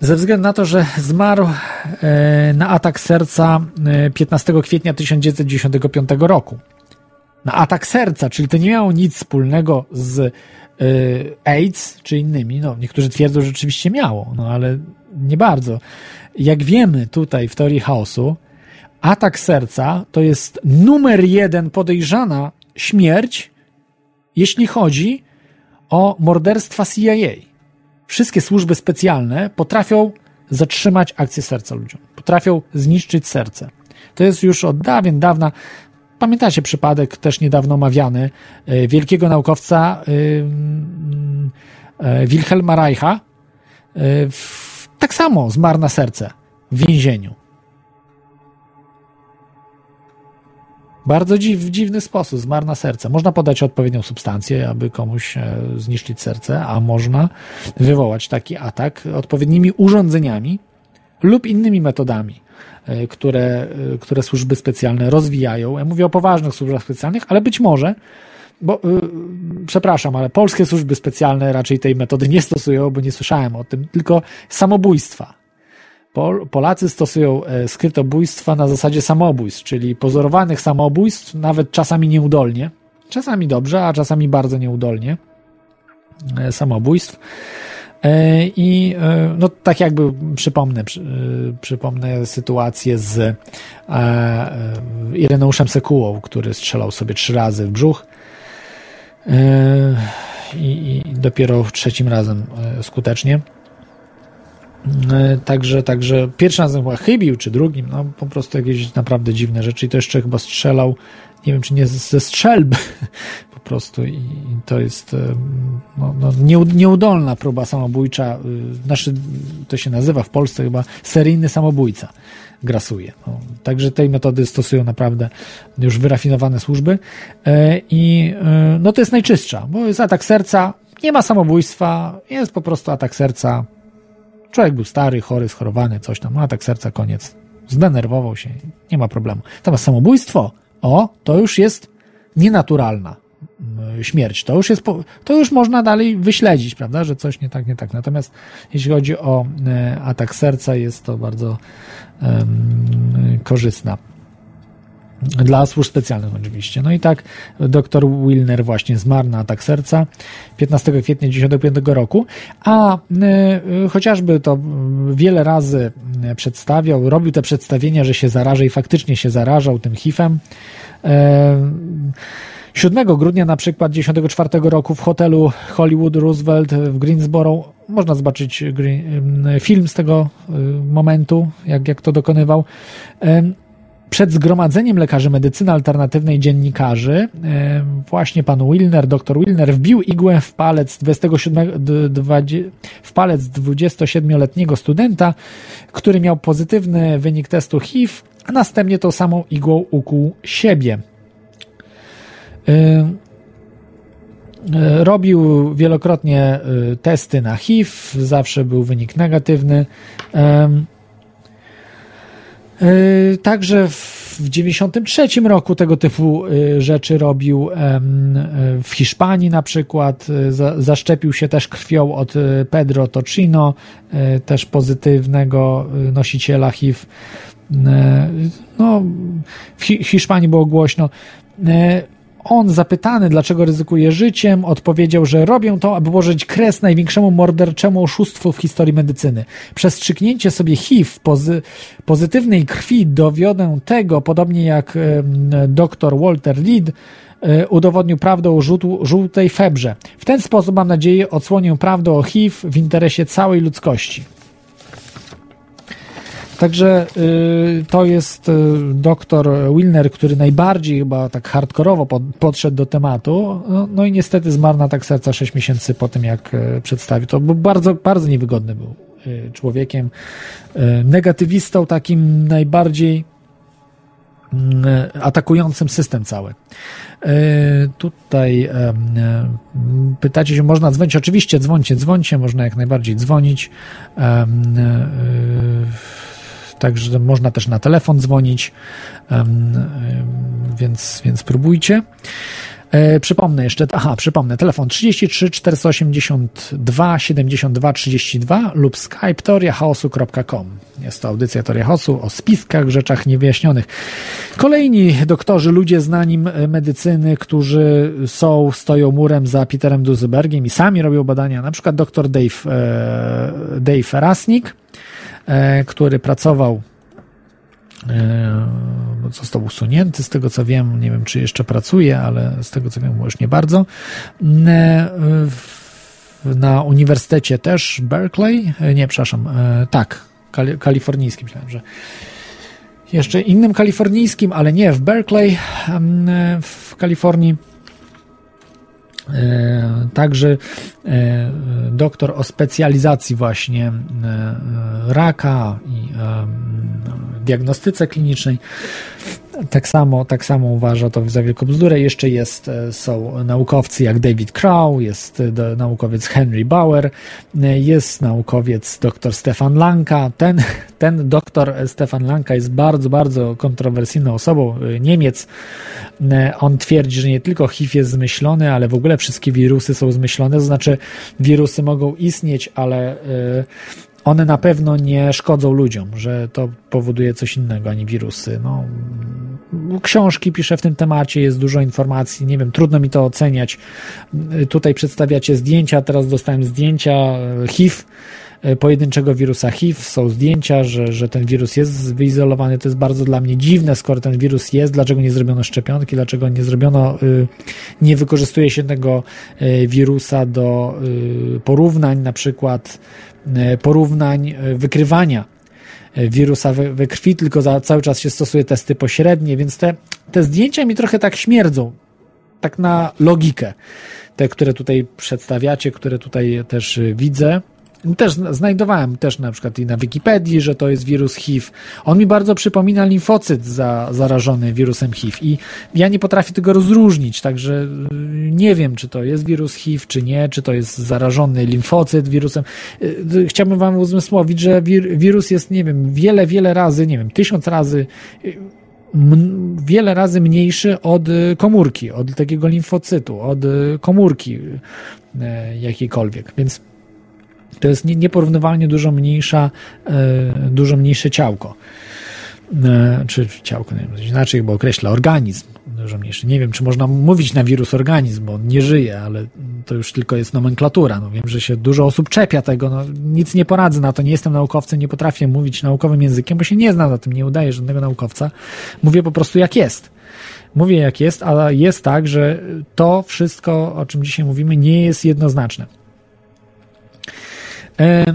Ze względu na to, że zmarł e, na atak serca 15 e, kwietnia 1995 roku. Na atak serca, czyli to nie miało nic wspólnego z e, AIDS czy innymi. No, niektórzy twierdzą, że rzeczywiście miało, no ale nie bardzo. Jak wiemy tutaj w teorii chaosu, atak serca to jest numer jeden podejrzana śmierć, jeśli chodzi o morderstwa CIA wszystkie służby specjalne potrafią zatrzymać akcję serca ludziom. Potrafią zniszczyć serce. To jest już od dawien dawna. Pamiętacie przypadek też niedawno omawiany e, wielkiego naukowca e, e, Wilhelma Reicha. Tak samo zmarł na serce w więzieniu. Bardzo dziw, w dziwny sposób, zmarł na serce. Można podać odpowiednią substancję, aby komuś e, zniszczyć serce, a można wywołać taki atak odpowiednimi urządzeniami lub innymi metodami, e, które, e, które służby specjalne rozwijają. Ja mówię o poważnych służbach specjalnych, ale być może, bo przepraszam, ale polskie służby specjalne raczej tej metody nie stosują, bo nie słyszałem o tym, tylko samobójstwa Pol Polacy stosują e, skrytobójstwa na zasadzie samobójstw, czyli pozorowanych samobójstw, nawet czasami nieudolnie, czasami dobrze, a czasami bardzo nieudolnie e, samobójstw. E, I no, tak jakby przypomnę, przy, przypomnę sytuację z Ireneuszem Sekułą, który strzelał sobie trzy razy w brzuch i, i dopiero trzecim razem skutecznie. E, także, także pierwszy raz chyba chybił, czy drugim, no po prostu jakieś naprawdę dziwne rzeczy i to jeszcze chyba strzelał, nie wiem, czy nie ze strzelby po prostu i to jest e, no, no, nieudolna próba samobójcza, e, znaczy to się nazywa w Polsce chyba seryjny samobójca grasuje. No, także tej metody stosują naprawdę już wyrafinowane służby i no to jest najczystsza, bo jest atak serca, nie ma samobójstwa, jest po prostu atak serca, Człowiek był stary, chory, schorowany, coś tam, a tak serca koniec. Zdenerwował się, nie ma problemu. Natomiast samobójstwo, o, to już jest nienaturalna mm, śmierć. To już jest, to już można dalej wyśledzić, prawda, że coś nie tak, nie tak. Natomiast jeśli chodzi o e, atak serca, jest to bardzo um, korzystna dla służb specjalnych oczywiście. No i tak dr Wilner właśnie zmarł na atak serca 15 kwietnia 1995 roku, a y, chociażby to wiele razy przedstawiał, robił te przedstawienia, że się zaraża i faktycznie się zarażał tym HIV-em. Y, 7 grudnia na przykład 1994 roku w hotelu Hollywood Roosevelt w Greensboro można zobaczyć film z tego momentu, jak, jak to dokonywał przed zgromadzeniem lekarzy medycyny alternatywnej dziennikarzy e, właśnie pan Wilner, dr Wilner wbił igłę w palec 27, w palec 27-letniego studenta, który miał pozytywny wynik testu HIV, a następnie tą samą igłą ukuł siebie. E, e, robił wielokrotnie testy na HIV, zawsze był wynik negatywny. E, także w 93 roku tego typu e, rzeczy robił e, w Hiszpanii na przykład. Zaszczepił się też krwią od Pedro Tocino, też pozytywnego nosiciela HIV. No, w Hiszpanii było głośno. On, zapytany, dlaczego ryzykuje życiem, odpowiedział, że robią to, aby położyć kres największemu morderczemu oszustwu w historii medycyny. Przez strzyknięcie sobie HIV pozy pozytywnej krwi dowiodę tego, podobnie jak e, dr Walter Reed, e, udowodnił prawdę o żółtej febrze. W ten sposób, mam nadzieję, odsłonię prawdę o HIV w interesie całej ludzkości. Także y, to jest y, doktor Wilner, który najbardziej chyba tak hardkorowo pod, podszedł do tematu. No, no, i niestety zmarł na tak serca 6 miesięcy po tym, jak y, przedstawił to, bo bardzo, bardzo niewygodny był y, człowiekiem, y, negatywistą takim najbardziej atakującym system cały. Tutaj pytacie się, można dzwonić? Oczywiście dzwońcie, dzwońcie, można jak najbardziej dzwonić. Także można też na telefon dzwonić, więc, więc próbujcie. E, przypomnę jeszcze, aha, przypomnę, telefon 33 482 72 32 lub skype toriachaosu.com. Jest to audycja Toria Chaosu o spiskach, rzeczach niewyjaśnionych. Kolejni doktorzy, ludzie znani medycyny, którzy są, stoją murem za Peterem Duzybergiem i sami robią badania, na przykład dr Dave, e, Dave Rasnik, e, który pracował e, został usunięty, z tego co wiem, nie wiem czy jeszcze pracuje, ale z tego co wiem już nie bardzo. E, na uniwersytecie też Berkeley, nie, przepraszam, tak, kalifornijskim, myślałem, że jeszcze innym kalifornijskim, ale nie w Berkeley w Kalifornii E, także e, doktor o specjalizacji właśnie e, raka i diagnostyce klinicznej. Tak samo, tak samo uważa to za wielką bzdurę. Jeszcze jest, są naukowcy jak David Crow, jest naukowiec Henry Bauer, jest naukowiec dr Stefan Lanka. Ten, ten doktor Stefan Lanka jest bardzo, bardzo kontrowersyjną osobą. Niemiec, on twierdzi, że nie tylko HIV jest zmyślony, ale w ogóle wszystkie wirusy są zmyślone, to znaczy wirusy mogą istnieć, ale one na pewno nie szkodzą ludziom, że to powoduje coś innego, a nie wirusy. No, książki piszę w tym temacie, jest dużo informacji, nie wiem, trudno mi to oceniać. Tutaj przedstawiacie zdjęcia, teraz dostałem zdjęcia y, HIV, E, pojedynczego wirusa HIV. Są zdjęcia, że, że ten wirus jest wyizolowany. To jest bardzo dla mnie dziwne, skoro ten wirus jest, dlaczego nie zrobiono szczepionki, dlaczego nie zrobiono, y, nie wykorzystuje się tego y, wirusa do y, porównań, na przykład porównań wykrywania wirusa we, we krwi, tylko za, cały czas się stosuje testy pośrednie, więc te, te zdjęcia mi trochę tak śmierdzą, tak na logikę. Te, które tutaj przedstawiacie, które tutaj też widzę. Też znajdowałem też na przykład i na Wikipedii, że to jest wirus HIV. On mi bardzo przypomina limfocyt za, zarażony wirusem HIV i ja nie potrafię tego rozróżnić, także y, nie wiem, czy to jest wirus HIV, czy nie, czy to jest zarażony limfocyt wirusem. Y, y, chciałbym wam uzmysłowić, że wir, wirus jest, nie wiem, wiele, wiele razy, nie wiem, tysiąc razy wiele razy mniejszy od komórki, od takiego limfocytu, od komórki jakiejkolwiek. Więc to jest nieporównywalnie dużo mniejsza, e, dużo mniejsze ciałko. E, czy ciałko, nie wiem, inaczej bo określa organizm dużo mniejszy. Nie wiem, czy można mówić na wirus organizm, bo on nie żyje, ale to już tylko jest nomenklatura. No wiem, że się dużo osób czepia tego, no nic nie poradzę na to, nie jestem naukowcem, nie potrafię mówić naukowym językiem, bo się nie znam na tym, nie udaję żadnego naukowca. Mówię po prostu jak jest. Mówię jak jest, ale jest tak, że to wszystko, o czym dzisiaj mówimy, nie jest jednoznaczne. E, e,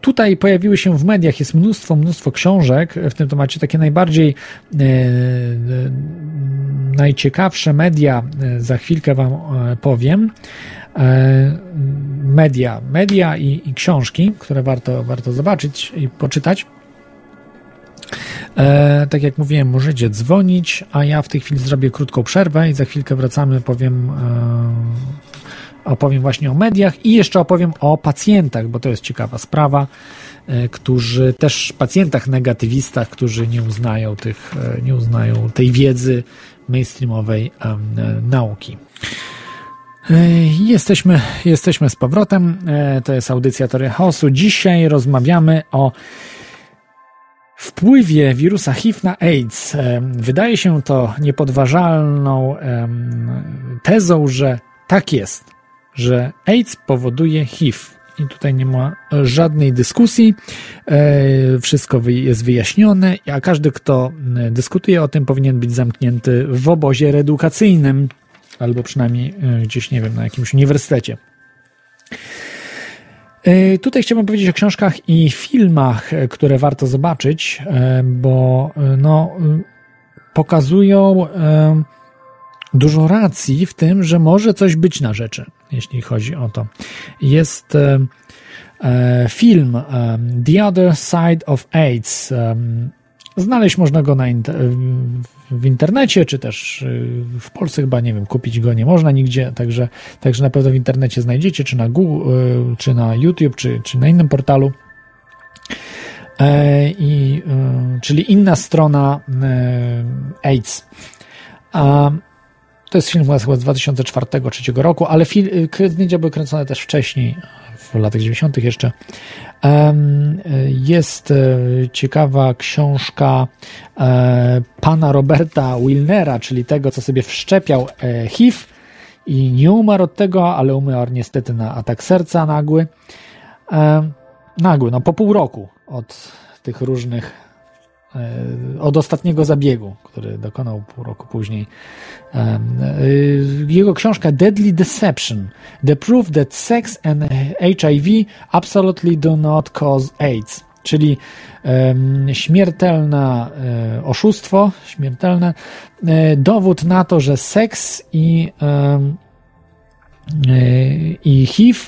tutaj pojawiły się w mediach, jest mnóstwo, mnóstwo książek w tym temacie, takie najbardziej e, najciekawsze media, za chwilkę Wam powiem. Media, media i, i książki, które warto, warto zobaczyć i poczytać. E, tak jak mówiłem, możecie dzwonić, a ja w tej chwili zrobię krótką przerwę i za chwilkę wracamy, powiem opowiem właśnie o mediach i jeszcze opowiem o pacjentach, bo to jest ciekawa sprawa, e, którzy też pacjentach negatywistach, którzy nie uznają tych, e, nie uznają tej wiedzy mainstreamowej um, nauki. Jesteśmy, jesteśmy z powrotem. To jest audycja Toria Chaosu. Dzisiaj rozmawiamy o wpływie wirusa HIV na AIDS. Wydaje się to niepodważalną tezą, że tak jest że AIDS powoduje HIV. I tutaj nie ma żadnej dyskusji, e, wszystko jest wyjaśnione, a każdy, kto e, dyskutuje o tym, powinien być zamknięty w obozie reedukacyjnym, albo przynajmniej e, gdzieś, nie wiem, na jakimś uniwersytecie. Tutaj chciałbym powiedzieć o książkach i filmach, które warto zobaczyć, bo no, pokazują dużo racji w tym, że może coś być na rzeczy, jeśli chodzi o to. Jest e, e, film e, The Other Side of AIDS Znaleźć można go na w internecie, czy też w Polsce chyba, nie wiem, kupić go nie można nigdzie, także, także na pewno w internecie znajdziecie, czy na Google, czy na YouTube, czy, czy na innym portalu. I, czyli inna strona AIDS. A to jest film z 2004-2003 roku, ale zdjęcia były kręcone też wcześniej, w latach 90. jeszcze. Jest e, ciekawa książka e, pana Roberta Wilnera, czyli tego, co sobie wszczepiał e, HIV i nie umarł od tego, ale umarł niestety na atak serca nagły. Nagły, no po pół roku od tych różnych od ostatniego zabiegu, który dokonał pół roku później. E, jego książka Deadly Deception: The Proof That Sex and HIV Absolutely Do Not Cause AIDS. Czyli śmiertelne oszustwo, śmiertelne dowód na to, że seks i, i HIV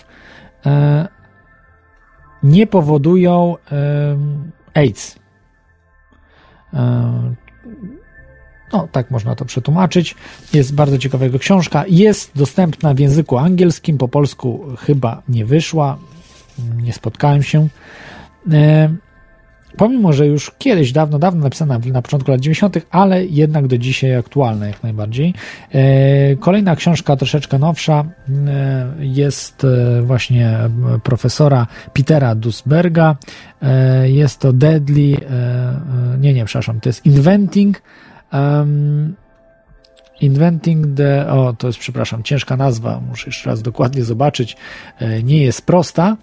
nie powodują AIDS. No, tak można to przetłumaczyć. Jest bardzo ciekawa jego książka. Jest dostępna w języku angielskim, po polsku chyba nie wyszła. Nie spotkałem się. E, pomimo, że już kiedyś, dawno, dawno napisana na początku lat 90., ale jednak do dzisiaj aktualna jak najbardziej. E, kolejna książka, troszeczkę nowsza, e, jest właśnie profesora Petera Dusberga. Jest to Deadly, nie, nie, przepraszam, to jest Inventing um, Inventing the. O, to jest, przepraszam, ciężka nazwa, muszę jeszcze raz dokładnie zobaczyć. Nie jest prosta.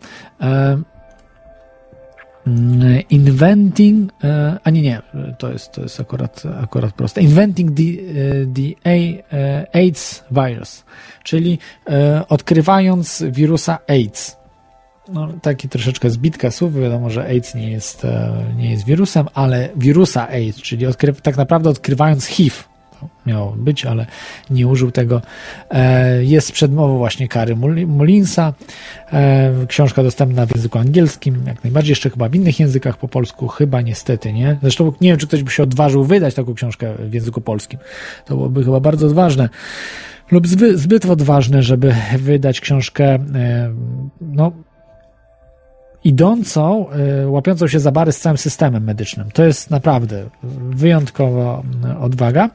Inventing, e, a nie, nie, to jest, to jest akurat, akurat proste. Inventing the, e, the e, AIDS virus, czyli odkrywając wirusa AIDS. No, taki troszeczkę zbitka słów, wiadomo, że AIDS nie jest, nie jest wirusem, ale wirusa AIDS, czyli odkry, tak naprawdę odkrywając HIV, miało być, ale nie użył tego. E, jest przedmową właśnie Kary Mullinsa. E, książka dostępna w języku angielskim, jak najbardziej, jeszcze chyba w innych językach po polsku, chyba niestety, nie? Zresztą nie wiem, czy ktoś by się odważył wydać taką książkę w języku polskim. To byłoby chyba bardzo odważne lub zbyt odważne, żeby wydać książkę e, no, idącą, y, łapiącą się za bary z całym systemem medycznym. To jest naprawdę wyjątkowa y, odwaga.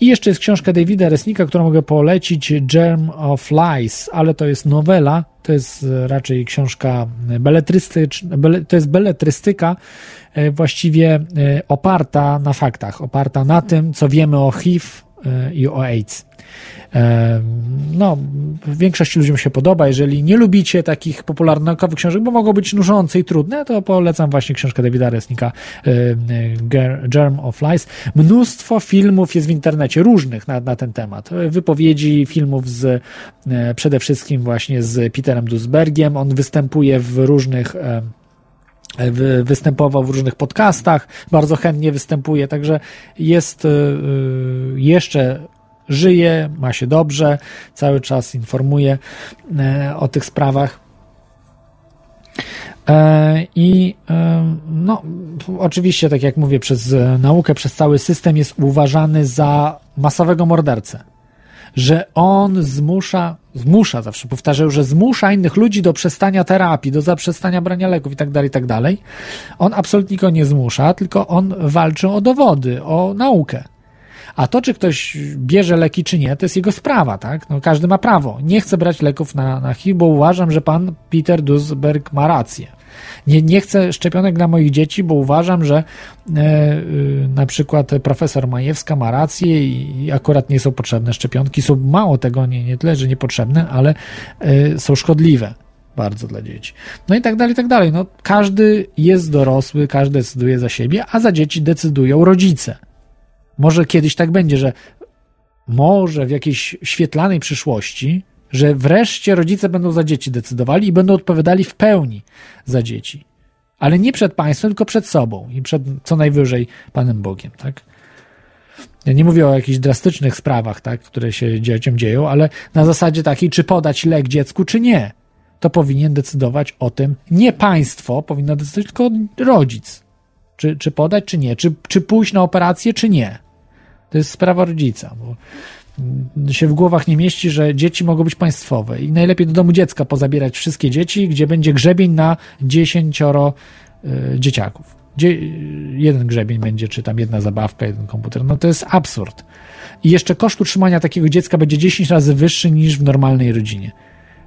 I jeszcze jest książka Davida Resnika, którą mogę polecić, Germ of Lies, ale to jest nowela, to jest y, raczej książka beletrystyczna, to jest beletrystyka właściwie oparta na faktach, oparta na tym, co wiemy o HIV i o AIDS. No, większości ludziom się podoba. Jeżeli nie lubicie takich popularno-naukowych książek, bo mogą być nużące i trudne, to polecam właśnie książkę Davida Resnika Germ of Lies. Mnóstwo filmów jest w internecie, różnych na, na ten temat. Wypowiedzi filmów z e, przede wszystkim właśnie z Peterem Dusbergiem. On występuje w różnych występował w różnych podcastach, bardzo chętnie występuje, także jest e, e, jeszcze żyje, ma się dobrze, cały czas informuje e, o tych sprawach. E, I e, no, oczywiście, tak jak mówię, przez naukę, przez cały system jest uważany za masowego mordercę. Że on zmusza, zmusza, zawsze powtarzał, że zmusza innych ludzi do przestania terapii, do zaprzestania brania leków i tak dalej, tak dalej. On absolutnie go nie zmusza, tylko on walczy o dowody, o naukę. A to, czy ktoś bierze leki, czy nie, to jest jego sprawa, tak? No, każdy ma prawo. Nie chcę brać leków na, na HIV, bo uważam, że pan Peter Dusberg ma rację. Nie, nie chcę szczepionek dla moich dzieci, bo uważam, że e, e, na przykład profesor Majewska ma rację i, i, akurat nie są potrzebne szczepionki. Są mało tego, nie, nie tyle, że niepotrzebne, ale e, są szkodliwe bardzo dla dzieci. No i tak dalej, i tak dalej. No, każdy jest dorosły, każdy decyduje za siebie, a za dzieci decydują rodzice. Może kiedyś tak będzie, że może w jakiejś świetlanej przyszłości, że wreszcie rodzice będą za dzieci decydowali i będą odpowiadali w pełni za dzieci. Ale nie przed państwem, tylko przed sobą i przed co najwyżej Panem Bogiem, tak? Ja nie mówię o jakichś drastycznych sprawach, tak, które się dzieciom dzieją, ale na zasadzie takiej, czy podać lek dziecku, czy nie. To powinien decydować o tym nie państwo, powinno decydować tylko rodzic. Czy, czy podać, czy nie? Czy, czy pójść na operację, czy nie? To jest sprawa rodzica, bo się w głowach nie mieści, że dzieci mogą być państwowe i najlepiej do domu dziecka pozabierać wszystkie dzieci, gdzie będzie grzebień na dziesięcioro y, dzieciaków. Gdzie jeden grzebień będzie, czy tam jedna zabawka, jeden komputer. No to jest absurd. I jeszcze koszt utrzymania takiego dziecka będzie 10 razy wyższy niż w normalnej rodzinie.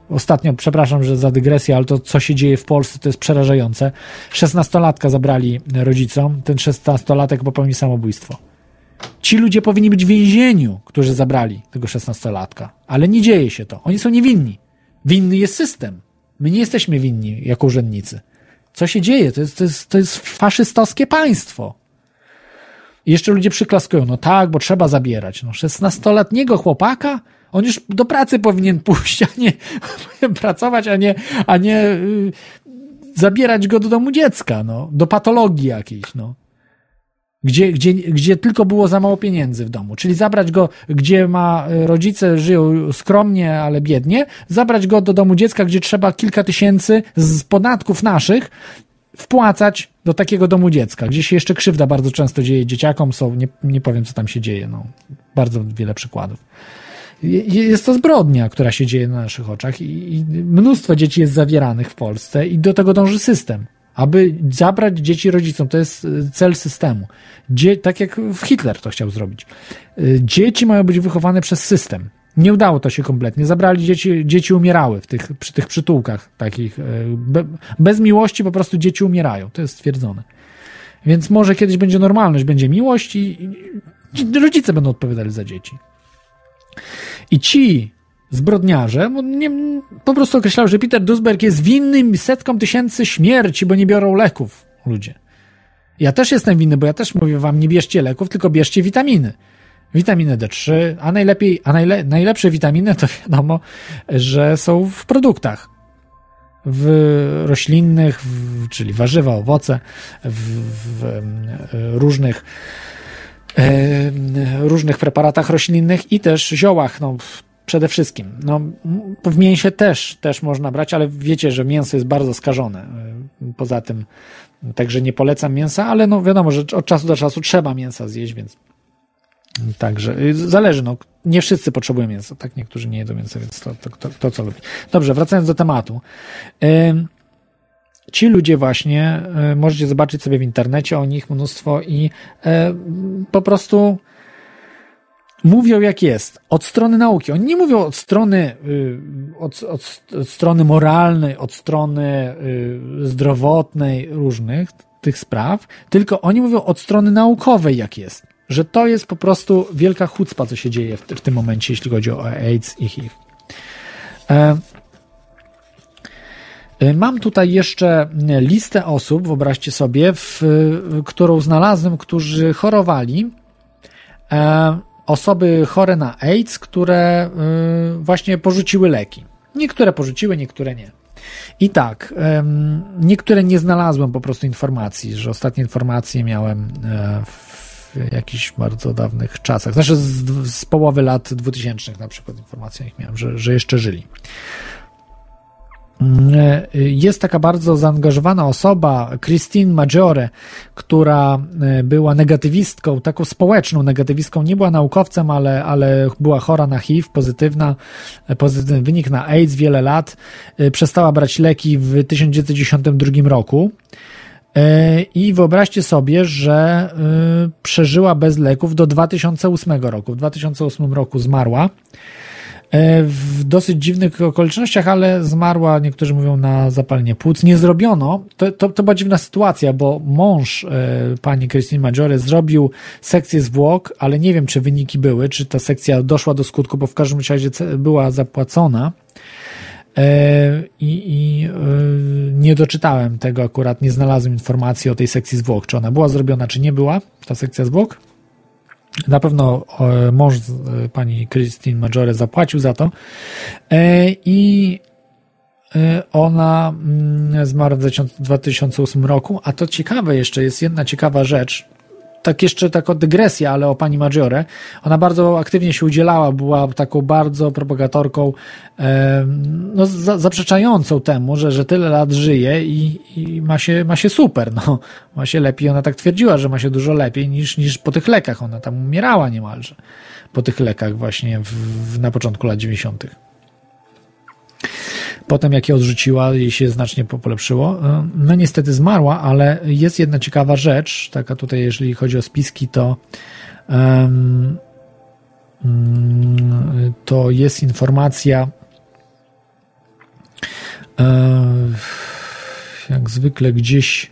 Ostatnio, przepraszam, że za dygresję, ale to, co się dzieje w Polsce, to jest przerażające. 16-latka zabrali rodzicom, ten 16-latek popełni samobójstwo. Ci ludzie powinni być w więzieniu, którzy zabrali tego 16-latka, ale nie dzieje się to. Oni są niewinni. Winny jest system. My nie jesteśmy winni jako urzędnicy. Co się dzieje? To jest, to jest, to jest faszystowskie państwo. I jeszcze ludzie przyklaskują, no tak, bo trzeba zabierać. No 16-letniego chłopaka? On już do pracy powinien pójść, a nie pracować, a nie, a nie yy, zabierać go do domu dziecka, no, do patologii jakiejś, no gdzie, gdzie, gdzie tylko było za mało pieniędzy w domu. Czyli zabrać go, gdzie ma e, rodzice żyją skromnie, ale biednie, zabrać go do domu dziecka, gdzie trzeba kilka tysięcy z podatków naszych wpłacać do takiego domu dziecka, gdzie się jeszcze krzywda bardzo często dzieje dzieciakom, są, nie, nie powiem co tam się dzieje, no, bardzo wiele przykładów. Jest to zbrodnia, która się dzieje na naszych oczach i, i mnóstwo dzieci jest zawieranych w Polsce i do tego dąży system aby zabrać dzieci rodzicom. To jest e, cel systemu. Dzie tak jak Hitler to chciał zrobić. E, dzieci mają być wychowane przez system. Nie udało to się kompletnie. Zabrali dzieci, dzieci umierały w tych, przy tych przytułkach takich. E, be, bez miłości po prostu dzieci umierają. To jest stwierdzone. Więc może kiedyś będzie normalność, będzie miłość i, i rodzice będą odpowiadali za dzieci. I ci zbrodniarze nie, po prostu określał, że Peter Duisberg jest winny setkom tysięcy śmierci, bo nie biorą leków ludzie. Ja też jestem winny, bo ja też mówię wam, nie bierzcie leków, tylko bierzcie witaminy. Witaminę D3, a najlepiej, a najle, najlepsze witaminy to wiadomo, że są w produktach. W roślinnych, w, czyli warzywa, owoce, w, w różnych różnych preparatach roślinnych i też ziołach. No, przede wszystkim. No, w mięsie też, też można brać, ale wiecie, że mięso jest bardzo skażone. Poza tym, także nie polecam mięsa, ale no wiadomo, że od czasu do czasu trzeba mięsa zjeść, więc Także zależy, no, nie wszyscy potrzebują mięsa, tak? Niektórzy nie jedzą mięsa, więc to, to, to, to co lubi. Dobrze, wracając do tematu. Ci ludzie właśnie, y, możecie zobaczyć sobie w internecie o nich mnóstwo i po prostu mówią jak jest, od strony nauki. Oni nie mówią od strony, y, od, od, od strony moralnej, od strony y, zdrowotnej, różnych tych spraw, tylko oni mówią od strony naukowej jak jest. Że to jest po prostu wielka chucpa, co się dzieje w, w tym momencie, jeśli chodzi o AIDS i HIV. E, e Mam tutaj jeszcze listę osób, wyobraźcie sobie, w, którą znalazłem, którzy chorowali e, osoby chore na AIDS, które y, właśnie porzuciły leki. Niektóre porzuciły, niektóre nie. I tak, niektóre nie znalazłem po prostu informacji, że ostatnie informacje miałem e, w jakichś bardzo dawnych czasach. Znaczy z, z połowy lat 2000 na przykład informacje miałem, że, że jeszcze żyli. E, jest taka bardzo zaangażowana osoba, Christine Maggiore, która e, była negatywistką, taką społeczną negatywistką, nie była naukowcem, ale, ale była chora na HIV, pozytywna, e, pozytywny wynik na AIDS wiele lat. Przestała brać leki w 1992 roku. I wyobraźcie sobie, że przeżyła bez leków do 2008 roku. W 2008 roku zmarła. E, w dosyć dziwnych okolicznościach, ale zmarła, niektórzy mówią, na zapalenie płuc. Nie zrobiono, to, to, to była dziwna sytuacja, bo mąż e, pani Christine Maggiore zrobił sekcję zwłok, ale nie wiem, czy wyniki były, czy ta sekcja doszła do skutku, bo w każdym razie była zapłacona. E, I, i nie doczytałem tego akurat, nie znalazłem informacji o tej sekcji zwłok, czy ona była zrobiona, czy nie była, ta sekcja zwłok. Na pewno e, mąż e, pani Christine Maggiore zapłacił za to. E, i ona mm, zmarła w 2008 roku, a to ciekawe jeszcze jest jedna ciekawa rzecz, tak jeszcze taka dygresja, ale o pani Maggiore. Ona bardzo aktywnie się udzielała, była taką bardzo propagatorką, no, za, zaprzeczającą temu, że, że tyle lat żyje i, i, ma, się, ma się super, no, ma się lepiej. Ona tak twierdziła, że ma się dużo lepiej niż, niż po tych lekach. Ona tam umierała niemalże po tych lekach właśnie w, na początku lat 90. Potem jak je odrzuciła, jej się znacznie polepszyło. E, no niestety zmarła, ale jest jedna ciekawa rzecz, taka tutaj, jeżeli chodzi o spiski, to um, to jest informacja um, jak zwykle gdzieś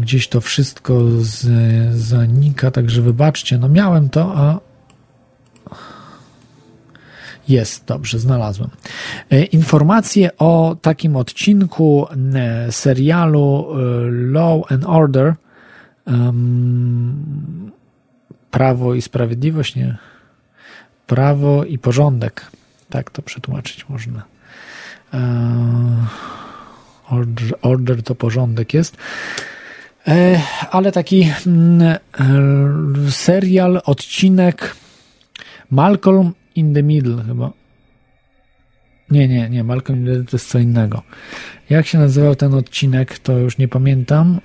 gdzieś to wszystko z, zanika, także wybaczcie, no miałem to, a jest, dobrze, znalazłem. E, informacje o takim odcinku e, serialu e, Law and Order um, Prawo i Sprawiedliwość, nie? Prawo i Porządek. Tak to przetłumaczyć można. Order, order to porządek jest. Ale taki mm, serial, odcinek Malcolm in the Middle chyba. Nie, nie, nie, Malcolm in the Middle to jest co innego. Jak się nazywał ten odcinek, to już nie pamiętam.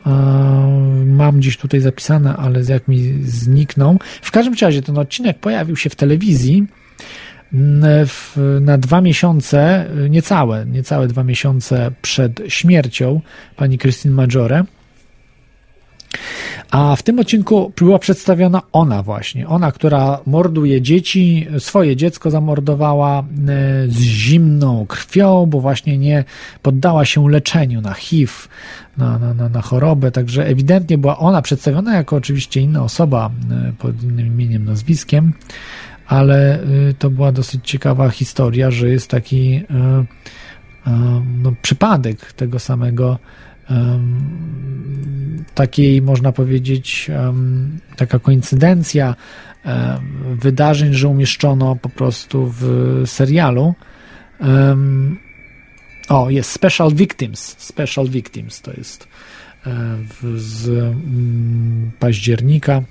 Mam gdzieś tutaj zapisane, ale jak mi zniknął. W każdym razie ten odcinek pojawił się w telewizji na dwa miesiące, niecałe, niecałe dwa miesiące przed śmiercią pani Christine Maggiore. A w tym odcinku była przedstawiona ona właśnie, ona, która morduje dzieci, swoje dziecko zamordowała e, z zimną krwią, bo właśnie nie poddała się leczeniu na HIV, na, na, na, na chorobę, także ewidentnie była ona przedstawiona jako oczywiście inna osoba e, pod innym imieniem, nazwiskiem, ale e, to była dosyć ciekawa historia, że jest taki no, przypadek tego samego takiej, można powiedzieć, taka koincydencja wydarzeń, że umieszczono po prostu w serialu. O, jest Special Victims. Special Victims to jest e, z mm, października.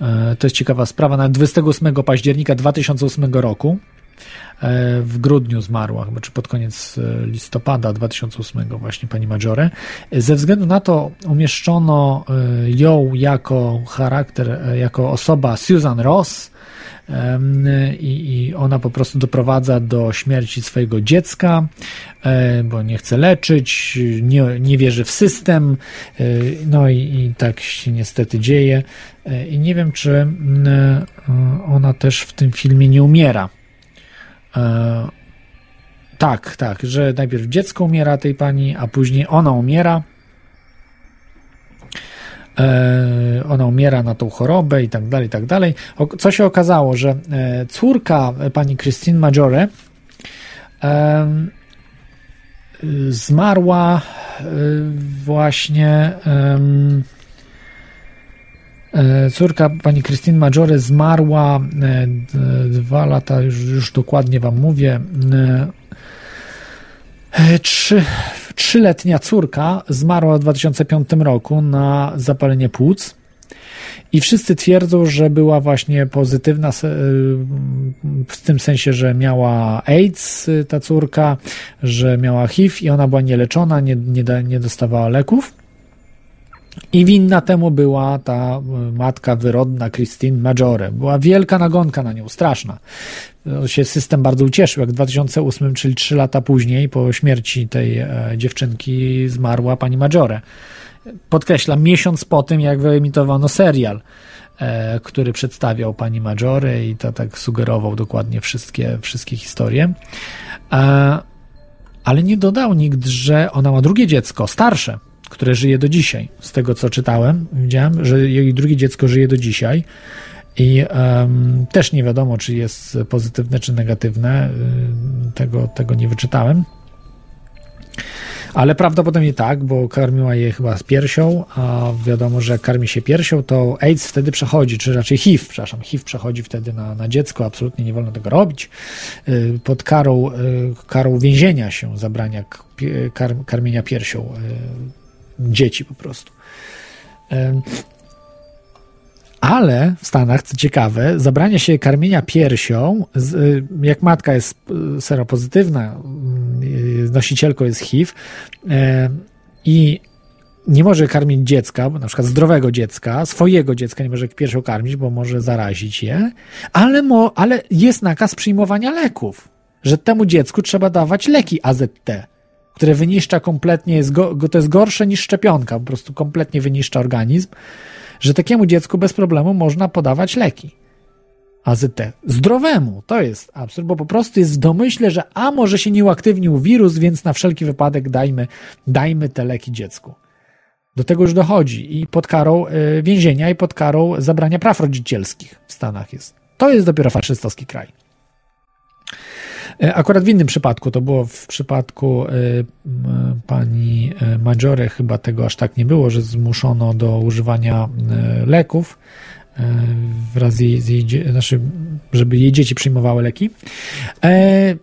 E, to jest ciekawa sprawa. Na 28 października 2008 roku w grudniu zmarła, chyba czy pod koniec e, listopada 2008 właśnie pani Maggiore. Ze względu na to umieszczono e, ją jako charakter, jako osoba Susan Ross, i, i, ona po prostu doprowadza do śmierci swojego dziecka, bo nie chce leczyć, nie, nie wierzy w system, no i, i tak się niestety dzieje. I nie wiem, czy ona też w tym filmie nie umiera. E, tak, tak, że najpierw dziecko umiera tej pani, a później ona umiera. E, ona umiera na tą chorobę i tak dalej, i tak dalej. O, co się okazało, że e, córka pani Christine Maggiore e, zmarła e, właśnie córka pani Christine Maggiore zmarła e, dwa lata, już, już dokładnie wam mówię. E, trzy, trzyletnia córka zmarła w 2005 roku na zapalenie płuc. I wszyscy twierdzą, że była właśnie pozytywna w tym sensie, że miała AIDS ta córka, że miała HIV i ona była nieleczona, nie, nie, nie dostawała leków. I winna temu była ta e, matka wyrodna Christine Maggiore. Była wielka nagonka na nią, straszna. Się system bardzo ucieszył, jak w 2008, czyli 3 lata później, po śmierci tej e, dziewczynki, zmarła pani Maggiore. Podkreślam, miesiąc po tym, jak wyemitowano serial, e, który przedstawiał pani Maggiore i to tak sugerował dokładnie wszystkie, wszystkie historie. Ale nie dodał nikt, że ona ma drugie dziecko, starsze, które żyje do dzisiaj. Z tego co czytałem, widziałem, że jej drugie dziecko żyje do dzisiaj. I um, też nie wiadomo, czy jest pozytywne, czy negatywne. Y, tego, tego nie wyczytałem. Ale prawdopodobnie tak, bo karmiła je chyba z piersią, a wiadomo, że karmi się piersią, to AIDS wtedy przechodzi, czy raczej HIV, przepraszam, HIV przechodzi wtedy na, na dziecko, absolutnie nie wolno tego robić. Y, pod karą, y, karą więzienia się zabrania kar, karmienia piersią dzieci po prostu. Ale w Stanach, co ciekawe, zabrania się karmienia piersią, jak matka jest seropozytywna, nosicielką jest HIV i nie może karmić dziecka, na przykład zdrowego dziecka, swojego dziecka nie może piersią karmić, bo może zarazić je, ale, mo, ale jest nakaz przyjmowania leków, że temu dziecku trzeba dawać leki AZT, które wyniszcza kompletnie, jest go, to jest gorsze niż szczepionka, po prostu kompletnie wyniszcza organizm, że takiemu dziecku bez problemu można podawać leki. AZT. Zdrowemu. To jest absurd, bo po prostu jest w domyśle, że a może się nie uaktywnił wirus, więc na wszelki wypadek dajmy, dajmy te leki dziecku. Do tego już dochodzi i pod karą y, więzienia i pod karą zabrania praw rodzicielskich w Stanach jest. To jest dopiero faszystowski kraj. E, akurat w innym przypadku, to było w przypadku y, pani Maggiore, chyba tego aż tak nie było, że zmuszono do używania leków wraz z jej, z jej znaczy, żeby jej dzieci przyjmowały leki. E,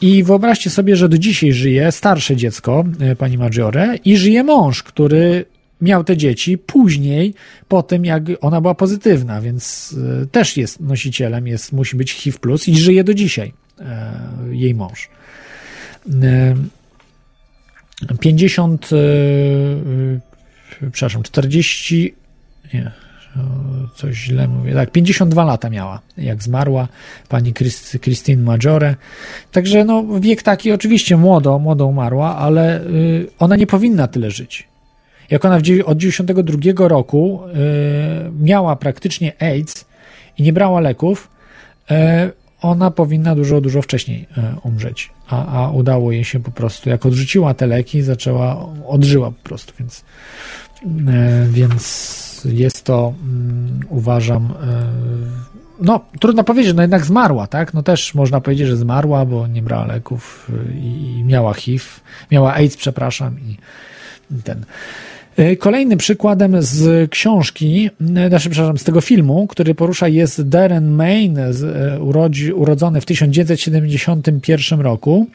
i wyobraźcie sobie, że do dzisiaj żyje starsze dziecko e, pani Maggiore i żyje mąż, który miał te dzieci później, po tym jak ona była pozytywna, więc e, też jest nosicielem, jest, musi być HIV plus i żyje do dzisiaj e, jej mąż. 50, przepraszam, 40, nie, coś źle mówię. Tak, 52 lata miała, jak zmarła pani Christine Maggiore. Także no, wiek taki oczywiście młodo, młodo umarła, ale ona nie powinna tyle żyć. Jak ona od 92 roku y, miała praktycznie AIDS i nie brała leków, y, ona powinna dużo, dużo wcześniej y, umrzeć. A, a udało jej się po prostu, jak odrzuciła te leki, zaczęła, odżyła po prostu, więc, więc jest to, mm, uważam, e, no trudno powiedzieć, no jednak zmarła, tak? No też można powiedzieć, że zmarła, bo nie brała leków i miała HIV, miała AIDS, przepraszam, i ten. E, kolejnym przykładem z książki, e, znaczy, przepraszam, z tego filmu, który porusza jest Darren Main, e, urodzi, urodzony w 1971 roku.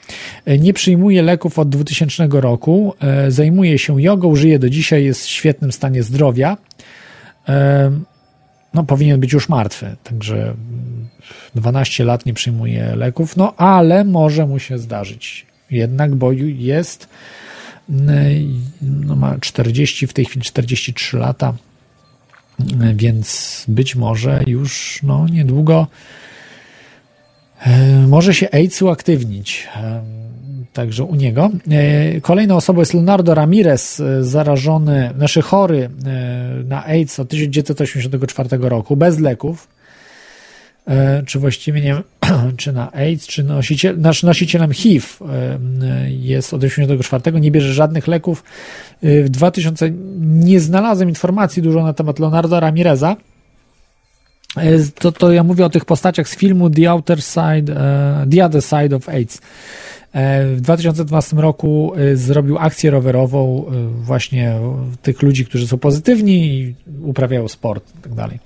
Nie przyjmuje leków od 2000 roku, zajmuje się jogą, żyje do dzisiaj, jest w świetnym stanie zdrowia. No, powinien być już martwy, także 12 lat nie przyjmuje leków, no ale może mu się zdarzyć jednak, bo jest no ma 40, w tej chwili 43 lata, więc być może już no, niedługo e, może się AIDS uaktywnić. Także u niego. E, kolejną osobą jest Leonardo Ramirez, e, zarażony, znaczy chory na AIDS od 1984 roku, bez leków. E, czy właściwie nie czy na AIDS, czy nosiciel, nasz nosicielem HIV e, jest od 1984, nie bierze żadnych leków. E, w 2000 nie znalazłem informacji dużo na temat Leonardo Ramireza. To, to ja mówię o tych postaciach z filmu The Outer Side, The Other Side of AIDS. E, w 2012 roku e, zrobił akcję rowerową e, właśnie tych ludzi, którzy są pozytywni i uprawiają sport i tak dalej.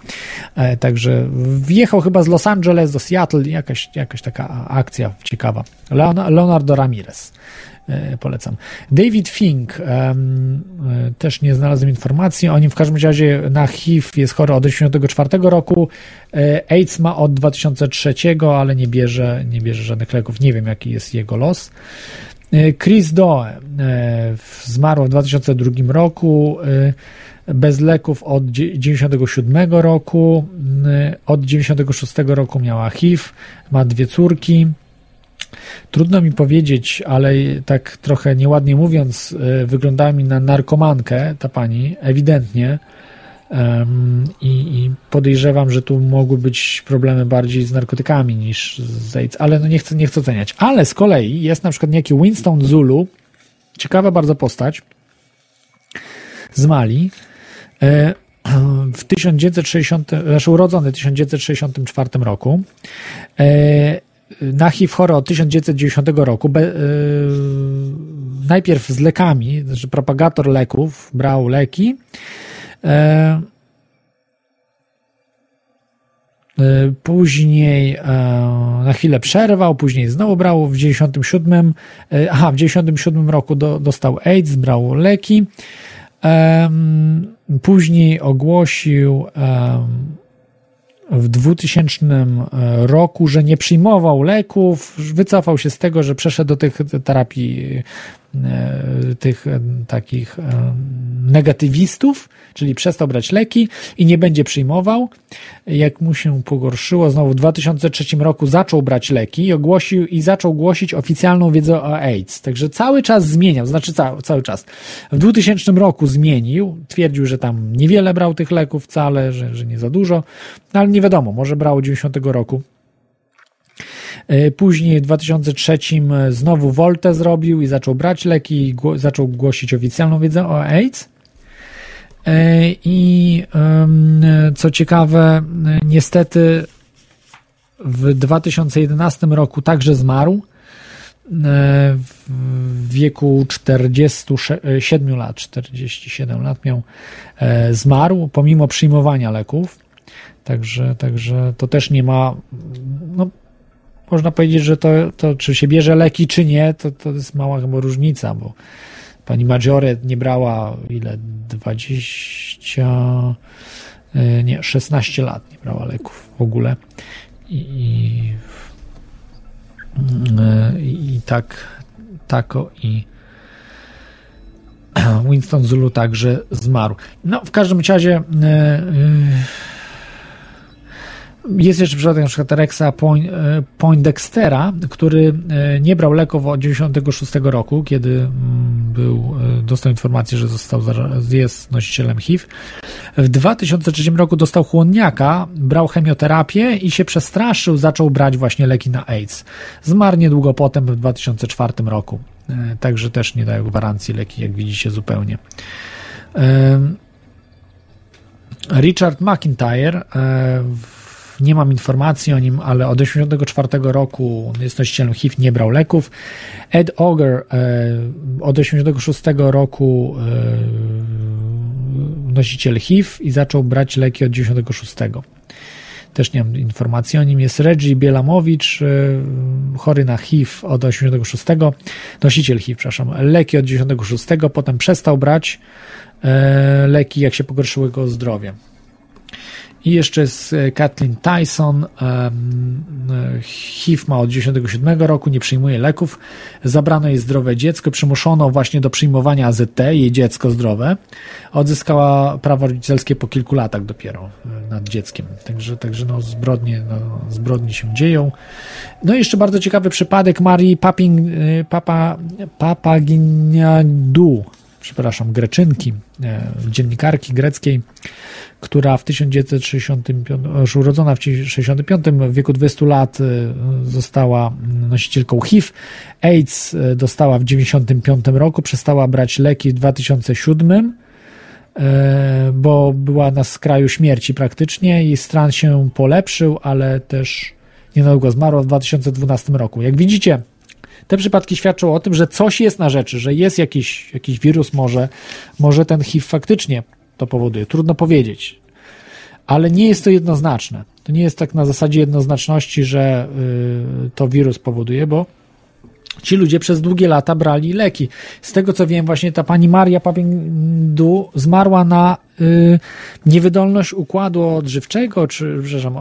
Także wjechał chyba z Los Angeles do Seattle, jakaś, jakaś taka akcja ciekawa. Leonardo Ramirez. E, polecam. David Fink, też nie znalazłem informacji o nim, w każdym razie na HIV jest chory od 1984 roku, e, AIDS ma od 2003, ale nie bierze, nie bierze żadnych leków, nie wiem jaki jest jego los. E, Chris Doe zmarł w 2002 roku, bez leków od 1997 roku, od 1996 roku miała HIV, ma dwie córki, Trudno mi powiedzieć, ale tak trochę nieładnie mówiąc, e, wyglądała mi na narkomankę ta pani, ewidentnie. I, podejrzewam, że tu mogły być problemy bardziej z narkotykami niż z AIDS, ale no nie chcę, nie chcę oceniać. Ale z kolei jest na przykład niejaki Winston Zulu, ciekawa bardzo postać z Mali, e, w 1960, znaczy urodzony w 1964 roku. E, na HIV chory od 1990 roku. Be, yy, najpierw z lekami, znaczy propagator leków brał leki. Yy, Później na chwilę przerwał, później znowu brał w 97, aha, w 97 roku do, dostał AIDS, brał leki. Później ogłosił w 2000 roku, że nie przyjmował leków, wycofał się z tego, że przeszedł do tych terapii E, tych e, takich e, negatywistów, czyli przestał brać leki i nie będzie przyjmował. Jak mu się pogorszyło, znowu w 2003 roku zaczął brać leki i ogłosił i zaczął głosić oficjalną wiedzę o AIDS. Także cały czas zmieniał, znaczy cały, cały czas. W 2000 roku zmienił, twierdził, że tam niewiele brał tych leków wcale, że, że nie za dużo, no ale nie wiadomo, może brał 90 roku. E, później w 2003 e, znowu Voltę zrobił i zaczął brać leki i zaczął głosić oficjalną wiedzę o AIDS. E, I co ciekawe, niestety w 2011 roku także zmarł w wieku 47 lat, 47 lat miał, zmarł pomimo przyjmowania leków. Także, także to też nie ma, no, można powiedzieć, że to, to czy się bierze leki, czy nie, to, to jest mała chyba różnica, bo pani Maggiore nie brała ile? 20, e, nie, 16 lat nie brała leków w ogóle. I, i, e, i tak, tako i Winston Zulu także zmarł. No, w każdym razie e, jest jeszcze przypadek przykład Rexa e, Poindextera, który e, nie brał leków od 96 roku, kiedy mm, był, e, dostał informację, że został, jest nosicielem HIV. W 2003 roku dostał chłonniaka, brał chemioterapię i się przestraszył, zaczął brać właśnie leki na AIDS. Zmarł niedługo potem, w 2004 roku. Także też nie dają gwarancji leki, jak widzicie, zupełnie. Richard McIntyre w nie mam informacji o nim, ale od 1984 roku jest nosicielem HIV, nie brał leków. Ed Auger e, od 1986 roku e, nosiciel HIV i zaczął brać leki od 1996. Też nie mam informacji o nim. Jest Reggie Bielamowicz, e, chory na HIV od 86, nosiciel HIV, przepraszam, leki od 96, potem przestał brać leki, jak się pogorszyło jego zdrowie. I jeszcze jest e, Kathleen Tyson. HIV ma od 1997 roku, nie przyjmuje leków. Zabrano jej zdrowe dziecko, przymuszono właśnie do przyjmowania AZT, jej dziecko zdrowe. Odzyskała prawo rodzicielskie po kilku latach dopiero e, nad dzieckiem. Także, także no, zbrodnie, no, zbrodnie się dzieją. No i jeszcze bardzo ciekawy przypadek Marii Paping, e, Papa, Papaginiadu, przepraszam, Greczynki, dziennikarki greckiej, która w 1965, już urodzona w 1965, w wieku 20 lat y, została nosicielką HIV. AIDS y, dostała w 1995 roku, przestała brać leki w 2007 y, bo była na skraju śmierci praktycznie i stan się polepszył, ale też niedługo zmarła w 2012 roku. Jak widzicie, te przypadki świadczą o tym, że coś jest na rzeczy, że jest jakiś, jakiś wirus, może, może ten HIV faktycznie to powoduje. Trudno powiedzieć. Ale nie jest to jednoznaczne. To nie jest tak na zasadzie jednoznaczności, że y, to wirus powoduje, bo ci ludzie przez długie lata brali leki. Z tego co wiem, właśnie ta pani Maria Papindu zmarła na niewydolność układu odżywczego, czy przepraszam,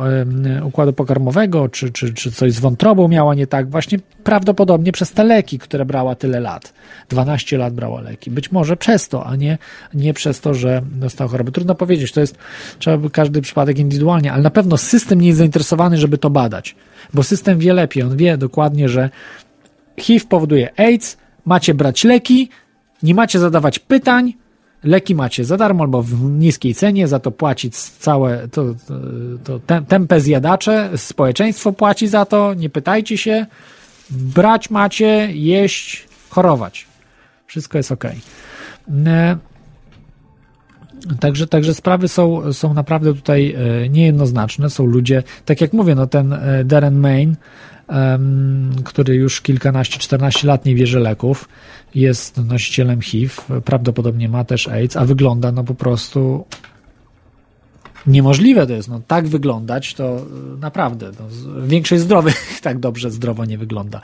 y, układu pokarmowego, czy, czy, czy coś z wątrobą miała nie tak, właśnie prawdopodobnie przez te leki, które brała tyle lat. 12 lat brała leki. Być może przez to, a nie, nie przez to, że dostała chorobę. Trudno powiedzieć, to jest, trzeba by każdy przypadek indywidualnie, ale na pewno system nie jest zainteresowany, żeby to badać, bo system wie lepiej, on wie dokładnie, że HIV powoduje AIDS, macie brać leki, nie macie zadawać pytań, leki macie za darmo albo w niskiej cenie, za to płacić całe, to, to, to tempę zjadacze, społeczeństwo płaci za to, nie pytajcie się, brać macie, jeść, chorować. Wszystko jest ok. E, także, także sprawy są, są naprawdę tutaj e, niejednoznaczne. Są ludzie, tak jak mówię, no ten e, Darren Main, który już kilkanaście, czternaście lat nie bierze leków, jest nosicielem HIV, prawdopodobnie ma też AIDS, a wygląda no po prostu niemożliwe to jest, no tak wyglądać, to e, naprawdę, no, większość zdrowych tak dobrze zdrowo nie wygląda.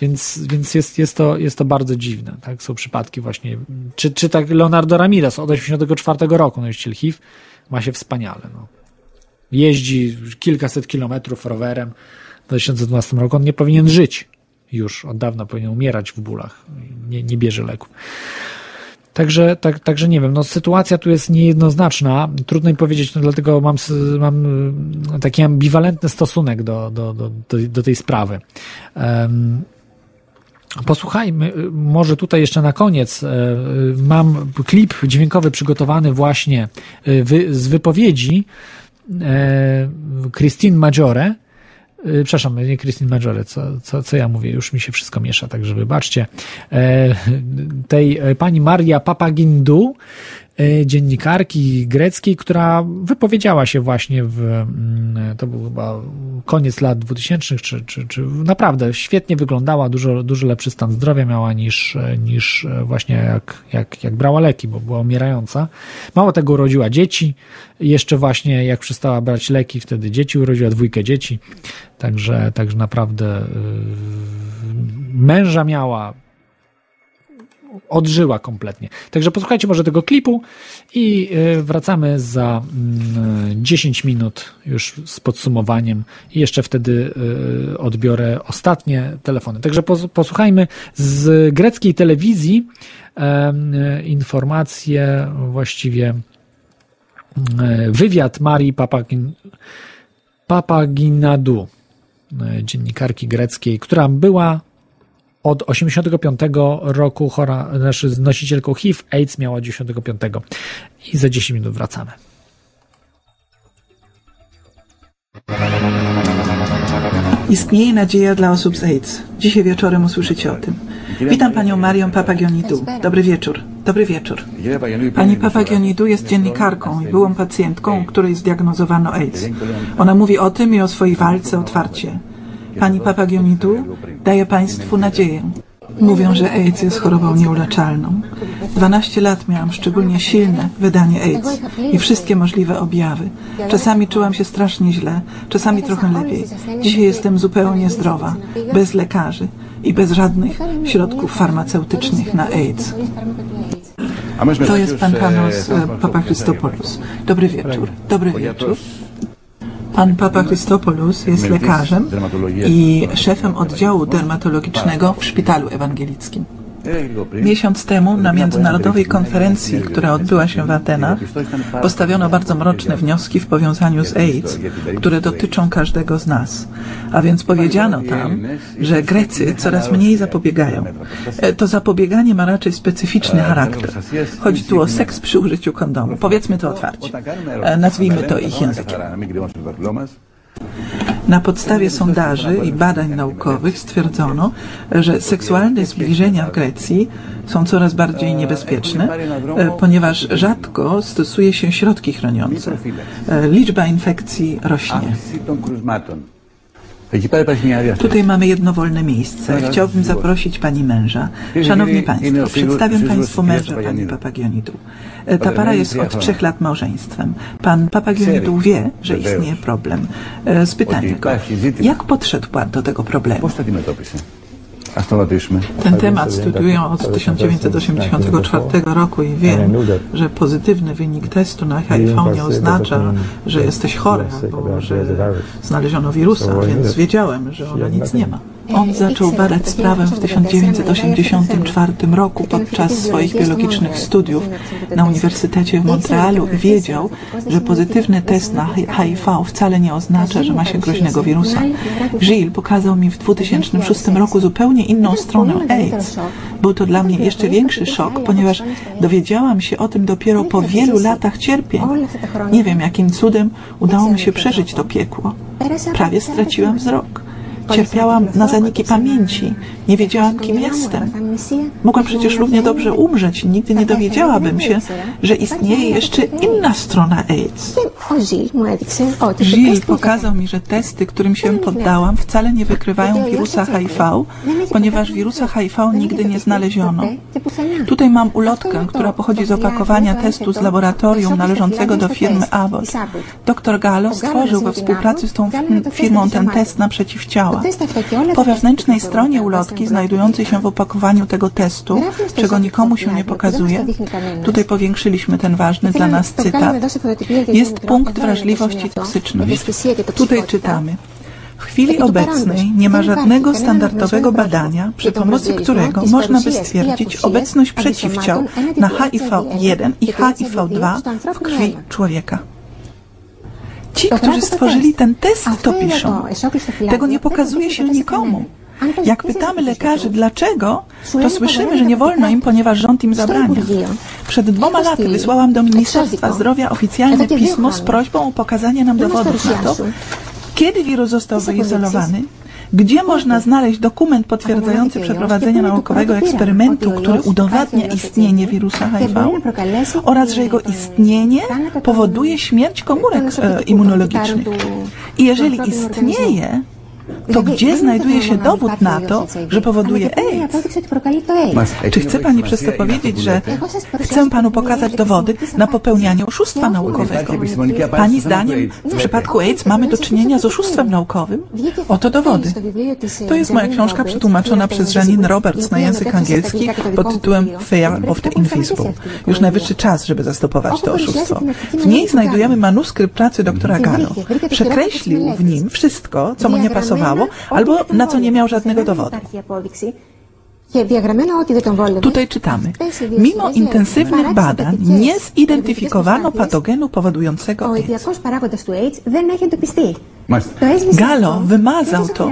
Więc, więc jest, jest, to, jest to bardzo dziwne, tak, są przypadki właśnie, czy, czy tak Leonardo Ramirez od 84 roku, no jeśli HIV, ma się wspaniale, no. Jeździ kilkaset kilometrów rowerem 2012 roku, on nie powinien żyć już, od dawna powinien umierać w bólach, nie, nie bierze leków. Także, tak, także nie wiem, no sytuacja tu jest niejednoznaczna, trudno mi powiedzieć, no dlatego mam, mam taki ambiwalentny stosunek do, do, do, do tej sprawy. Um, Posłuchajmy, może tutaj jeszcze na koniec. Mam klip dźwiękowy przygotowany właśnie z wypowiedzi Christine Maggiore, przepraszam, nie Christine Majore, co, co, co ja mówię, już mi się wszystko miesza, także wybaczcie. E, tej e, pani Maria Papagindu, dziennikarki greckiej, która wypowiedziała się właśnie w, mm, to był chyba koniec lat 2000, czy, czy, czy naprawdę świetnie wyglądała, dużo, dużo lepszy stan zdrowia miała niż, niż właśnie jak, jak, jak brała leki, bo była umierająca. Mało tego urodziła dzieci, jeszcze właśnie jak przestała brać leki, wtedy dzieci urodziła, dwójkę dzieci. Także, także naprawdę yy, męża miała, odżyła kompletnie. Także posłuchajcie może tego klipu i yy, wracamy za 10 yy, minut już z podsumowaniem i jeszcze wtedy odbiorę ostatnie telefony. Także posłuchajmy z greckiej telewizji informacje, właściwie wywiad Marii Papagin, Papaginadu. Dziennikarki greckiej, która była od 85 roku chora, znaczy nosicielką HIV, AIDS miała 95. I za 10 minut wracamy. Istnieje nadzieja dla osób z AIDS. Dzisiaj wieczorem usłyszycie o tym. Witam panią Marią Papagionidu. Dobry wieczór. Dobry wieczór. Pani Papagionidu jest dziennikarką i byłą pacjentką, której zdiagnozowano AIDS. Ona mówi o tym i o swojej walce otwarcie. Pani Papagionidu daje państwu nadzieję. Mówią, że AIDS jest chorobą nieuleczalną. 12 lat miałam szczególnie silne wydanie AIDS i wszystkie możliwe objawy. Czasami czułam się strasznie źle, czasami trochę lepiej. Dzisiaj jestem zupełnie zdrowa, bez lekarzy i bez żadnych środków farmaceutycznych na AIDS. To jest pan Panos Papa Christopoulos. Dobry wieczór. Dobry wieczór. Pan Papa Christopoulos jest lekarzem i szefem oddziału dermatologicznego w szpitalu ewangelickim. Miesiąc temu na międzynarodowej konferencji, która odbyła się w Atenach, postawiono bardzo mroczne wnioski w powiązaniu z AIDS, które dotyczą każdego z nas. A więc powiedziano tam, że Grecy coraz mniej zapobiegają. E, to zapobieganie ma raczej specyficzny charakter. Chodzi tu o seks przy użyciu kondomu. Powiedzmy to otwarcie. E, nazwijmy to ich językiem. Na podstawie sondaży i badań naukowych stwierdzono, że seksualne zbliżenia w Grecji są coraz bardziej niebezpieczne, e, ponieważ rzadko stosuje się środki chroniące. E, liczba infekcji rośnie. Tutaj mamy jedno wolne miejsce. Chciałbym zaprosić pani męża. Szanowni państwo, przedstawiam państwu męża pani Papagionidu. E, ta para jest od trzech lat małżeństwem. Pan Papagionidu wie, że istnieje problem. E, spytajmy go, jak podszedł pan do tego problemu? Ten temat studiuję od 1984 roku i wiem, że pozytywny wynik testu na HIV nie oznacza, że jesteś chory albo że znaleziono wirusa, więc wiedziałem, że ona nic nie. ma. On zaczął badać sprawę w 1984 roku podczas swoich biologicznych studiów na Uniwersytecie w Montrealu i wiedział, że pozytywny test na HIV wcale nie oznacza, że ma się groźnego wirusa. Gilles pokazał mi w 2006 roku zupełnie inną stronę AIDS. Był to dla mnie jeszcze większy szok, ponieważ dowiedziałam się o tym dopiero po wielu latach cierpień. Nie wiem, jakim cudem udało mi się przeżyć to piekło. Prawie straciłam wzrok. Cierpiałam na zaniki pamięci. Nie wiedziałam, kim jestem. Mogłam przecież równie dobrze umrzeć nigdy nie dowiedziałabym się, że istnieje jeszcze inna strona AIDS. Gilles pokazał mi, że testy, którym się poddałam, wcale nie wykrywają wirusa HIV, ponieważ wirusa HIV nigdy nie znaleziono. Tutaj mam ulotkę, która pochodzi z opakowania testu z laboratorium należącego do firmy Abbott. Dr Gallo stworzył we współpracy z tą firmą ten test na przeciwciała. Po wewnętrznej stronie ulotki, znajdującej się w opakowaniu tego testu, czego nikomu się nie pokazuje, tutaj powiększyliśmy ten ważny dla nas cytat, jest punkt wrażliwości i toksyczność. Tutaj czytamy. W chwili obecnej nie ma żadnego standardowego badania, przy pomocy którego można by stwierdzić obecność przeciwciał na HIV-1 i HIV-2 w krwi człowieka. Ci, którzy stworzyli ten test, to piszą. Tego nie pokazuje się nikomu. Jak pytamy lekarzy dlaczego, to słyszymy, że nie wolno im, ponieważ rząd im zabrania. Przed dwoma laty wysłałam do Ministerstwa Zdrowia oficjalne pismo z prośbą o pokazanie nam dowodów na to, kiedy wirus został wyizolowany, gdzie można znaleźć dokument potwierdzający przeprowadzenie naukowego eksperymentu, który udowadnia istnienie wirusa HIV oraz, że jego istnienie powoduje śmierć komórek e, immunologicznych. I jeżeli istnieje, to gdzie znajduje się dowód na to, że powoduje AIDS? Czy chce Pani przez to powiedzieć, że chcę Panu pokazać dowody na popełnianie oszustwa naukowego? Pani zdaniem w przypadku AIDS mamy do czynienia z oszustwem naukowym? Oto dowody. To jest moja książka przetłumaczona przez Janine Roberts na język angielski pod tytułem Fear of the Invisible. Już najwyższy czas, żeby zastopować to oszustwo. W niej znajdujemy manuskrypt pracy doktora Gano. Przekreślił w nim wszystko, co mu nie pasowało albo na co nie miał żadnego dowodu. Tutaj czytamy. Mimo intensywnych badań nie zidentyfikowano patogenu powodującego AIDS. Gallo wymazał to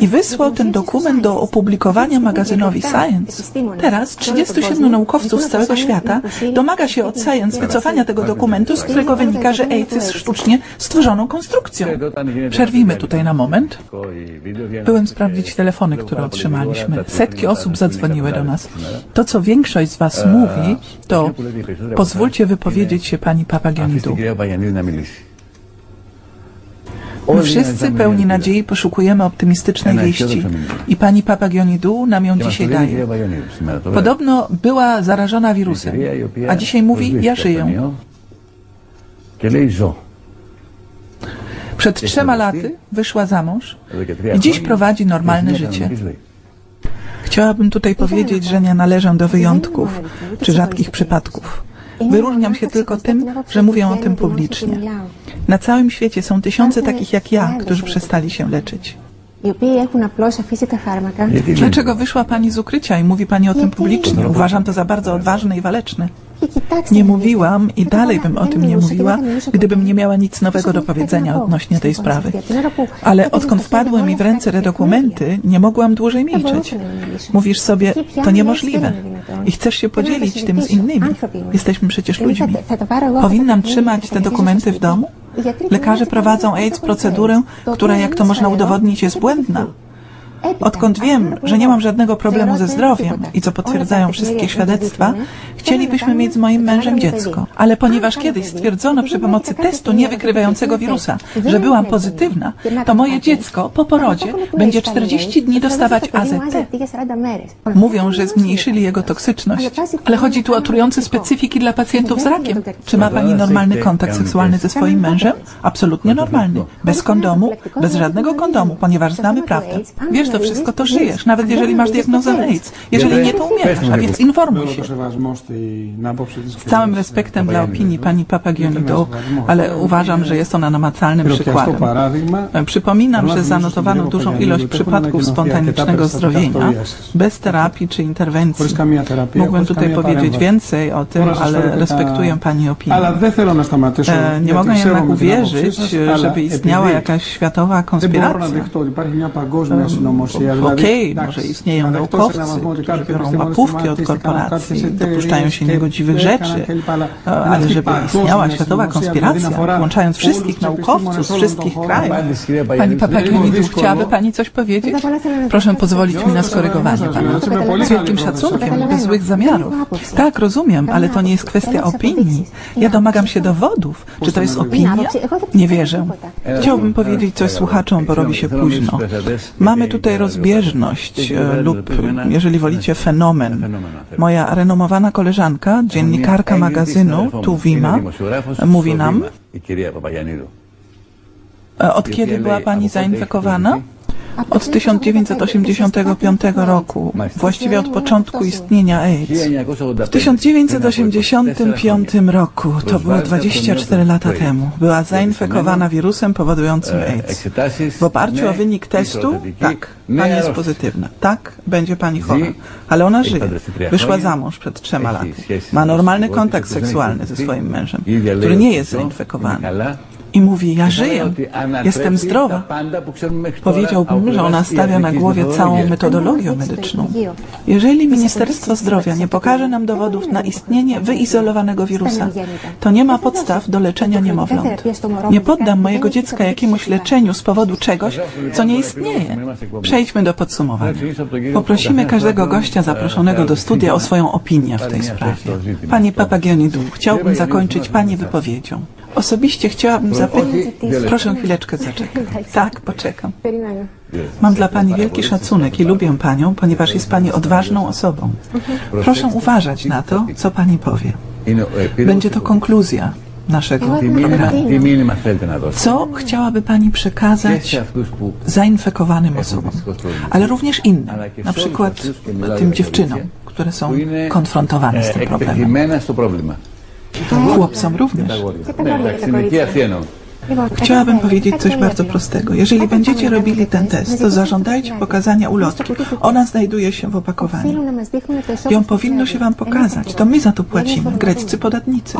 i wysłał ten dokument do opublikowania magazynowi Science. Teraz 37 naukowców z całego świata domaga się od Science wycofania tego dokumentu, z którego wynika, że AIDS jest sztucznie stworzoną konstrukcją. Przerwijmy tutaj na moment. Byłem sprawdzić telefony, które otrzymaliśmy. Setki osób zadzwoniły do nas. To, co większość z Was mówi, to pozwólcie wypowiedzieć się pani Papagianidou. My wszyscy pełni nadziei poszukujemy optymistycznej wieści. i pani Papagianidou nam ją dzisiaj daje. Podobno była zarażona wirusem, a dzisiaj mówi, ja żyję. Przed trzema laty wyszła za mąż i dziś prowadzi normalne życie. Chciałabym tutaj powiedzieć, że nie należę do wyjątków czy rzadkich przypadków. Wyróżniam się tylko tym, że mówię o tym publicznie. Na całym świecie są tysiące takich jak ja, którzy przestali się leczyć. Dlaczego wyszła Pani z ukrycia i mówi Pani o tym publicznie? Uważam to za bardzo odważne i waleczne. Nie mówiłam i dalej bym o tym nie mówiła, gdybym nie miała nic nowego do powiedzenia odnośnie tej sprawy. Ale odkąd wpadły mi w ręce te dokumenty, nie mogłam dłużej milczeć. Mówisz sobie, to niemożliwe i chcesz się podzielić tym z innymi. Jesteśmy przecież ludźmi. Powinnam trzymać te dokumenty w domu? Lekarze prowadzą AIDS procedurę, która, jak to można udowodnić, jest błędna. Odkąd wiem, że nie mam żadnego problemu ze zdrowiem i co potwierdzają wszystkie świadectwa, chcielibyśmy mieć z moim mężem dziecko. Ale ponieważ kiedyś stwierdzono przy pomocy testu niewykrywającego wirusa, że byłam pozytywna, to moje dziecko po porodzie będzie 40 dni dostawać AZT. Mówią, że zmniejszyli jego toksyczność, ale chodzi tu o trujące specyfiki dla pacjentów z rakiem. Czy ma Pani normalny kontakt seksualny ze swoim mężem? Absolutnie normalny. Bez kondomu, bez żadnego kondomu, ponieważ znamy prawdę. Wiesz, to wszystko, to żyjesz, nawet jeżeli masz diagnozę AIDS. Jeżeli nie, to umierasz, a więc informuj się. Z całym respektem dla opinii pani Papagionido, ale uważam, że jest ona namacalnym przykładem. Przypominam, że zanotowano dużą ilość przypadków spontanicznego zdrowienia bez terapii czy interwencji. Mógłbym tutaj powiedzieć więcej o tym, ale respektuję pani opinię. Nie mogę jednak uwierzyć, żeby istniała jakaś światowa konspiracja Okej, okay, może istnieją naukowcy, którzy biorą łapówki od korporacji, dopuszczają się niegodziwych rzeczy, ale żeby istniała światowa konspiracja, włączając wszystkich naukowców z wszystkich krajów. Pani Papaginidu, chciałaby Pani coś powiedzieć? Proszę pozwolić mi na skorygowanie Pana. Z wielkim szacunkiem, bez złych zamiarów. Tak, rozumiem, ale to nie jest kwestia opinii. Ja domagam się dowodów. Czy to jest opinia? Nie wierzę. Chciałbym powiedzieć coś słuchaczom, bo robi się późno. Mamy tutaj rozbieżność e, lub, jeżeli wolicie, fenomen. Moja renomowana koleżanka, dziennikarka magazynu Tuwima, mówi nam, e, od kiedy była Pani zainfekowana? Od 1985 roku, właściwie od początku istnienia AIDS. W 1985 roku, to było 24 lata temu, była zainfekowana wirusem powodującym AIDS. W oparciu o wynik testu, tak, pani jest pozytywna. Tak, będzie pani chora. Ale ona żyje. Wyszła za mąż przed trzema laty. Ma normalny kontakt seksualny ze swoim mężem, który nie jest zainfekowany i mówi, ja żyję, jestem zdrowa. Powiedziałbym, że ona stawia na głowie całą metodologię medyczną. Jeżeli Ministerstwo Zdrowia nie pokaże nam dowodów na istnienie wyizolowanego wirusa, to nie ma podstaw do leczenia niemowląt. Nie poddam mojego dziecka jakiemuś leczeniu z powodu czegoś, co nie istnieje. Przejdźmy do podsumowania. Poprosimy każdego gościa zaproszonego do studia o swoją opinię w tej sprawie. Panie Papagionidu, chciałbym zakończyć Pani wypowiedzią. Osobiście chciałabym zapytać... Proszę chwileczkę zaczekać. Tak, poczekam. Mam dla Pani wielki szacunek i lubię Panią, ponieważ jest Pani odważną osobą. Proszę uważać na to, co Pani powie. Będzie to konkluzja naszego programu. Co chciałaby Pani przekazać zainfekowanym osobom, ale również innym, na przykład tym dziewczynom, które są konfrontowane z tym problemem? Chłopcom również. Chciałabym powiedzieć coś bardzo prostego. Jeżeli będziecie robili ten test, to zażądajcie pokazania ulotki. Ona znajduje się w opakowaniu. Ją powinno się Wam pokazać. To my za to płacimy, greccy podatnicy.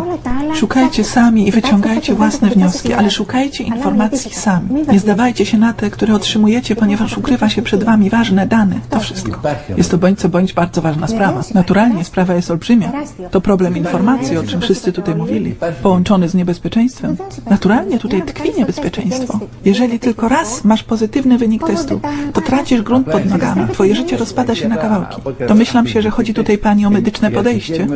Szukajcie sami i wyciągajcie własne wnioski, ale szukajcie informacji sami. Nie zdawajcie się na te, które otrzymujecie, ponieważ ukrywa się przed Wami ważne dane. To wszystko. Jest to bądź co bądź bardzo ważna sprawa. Naturalnie sprawa jest olbrzymia. To problem informacji, o czym wszyscy tutaj mówili, połączony z niebezpieczeństwem. Naturalnie tutaj tutaj tkwi niebezpieczeństwo. Jeżeli tylko raz masz pozytywny wynik testu, to tracisz grunt pod nogami, twoje życie rozpada się na kawałki. Domyślam się, że chodzi tutaj pani o medyczne podejście.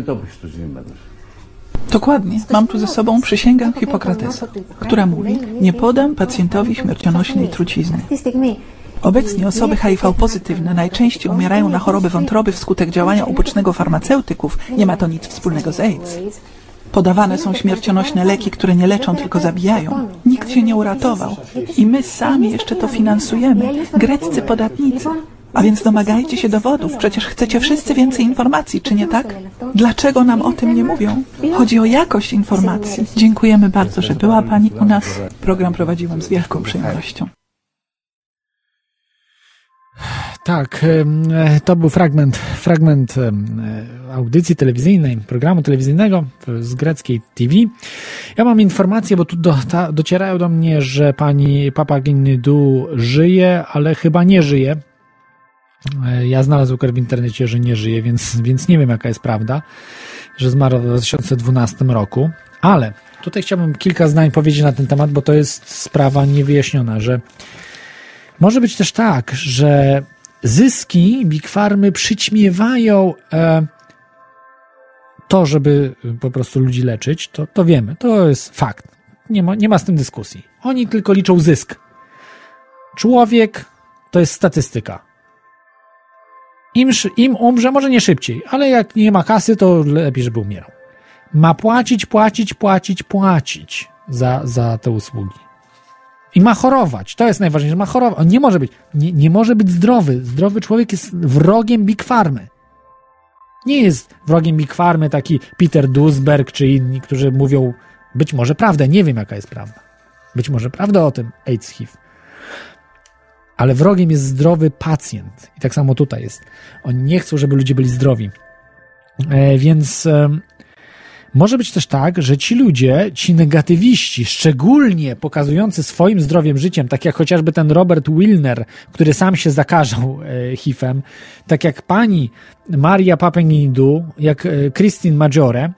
Dokładnie. Mam tu ze sobą przysięgę Hipokratesa, która mówi, nie podam pacjentowi śmiercionośnej trucizny. Obecnie osoby HIV pozytywne najczęściej umierają na choroby wątroby wskutek działania ubocznego farmaceutyków. Nie ma to nic wspólnego z AIDS. Podawane są śmiercionośne leki, które nie leczą, tylko zabijają. Nikt się nie uratował. I my sami jeszcze to finansujemy. Greccy podatnicy. A więc domagajcie się dowodów. Przecież chcecie wszyscy więcej informacji, czy nie tak? Dlaczego nam o tym nie mówią? Chodzi o jakość informacji. Dziękujemy bardzo, że była Pani u nas. Program prowadziłem z wielką przyjemnością. Tak, to był fragment, fragment audycji telewizyjnej, programu telewizyjnego z greckiej TV. Ja mam informację, bo tu do, ta, docierają do mnie, że pani Papagindu żyje, ale chyba nie żyje. E, ja znalazłem w internecie, że nie żyje, więc, więc nie wiem jaka jest prawda, że zmarł w 2012 roku. Ale tutaj chciałbym kilka zdań powiedzieć na ten temat, bo to jest sprawa niewyjaśniona, że może być też tak, że zyski Big Farmy przyćmiewają e, to, żeby po prostu ludzi leczyć, to, to wiemy, to jest fakt. Nie ma, nie ma z tym dyskusji. Oni tylko liczą zysk. Człowiek to jest statystyka. Im, Im umrze, może nie szybciej, ale jak nie ma kasy, to lepiej, żeby umierał. Ma płacić, płacić, płacić, płacić za, za te usługi. I ma chorować. To jest najważniejsze. Ma chorować. On nie może być. Nie, nie może być zdrowy. Zdrowy człowiek jest wrogiem Big Farmy. Nie jest wrogiem Big Farmy taki Peter Duisberg czy inni, którzy mówią być może prawdę. Nie wiem, jaka jest prawda. Być może prawda o tym AIDS HIV. Ale wrogiem jest zdrowy pacjent. I tak samo tutaj jest. Oni nie chcą, żeby ludzie byli zdrowi. E, więc, e, Może być też tak, że ci ludzie, ci negatywiści, szczególnie pokazujący swoim zdrowiem życiem, tak jak chociażby ten Robert Wilner, który sam się zakażał e, HIV-em, tak jak pani Maria Papenidu, jak e, Christine Maggiore,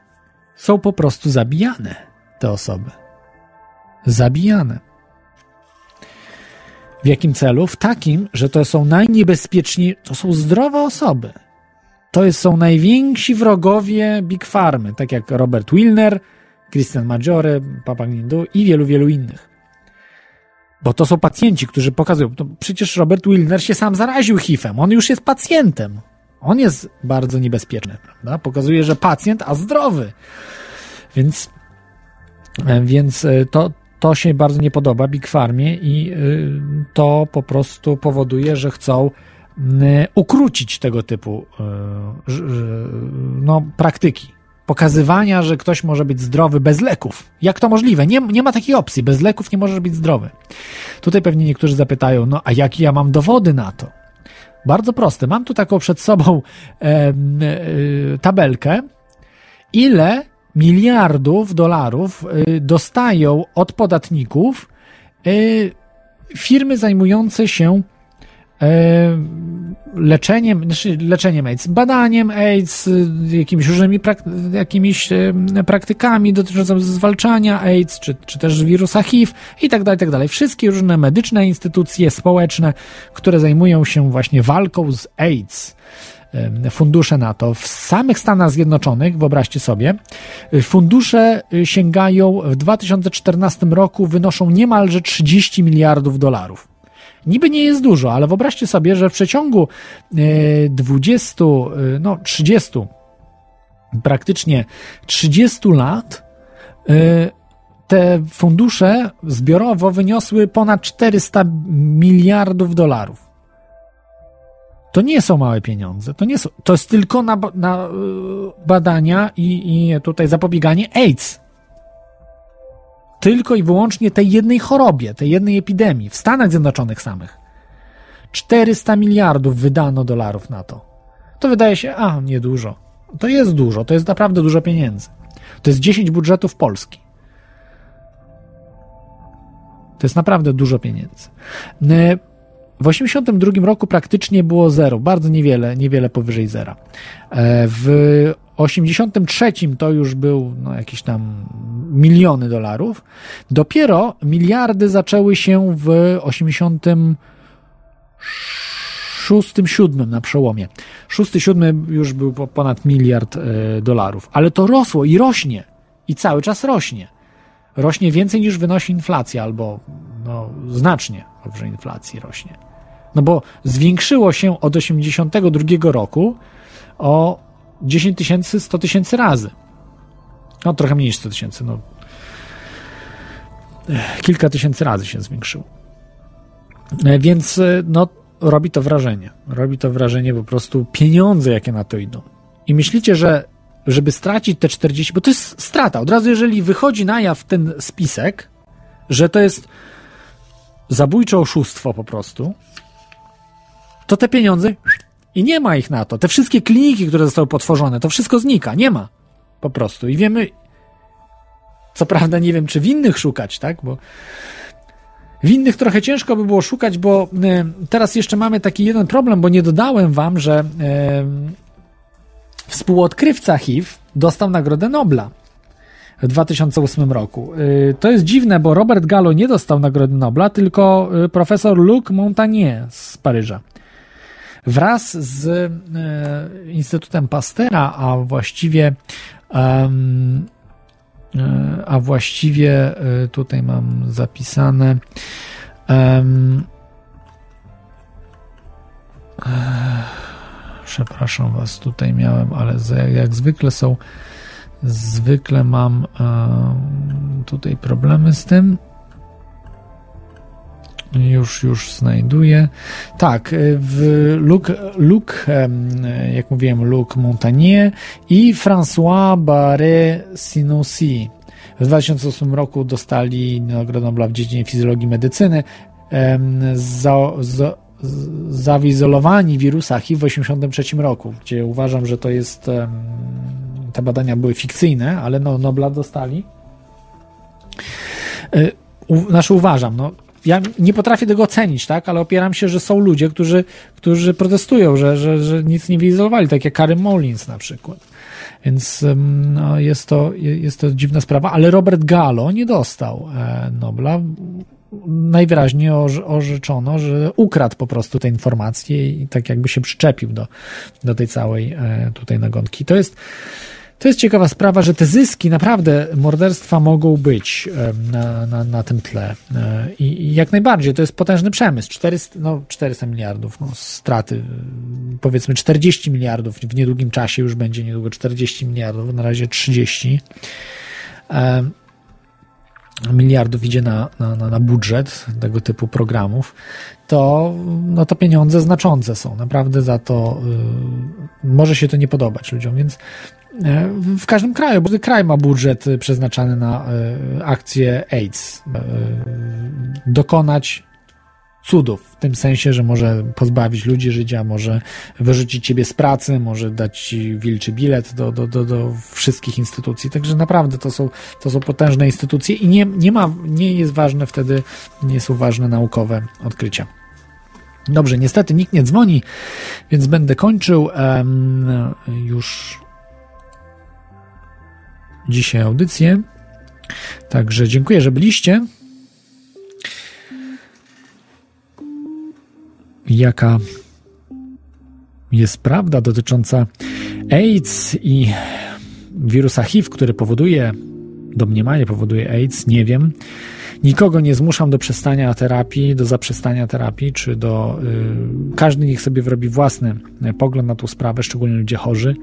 są po prostu zabijane, te osoby. Zabijane. W jakim celu? W takim, że to są najniebezpieczniejsze, to są zdrowe osoby to są najwięksi wrogowie Big Farmy, tak jak Robert Wilner, Christian Maggiore, Papa Gnindu i wielu, wielu innych. Bo to są pacjenci, którzy pokazują, przecież Robert Wilner się sam zaraził HIV-em, on już jest pacjentem. On jest bardzo niebezpieczny, prawda? Pokazuje, że pacjent, a zdrowy. Więc, e, więc e, to, to się bardzo nie podoba Big Farmie i e, to po prostu powoduje, że chcą ukrócić tego typu y, no, praktyki. Pokazywania, że ktoś może być zdrowy bez leków. Jak to możliwe? Nie, nie ma takiej opcji. Bez leków nie możesz być zdrowy. Tutaj pewnie niektórzy zapytają, no a jakie ja mam dowody na to? Bardzo proste. Mam tu taką przed sobą e, e, tabelkę, ile miliardów dolarów e, dostają od podatników firmy zajmujące się E, leczeniem, znaczy leczeniem AIDS, badaniem AIDS, jakimiś różnymi prak jakimiś e, praktykami dotyczącymi zwalczania AIDS, czy, czy też wirusa HIV i tak dalej, tak dalej. Wszystkie różne medyczne instytucje społeczne, które zajmują się właśnie walką z AIDS e, fundusze NATO. W samych Stanach Zjednoczonych, wyobraźcie sobie, fundusze sięgają w 2014 roku, wynoszą niemalże 30 miliardów dolarów. Niby nie jest dużo, ale wyobraźcie sobie, że w przeciągu 20, e, e, no 30, praktycznie 30 lat e, te fundusze zbiorowo wyniosły ponad 400 miliardów dolarów. To nie są małe pieniądze. To, nie są, to jest tylko na, na badania i, i tutaj zapobieganie AIDS tylko i wyłącznie tej jednej chorobie, tej jednej epidemii w Stanach Zjednoczonych samych. 400 miliardów wydano dolarów na to. To wydaje się, a niedużo. To jest dużo, to jest naprawdę dużo pieniędzy. To jest 10 budżetów Polski. To jest naprawdę dużo pieniędzy. W 1982 roku praktycznie było zero, bardzo niewiele, niewiele powyżej zera. E, w 83 to już był no, jakieś tam miliony dolarów. Dopiero miliardy zaczęły się w 86, 7 na przełomie. 6, 7 już był ponad miliard e, dolarów, ale to rosło i rośnie i cały czas rośnie. Rośnie więcej niż wynosi inflacja, albo no, znacznie powyżej inflacji rośnie. No bo zwiększyło się od 82 roku o 10 tysięcy, 100 tysięcy razy. No trochę mniej niż 100 tysięcy, no. Kilka tysięcy razy się zwiększyło. E, więc e, no, robi to wrażenie. Robi to wrażenie po prostu pieniądze, jakie na to idą. I myślicie, że żeby stracić te 40, bo to jest strata. Od razu, jeżeli wychodzi na jaw ten spisek, że to jest zabójcze oszustwo po prostu, to te pieniądze i nie ma ich na to. Te wszystkie kliniki, które zostały potworzone, to wszystko znika. Nie ma. Po prostu. I wiemy, co prawda nie wiem, czy winnych szukać, tak? Bo winnych trochę ciężko by było szukać, bo e, teraz jeszcze mamy taki jeden problem, bo nie dodałem wam, że e, współodkrywca HIV dostał Nagrodę Nobla w 2008 roku. E, to jest dziwne, bo Robert Gallo nie dostał Nagrody Nobla, tylko profesor Luc Montagnier z Paryża wraz z e, Instytutem Pastera, a właściwie e, a właściwie e, tutaj mam zapisane przepraszam was, tutaj miałem, ale jak zwykle są zwykle mam tutaj problemy z tym już, już znajduję. Tak, w Luc, Luc jak mówiłem, Luc Montagnier i François Barré Sinoussi. W 2008 roku dostali Nagrodę Nobla w dziedzinie fizjologii medycyny. Za, za, zawizolowani wirusa HIV w 1983 roku, gdzie uważam, że to jest te badania były fikcyjne, ale no, Nobla dostali. Znaczy uważam, no, ja nie potrafię tego ocenić, tak, ale opieram się, że są ludzie, którzy, którzy protestują, że, że, że nic nie wyizolowali, tak jak Kary Mullins na przykład. Więc no, jest, to, jest to dziwna sprawa, ale Robert Gallo nie dostał e, Nobla. Najwyraźniej orzeczono, że ukradł po prostu te informacje i tak jakby się przyczepił do, do tej całej e, tutaj nagonki. To jest, to jest ciekawa sprawa, że te zyski naprawdę morderstwa mogą być na, na, na tym tle. E, I, I, jak najbardziej, to jest potężny przemysł. 400, no, 400 miliardów no, straty, powiedzmy 40 miliardów, w niedługim czasie już będzie niedługo 40 miliardów, na razie 30 miliardów idzie na, na, na budżet tego typu programów, to, no to pieniądze znaczące są. Naprawdę za to y, może się to nie podobać ludziom, więc E, w każdym kraju, bo kraj ma budżet przeznaczany na e, akcję AIDS. E, dokonać cudów, w tym sensie, że może pozbawić ludzi życia, może wyrzucić ciebie z pracy, może dać ci wilczy bilet do, do, do, do wszystkich instytucji. Także naprawdę to są, to są potężne instytucje i nie, nie ma, nie jest ważne wtedy, nie są ważne naukowe odkrycia. Dobrze, niestety nikt nie dzwoni, więc będę kończył. Um, już dzisiaj audycję. Także dziękuję, że byliście. Jaka jest prawda dotycząca AIDS i wirusa HIV, który powoduje, domniemanie powoduje AIDS, nie wiem. Nikogo nie zmuszam do przestania terapii, do zaprzestania terapii, czy do. Y, każdy niech sobie wyrobi własny y, pogląd na tą sprawę, szczególnie ludzie chorzy.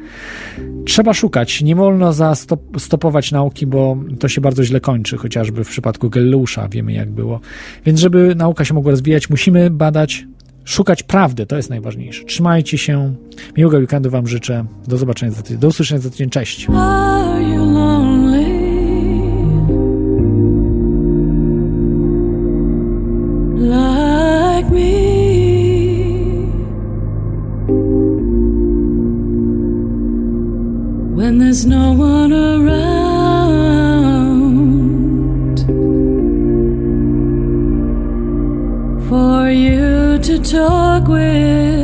Trzeba szukać. Nie wolno zastopować nauki, bo to się bardzo źle kończy, chociażby w przypadku Gellusza wiemy, jak było. Więc, żeby nauka się mogła rozwijać, musimy badać szukać prawdy, to jest najważniejsze. Trzymajcie się. Miłego weekendu Wam życzę. Do zobaczenia za tydzień. Do usłyszenia za tydzień. Cześć. There's no one around for you to talk with.